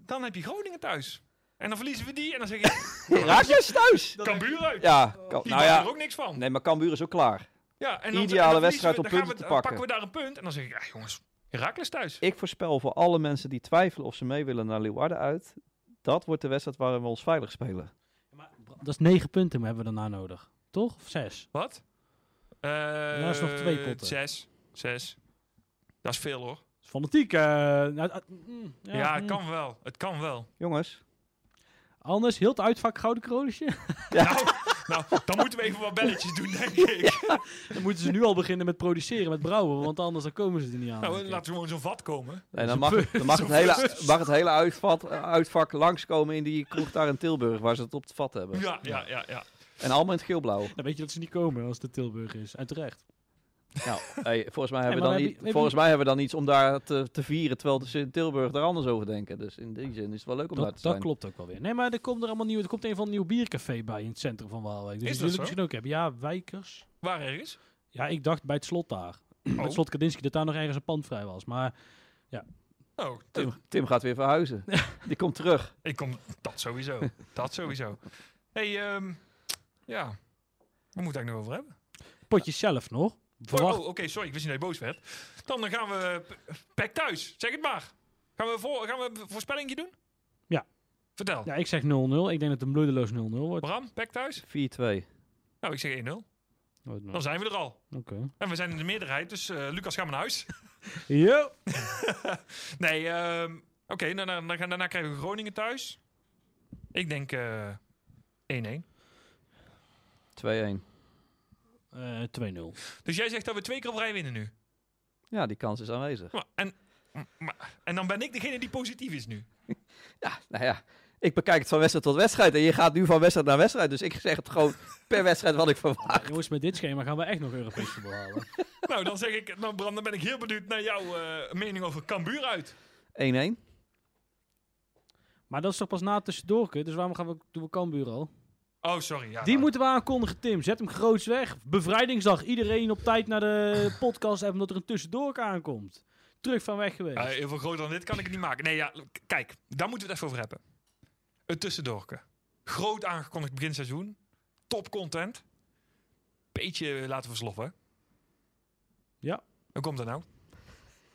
dan heb je Groningen thuis. En dan verliezen we die en dan zeg je, Herakles thuis. Cambuur uit. Ja, kan, Die nou ja. er ook niks van. Nee, maar Cambuur is ook klaar. Ja, en Ideale en dan wedstrijd we- om punten we- te pakken. pakken we daar een punt en dan zeg ik, ja jongens, Herakles thuis. Ik voorspel voor alle mensen die twijfelen of ze mee willen naar Leeuwarden uit. Dat wordt de wedstrijd waarin we ons veilig spelen. Maar Dat is 9 punten hebben we daarna nodig. Toch? Of 6? Wat? Eh Ja, is nog twee potten. Zes. Zes. Dat is veel hoor. Fanatiek. eh, nou, eh, mm, ja, Ja, het mm. kan wel. Het kan wel. Jongens, Anders, heel het uitvak gouden kronetje. Ja. Nou, Nou, dan moeten we even wat belletjes doen, denk ik. Dan moeten ze nu al beginnen met produceren, met brouwen, want anders dan komen ze er niet aan. Nou, laten we gewoon zo'n vat komen. En dan mag, het- dan mag, het, hele, mag het hele uitvat, uitvak langskomen in die kroeg daar in Tilburg, waar ze het op het vat hebben. Ja, ja, ja, ja. En allemaal in het geelblauw. Dan weet je dat ze niet komen als het Tilburg is. En terecht. Nou, hey, volgens, mij hebben we dan we niet, we volgens mij hebben we dan iets om daar te, te vieren, terwijl ze in Tilburg er anders over denken. Dus in die zin is het wel leuk om daar Dat, te dat zijn. klopt ook wel weer. Nee, maar er komt er allemaal nieuw. Er komt een van een nieuw biercafé bij in het centrum van Waalwijk. Dus Is dat misschien ook hebben. Ja, Wijkers. Waar ergens? Ja, ik dacht bij het slot daar. Bij Oh, het slot Kadinski dat daar nog ergens een pand vrij was. Maar oh Tim, Tim gaat weer verhuizen. Die komt terug. ik kom... Dat sowieso. Dat sowieso. hey, ehm, ja. Waar moet ik het eigenlijk nog over hebben? potjes zelf nog. Oh, Verwacht. oh, oké, sorry, ik wist niet dat je boos werd. Dan gaan we Pek thuis. Zeg het maar. Gaan we, voor, gaan we een voorspellingje doen? Ja. Vertel. Ja, ik zeg 0-0. Ik denk dat het een bloedeloos 0-0 wordt. Bram, Pek thuis? 4-2. Nou, ik zeg 1-0. Wordt nog. Dan zijn we er al. Oké. En we zijn in de meerderheid, dus eh, Lucas, ga maar naar huis. Yo. nee, ehm, oké, dan, dan, dan gaan- daarna krijgen we Groningen thuis. Ik denk eh 1-1. 2-1. Eh 2-0. Dus jij zegt dat we twee keer op rij winnen nu. Ja, die kans is aanwezig. Maar, en, maar, en dan ben ik degene die positief is nu. Ja, nou ja. Ik bekijk het van wedstrijd tot wedstrijd. En je gaat nu van wedstrijd naar wedstrijd. Dus ik zeg het gewoon per wedstrijd wat ik verwacht. Jongens, met dit schema gaan we echt nog Europees voetbal halen. nou, dan zeg ik, nou Bram, dan ben ik heel benieuwd naar jouw eh, mening over Cambuur uit. 1-1. Maar dat is toch pas na het tussendoorke, dus waarom gaan we, doen we Cambuur al? Oh, sorry. Ja, Die nou, moeten we aankondigen, Tim. Zet hem groots weg. Bevrijdingsdag. Iedereen op tijd naar de podcast hebben omdat er een tussendoorke aankomt. Terug van weg geweest. eh, heel veel groter dan dit kan ik het niet maken. Nee, ja, kijk, daar moeten we het even over hebben. Het tussendoorke. Groot aangekondigd begin seizoen. Top content. Beetje laten we sloffen. Ja. Hoe komt dat nou?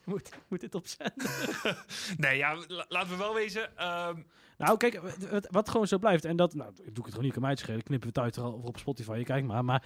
Moet, moet dit opzetten? Nee, ja, la- laten we wel wezen. ehm, nou, kijk, wat- gewoon zo blijft. En dat, nou, doe ik het gewoon niet aan mij te schelen. Knippen we het uit er al over op Spotify. Je kijkt maar. Maar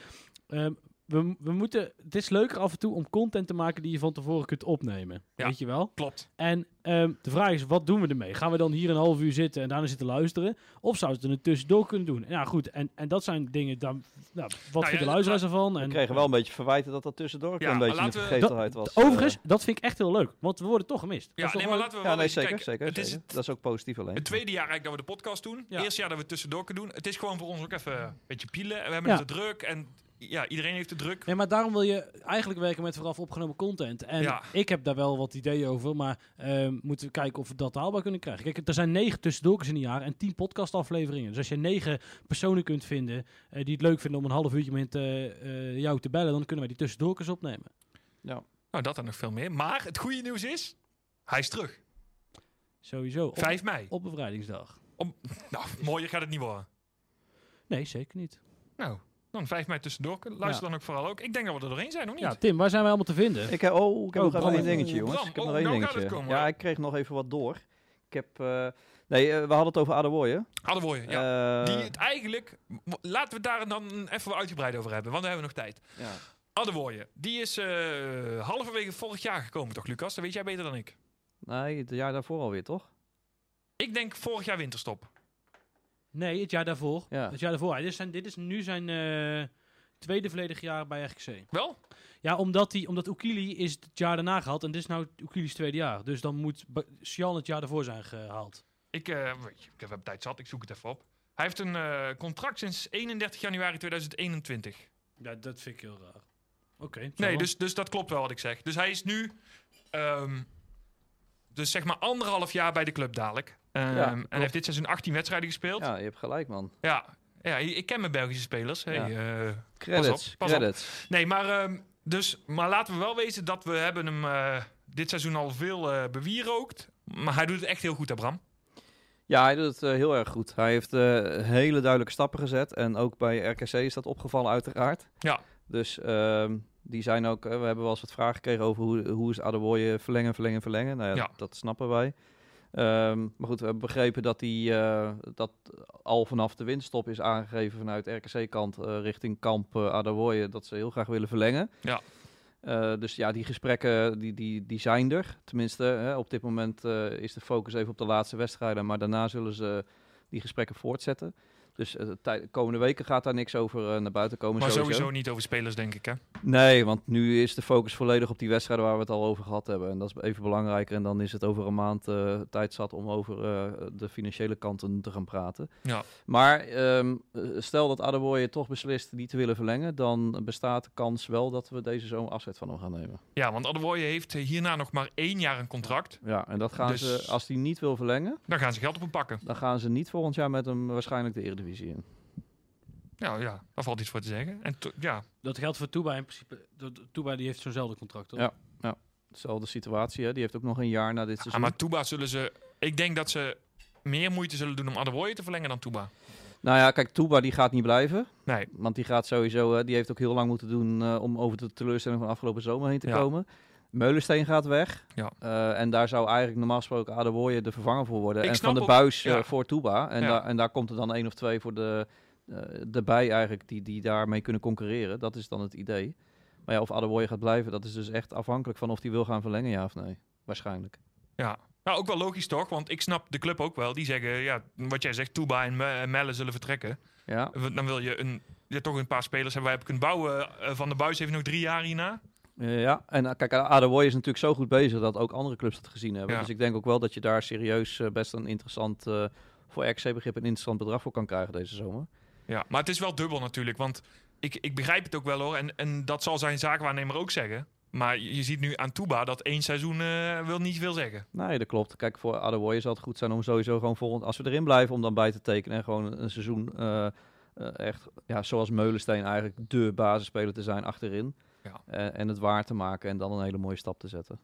ehm, we, we moeten, het is leuker af en toe om content te maken die je van tevoren kunt opnemen. Ja. Weet je wel? klopt. En ehm, de vraag is, wat doen we ermee? Gaan we dan hier een half uur zitten en daarna zitten luisteren? Of zouden we het er tussendoor kunnen doen? Ja, goed. En, en dat zijn dingen, dan, nou, wat ja, vinden luisteraars ervan? We En, kregen wel een beetje verwijten dat dat tussendoor Ja, een beetje een vergetelheid was. Overigens, Eh, dat vind ik echt heel leuk. Want we worden toch gemist. Ja, nee, maar laten we ja, wel nee, zeker, Kijk, zeker, Het is zeker. het, Dat is ook positief alleen. het tweede jaar eigenlijk dat we de podcast doen. Ja. Eerste jaar dat we het tussendoor kunnen doen. Het is gewoon voor ons ook even een beetje pielen. En we hebben Ja. het te druk. En ja, iedereen heeft de druk. Nee, maar daarom wil je eigenlijk werken met vooraf opgenomen content. En Ja. ik heb daar wel wat ideeën over, maar ehm, moeten we kijken of we dat haalbaar kunnen krijgen. Kijk, er zijn negen tussendoorkers in een jaar en tien podcastafleveringen. Dus als je negen personen kunt vinden eh, die het leuk vinden om een half uurtje met eh, eh, jou te bellen, dan kunnen wij die tussendoorkers opnemen. Ja. Nou, dat en nog veel meer. Maar het goede nieuws is, hij is terug. Sowieso. Op, 5 mei. op bevrijdingsdag. Nou, mooier gaat het niet worden. Nee, zeker niet. Nou, dan 5 mei tussendoor. Luister Ja. dan ook vooral ook. Ik denk dat we er doorheen zijn, of niet? Ja, Tim, waar zijn wij allemaal te vinden? Ik heb, oh, ik heb Oh, nog één dingetje, oh, jongens. Bram, ik heb oh, nog één nou gaat het dingetje. komen. Ja, ik kreeg nog even wat door. Ik heb... eh, nee, eh, we hadden het over Adewoye. Adewoye, ja. Eh, Die het eigenlijk... Laten we het daar dan even uitgebreid over hebben, want dan hebben we nog tijd. ja. Adewoye, die is eh, halverwege vorig jaar gekomen toch, Lucas? Dat weet jij beter dan ik. Nee, het jaar daarvoor alweer, toch? Ik denk vorig jaar winterstop. Nee, het jaar daarvoor. Ja. Het jaar daarvoor. Dit is, zijn, dit is nu zijn eh, tweede volledig jaar bij RKC. Wel? Ja, omdat, die, omdat Ukili is het jaar daarna gehaald en dit is nou Ukili's tweede jaar. Dus dan moet Sjan het jaar daarvoor zijn gehaald. Ik, eh, weet je, ik heb tijd zat, ik zoek het even op. Hij heeft een eh, contract sinds 31 januari 2021. Ja, dat vind ik heel raar. Oké. Nee, dus, dus dat klopt wel wat ik zeg. Dus hij is nu, ehm, dus zeg maar anderhalf jaar bij de club dadelijk. Ehm, Ja, en heeft dit seizoen 18 wedstrijden gespeeld. Ja, Ja, je hebt gelijk, man. ja. ik ken mijn Belgische spelers. Hey, Ja. eh, Credits, pas op. credits. nee, maar, ehm, dus, maar laten we wel wezen dat we hebben hem eh, dit seizoen al veel eh bewierookt. Maar hij doet het echt heel goed, hè Bram? Ja, hij doet het heel erg goed. Hij heeft hele duidelijke stappen gezet. En ook bij RKC is dat opgevallen, uiteraard. Ja. Dus ehm, die zijn ook... we hebben wel eens wat vragen gekregen over hoe, hoe is Adewoye verlengen, verlengen, verlengen. Nou ja, Ja. dat snappen wij. Ehm, maar goed, we hebben begrepen dat, die, eh, dat al vanaf de winststop is aangegeven vanuit RKC-kant eh, richting kamp uh, Adewoye dat ze heel graag willen verlengen. Ja. Eh, dus ja, die gesprekken die, die, die zijn er. Tenminste, hè, op dit moment eh, is de focus even op de laatste wedstrijden. Maar daarna zullen ze die gesprekken voortzetten. Dus eh, de komende weken gaat daar niks over eh, naar buiten komen. Maar sowieso. sowieso niet over spelers, denk ik. Hè? Nee, want nu is de focus volledig op die wedstrijden waar we het al over gehad hebben. En dat is even belangrijker. En dan is het over een maand eh, tijd zat om over de financiële kanten te gaan praten. Ja. Maar ehm, eh, stel dat Adewoye toch beslist niet te willen verlengen, dan bestaat de kans wel dat we deze zomer afzet van hem gaan nemen. Ja, want Adewoye heeft hierna nog maar één jaar een contract. Ja, en dat gaan Dus- ze, als hij niet wil verlengen, Dan gaan ze geld op hem pakken. dan gaan ze niet volgend jaar met hem waarschijnlijk de Eredivisie in. Ja, ja, daar valt iets voor te zeggen. En to- ja, Dat geldt voor Touba in principe. Touba die heeft zo'nzelfde contract, toch? Ja. Dezelfde situatie, hè? die heeft ook nog een jaar na dit seizoen. maar Touba zullen ze... Ik denk dat ze meer moeite zullen doen om Adewoye te verlengen dan Touba. Nou ja, kijk, Touba die gaat niet blijven. Nee. Want die gaat sowieso, eh, die heeft ook heel lang moeten doen eh, om over de teleurstelling van afgelopen zomer heen te Ja. komen. Meulensteen gaat weg. Ja. Eh, en daar zou eigenlijk normaal gesproken Adewoye de vervanger voor worden. Ik en van de buis eh, ja. voor Touba. En, Ja. daar en daar komt er dan één of twee voor de, eh erbij eigenlijk die, die daarmee kunnen concurreren. Dat is dan het idee. Maar ja, of Adewoye gaat blijven, dat is dus echt afhankelijk van of hij wil gaan verlengen, ja of nee. Waarschijnlijk. Ja. Nou, ook wel logisch toch? Want ik snap de club ook wel. Die zeggen, ja, wat jij zegt, Touba en Me- en Melle zullen vertrekken. Ja, Dan wil je een, ja, toch een paar spelers hebben waar je op kunt bouwen. Van de Buis heeft nog drie jaar hierna. Eh, ja. en eh, kijk, Adewoye is natuurlijk zo goed bezig dat ook andere clubs het gezien hebben. Ja. Dus ik denk ook wel dat je daar serieus eh, best een interessant, voor RC-begrip een interessant bedrag voor kan krijgen deze zomer. Ja, maar het is wel dubbel natuurlijk. Want ik, ik begrijp het ook wel hoor. En, en dat zal zijn zaakwaarnemer ook zeggen. Maar je, ziet nu aan Touba dat één seizoen eh, wil niet veel zeggen. Nee, dat klopt. Kijk, voor Adewoye zal het goed zijn om sowieso gewoon volgend, als we erin blijven, om dan bij te tekenen en gewoon een, seizoen echt, ja, zoals Meulensteen eigenlijk de basisspeler te zijn achterin. Ja. Eh, en het waar te maken en dan een hele mooie stap te zetten.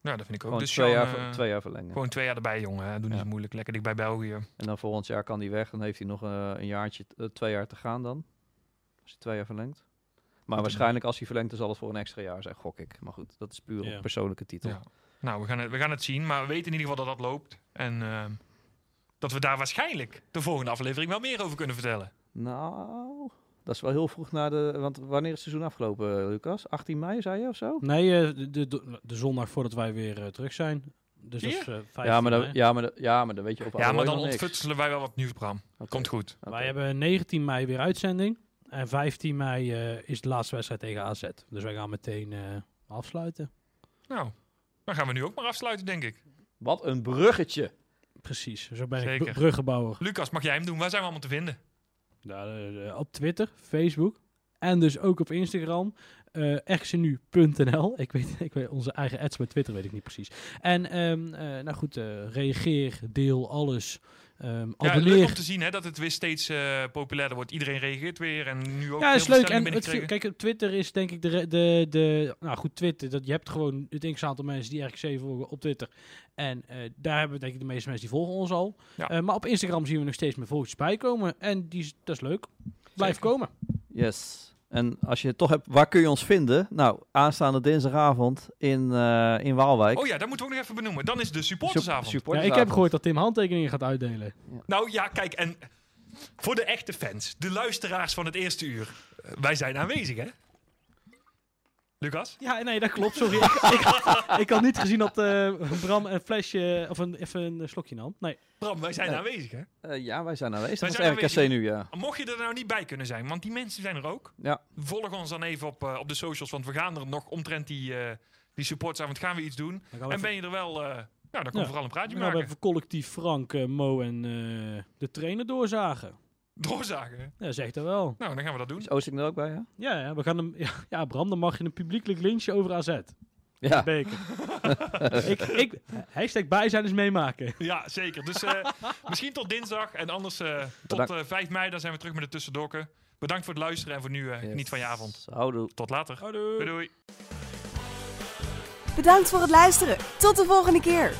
Nou, dat vind ik ook. Gewoon, Dus twee, Sean, jaar, ver- eh, twee jaar verlengen. gewoon twee jaar erbij, jongen. hè. Doe niet Ja. zo moeilijk. Lekker dicht bij België. En dan volgend jaar kan hij weg. Dan heeft hij nog eh, een jaartje, twee jaar te gaan dan. Als hij twee jaar verlengt. Maar waarschijnlijk als hij verlengt, dan zal het voor een extra jaar zijn, gok ik. Maar goed, dat is puur Ja. op persoonlijke titel. Ja. Nou, we gaan, het, we gaan het zien. Maar we weten in ieder geval dat dat loopt. En eh, dat we daar waarschijnlijk de volgende aflevering wel meer over kunnen vertellen. Nou, dat is wel heel vroeg na de... Want wanneer is het seizoen afgelopen, eh, Lucas? 18 mei, zei je of zo? Nee, eh, de, de, de, zondag voordat wij weer eh, terug zijn. Dus dat is 15 Ja maar, dan, mei. ja, maar, dan- ja, maar dan weet je op Ja, maar dan ontfutselen wij wel wat nieuws, Bram. Komt goed. Wij hebben 19 mei weer uitzending. En 15 mei eh, is de laatste wedstrijd tegen AZ. Dus wij gaan meteen eh, afsluiten. Nou, dan gaan we nu ook maar afsluiten, denk ik. Wat een bruggetje. Precies, zo ben ik Zeker. br- bruggenbouwer. Lucas, mag jij hem doen? Waar zijn we allemaal te vinden? Eh, op Twitter, Facebook en dus ook op Instagram. rcnu.nl. Ik weet, ik weet onze eigen ads bij Twitter weet ik niet precies. En ehm, eh, nou goed, reageer, deel alles. Ehm Ja, leuk om te zien hè, dat het weer steeds eh, populairder wordt. Iedereen reageert weer en nu ook Ja, is leuk. En het, kijk, op Twitter is denk ik de, de, de nou goed, Twitter, dat je hebt gewoon het x aantal mensen die RKC volgen op Twitter. En eh, daar hebben we denk ik de meeste mensen die volgen ons al. Ja. Eh, maar op Instagram zien we nog steeds meer volgers bijkomen. En die, dat is leuk. Blijf Zeker. komen. Yes. En als je het toch hebt, waar kun je ons vinden? Nou, aanstaande dinsdagavond in, eh, in Waalwijk. Oh ja, dat moeten we ook nog even benoemen. Dan is de supportersavond. Ja, Supportersavond. ik heb gehoord dat Tim handtekeningen gaat uitdelen. Nou ja, kijk, en voor de echte fans, de luisteraars van het eerste uur, eh, wij zijn aanwezig, hè? Lucas? Ja, nee, dat klopt. Sorry. ik, ik, ik had niet gezien dat eh, Bram een flesje of een, even een slokje nam. Nee. Bram, wij zijn Ja. aanwezig, hè? Eh, ja, wij zijn aanwezig. Wij Dat zijn is RKC aanwezig. nu, ja. Mocht je er nou niet bij kunnen zijn, want die mensen zijn er ook. Ja. Volg ons dan even op, eh, op de socials, want we gaan er nog omtrent die, eh die supportersavond gaan we iets doen. We En even, ben je er wel, eh, nou, dan kunnen Ja. we vooral een praatje gaan we maken. even collectief Frank, Mo en eh, de trainer doorzagen. Doorzagen. hè? Ja, zegt dat wel. Nou, dan gaan we dat doen. Is Oosting er ook bij, ja? Ja, ja, we gaan hem, ja, ja, Bram, dan mag je een publiekelijk lynchen over AZ. Ja. Beker. ik, ik, hashtag bij zijn is meemaken. Ja, zeker. Dus eh, misschien tot dinsdag en anders eh, tot Bedankt. eh 5 mei. Dan zijn we terug met de tussendokken. Bedankt voor het luisteren en voor nu eh, geniet van je avond. Houdoe. Tot later. Houdoe. Doei doei. Bedankt voor het luisteren. Tot de volgende keer.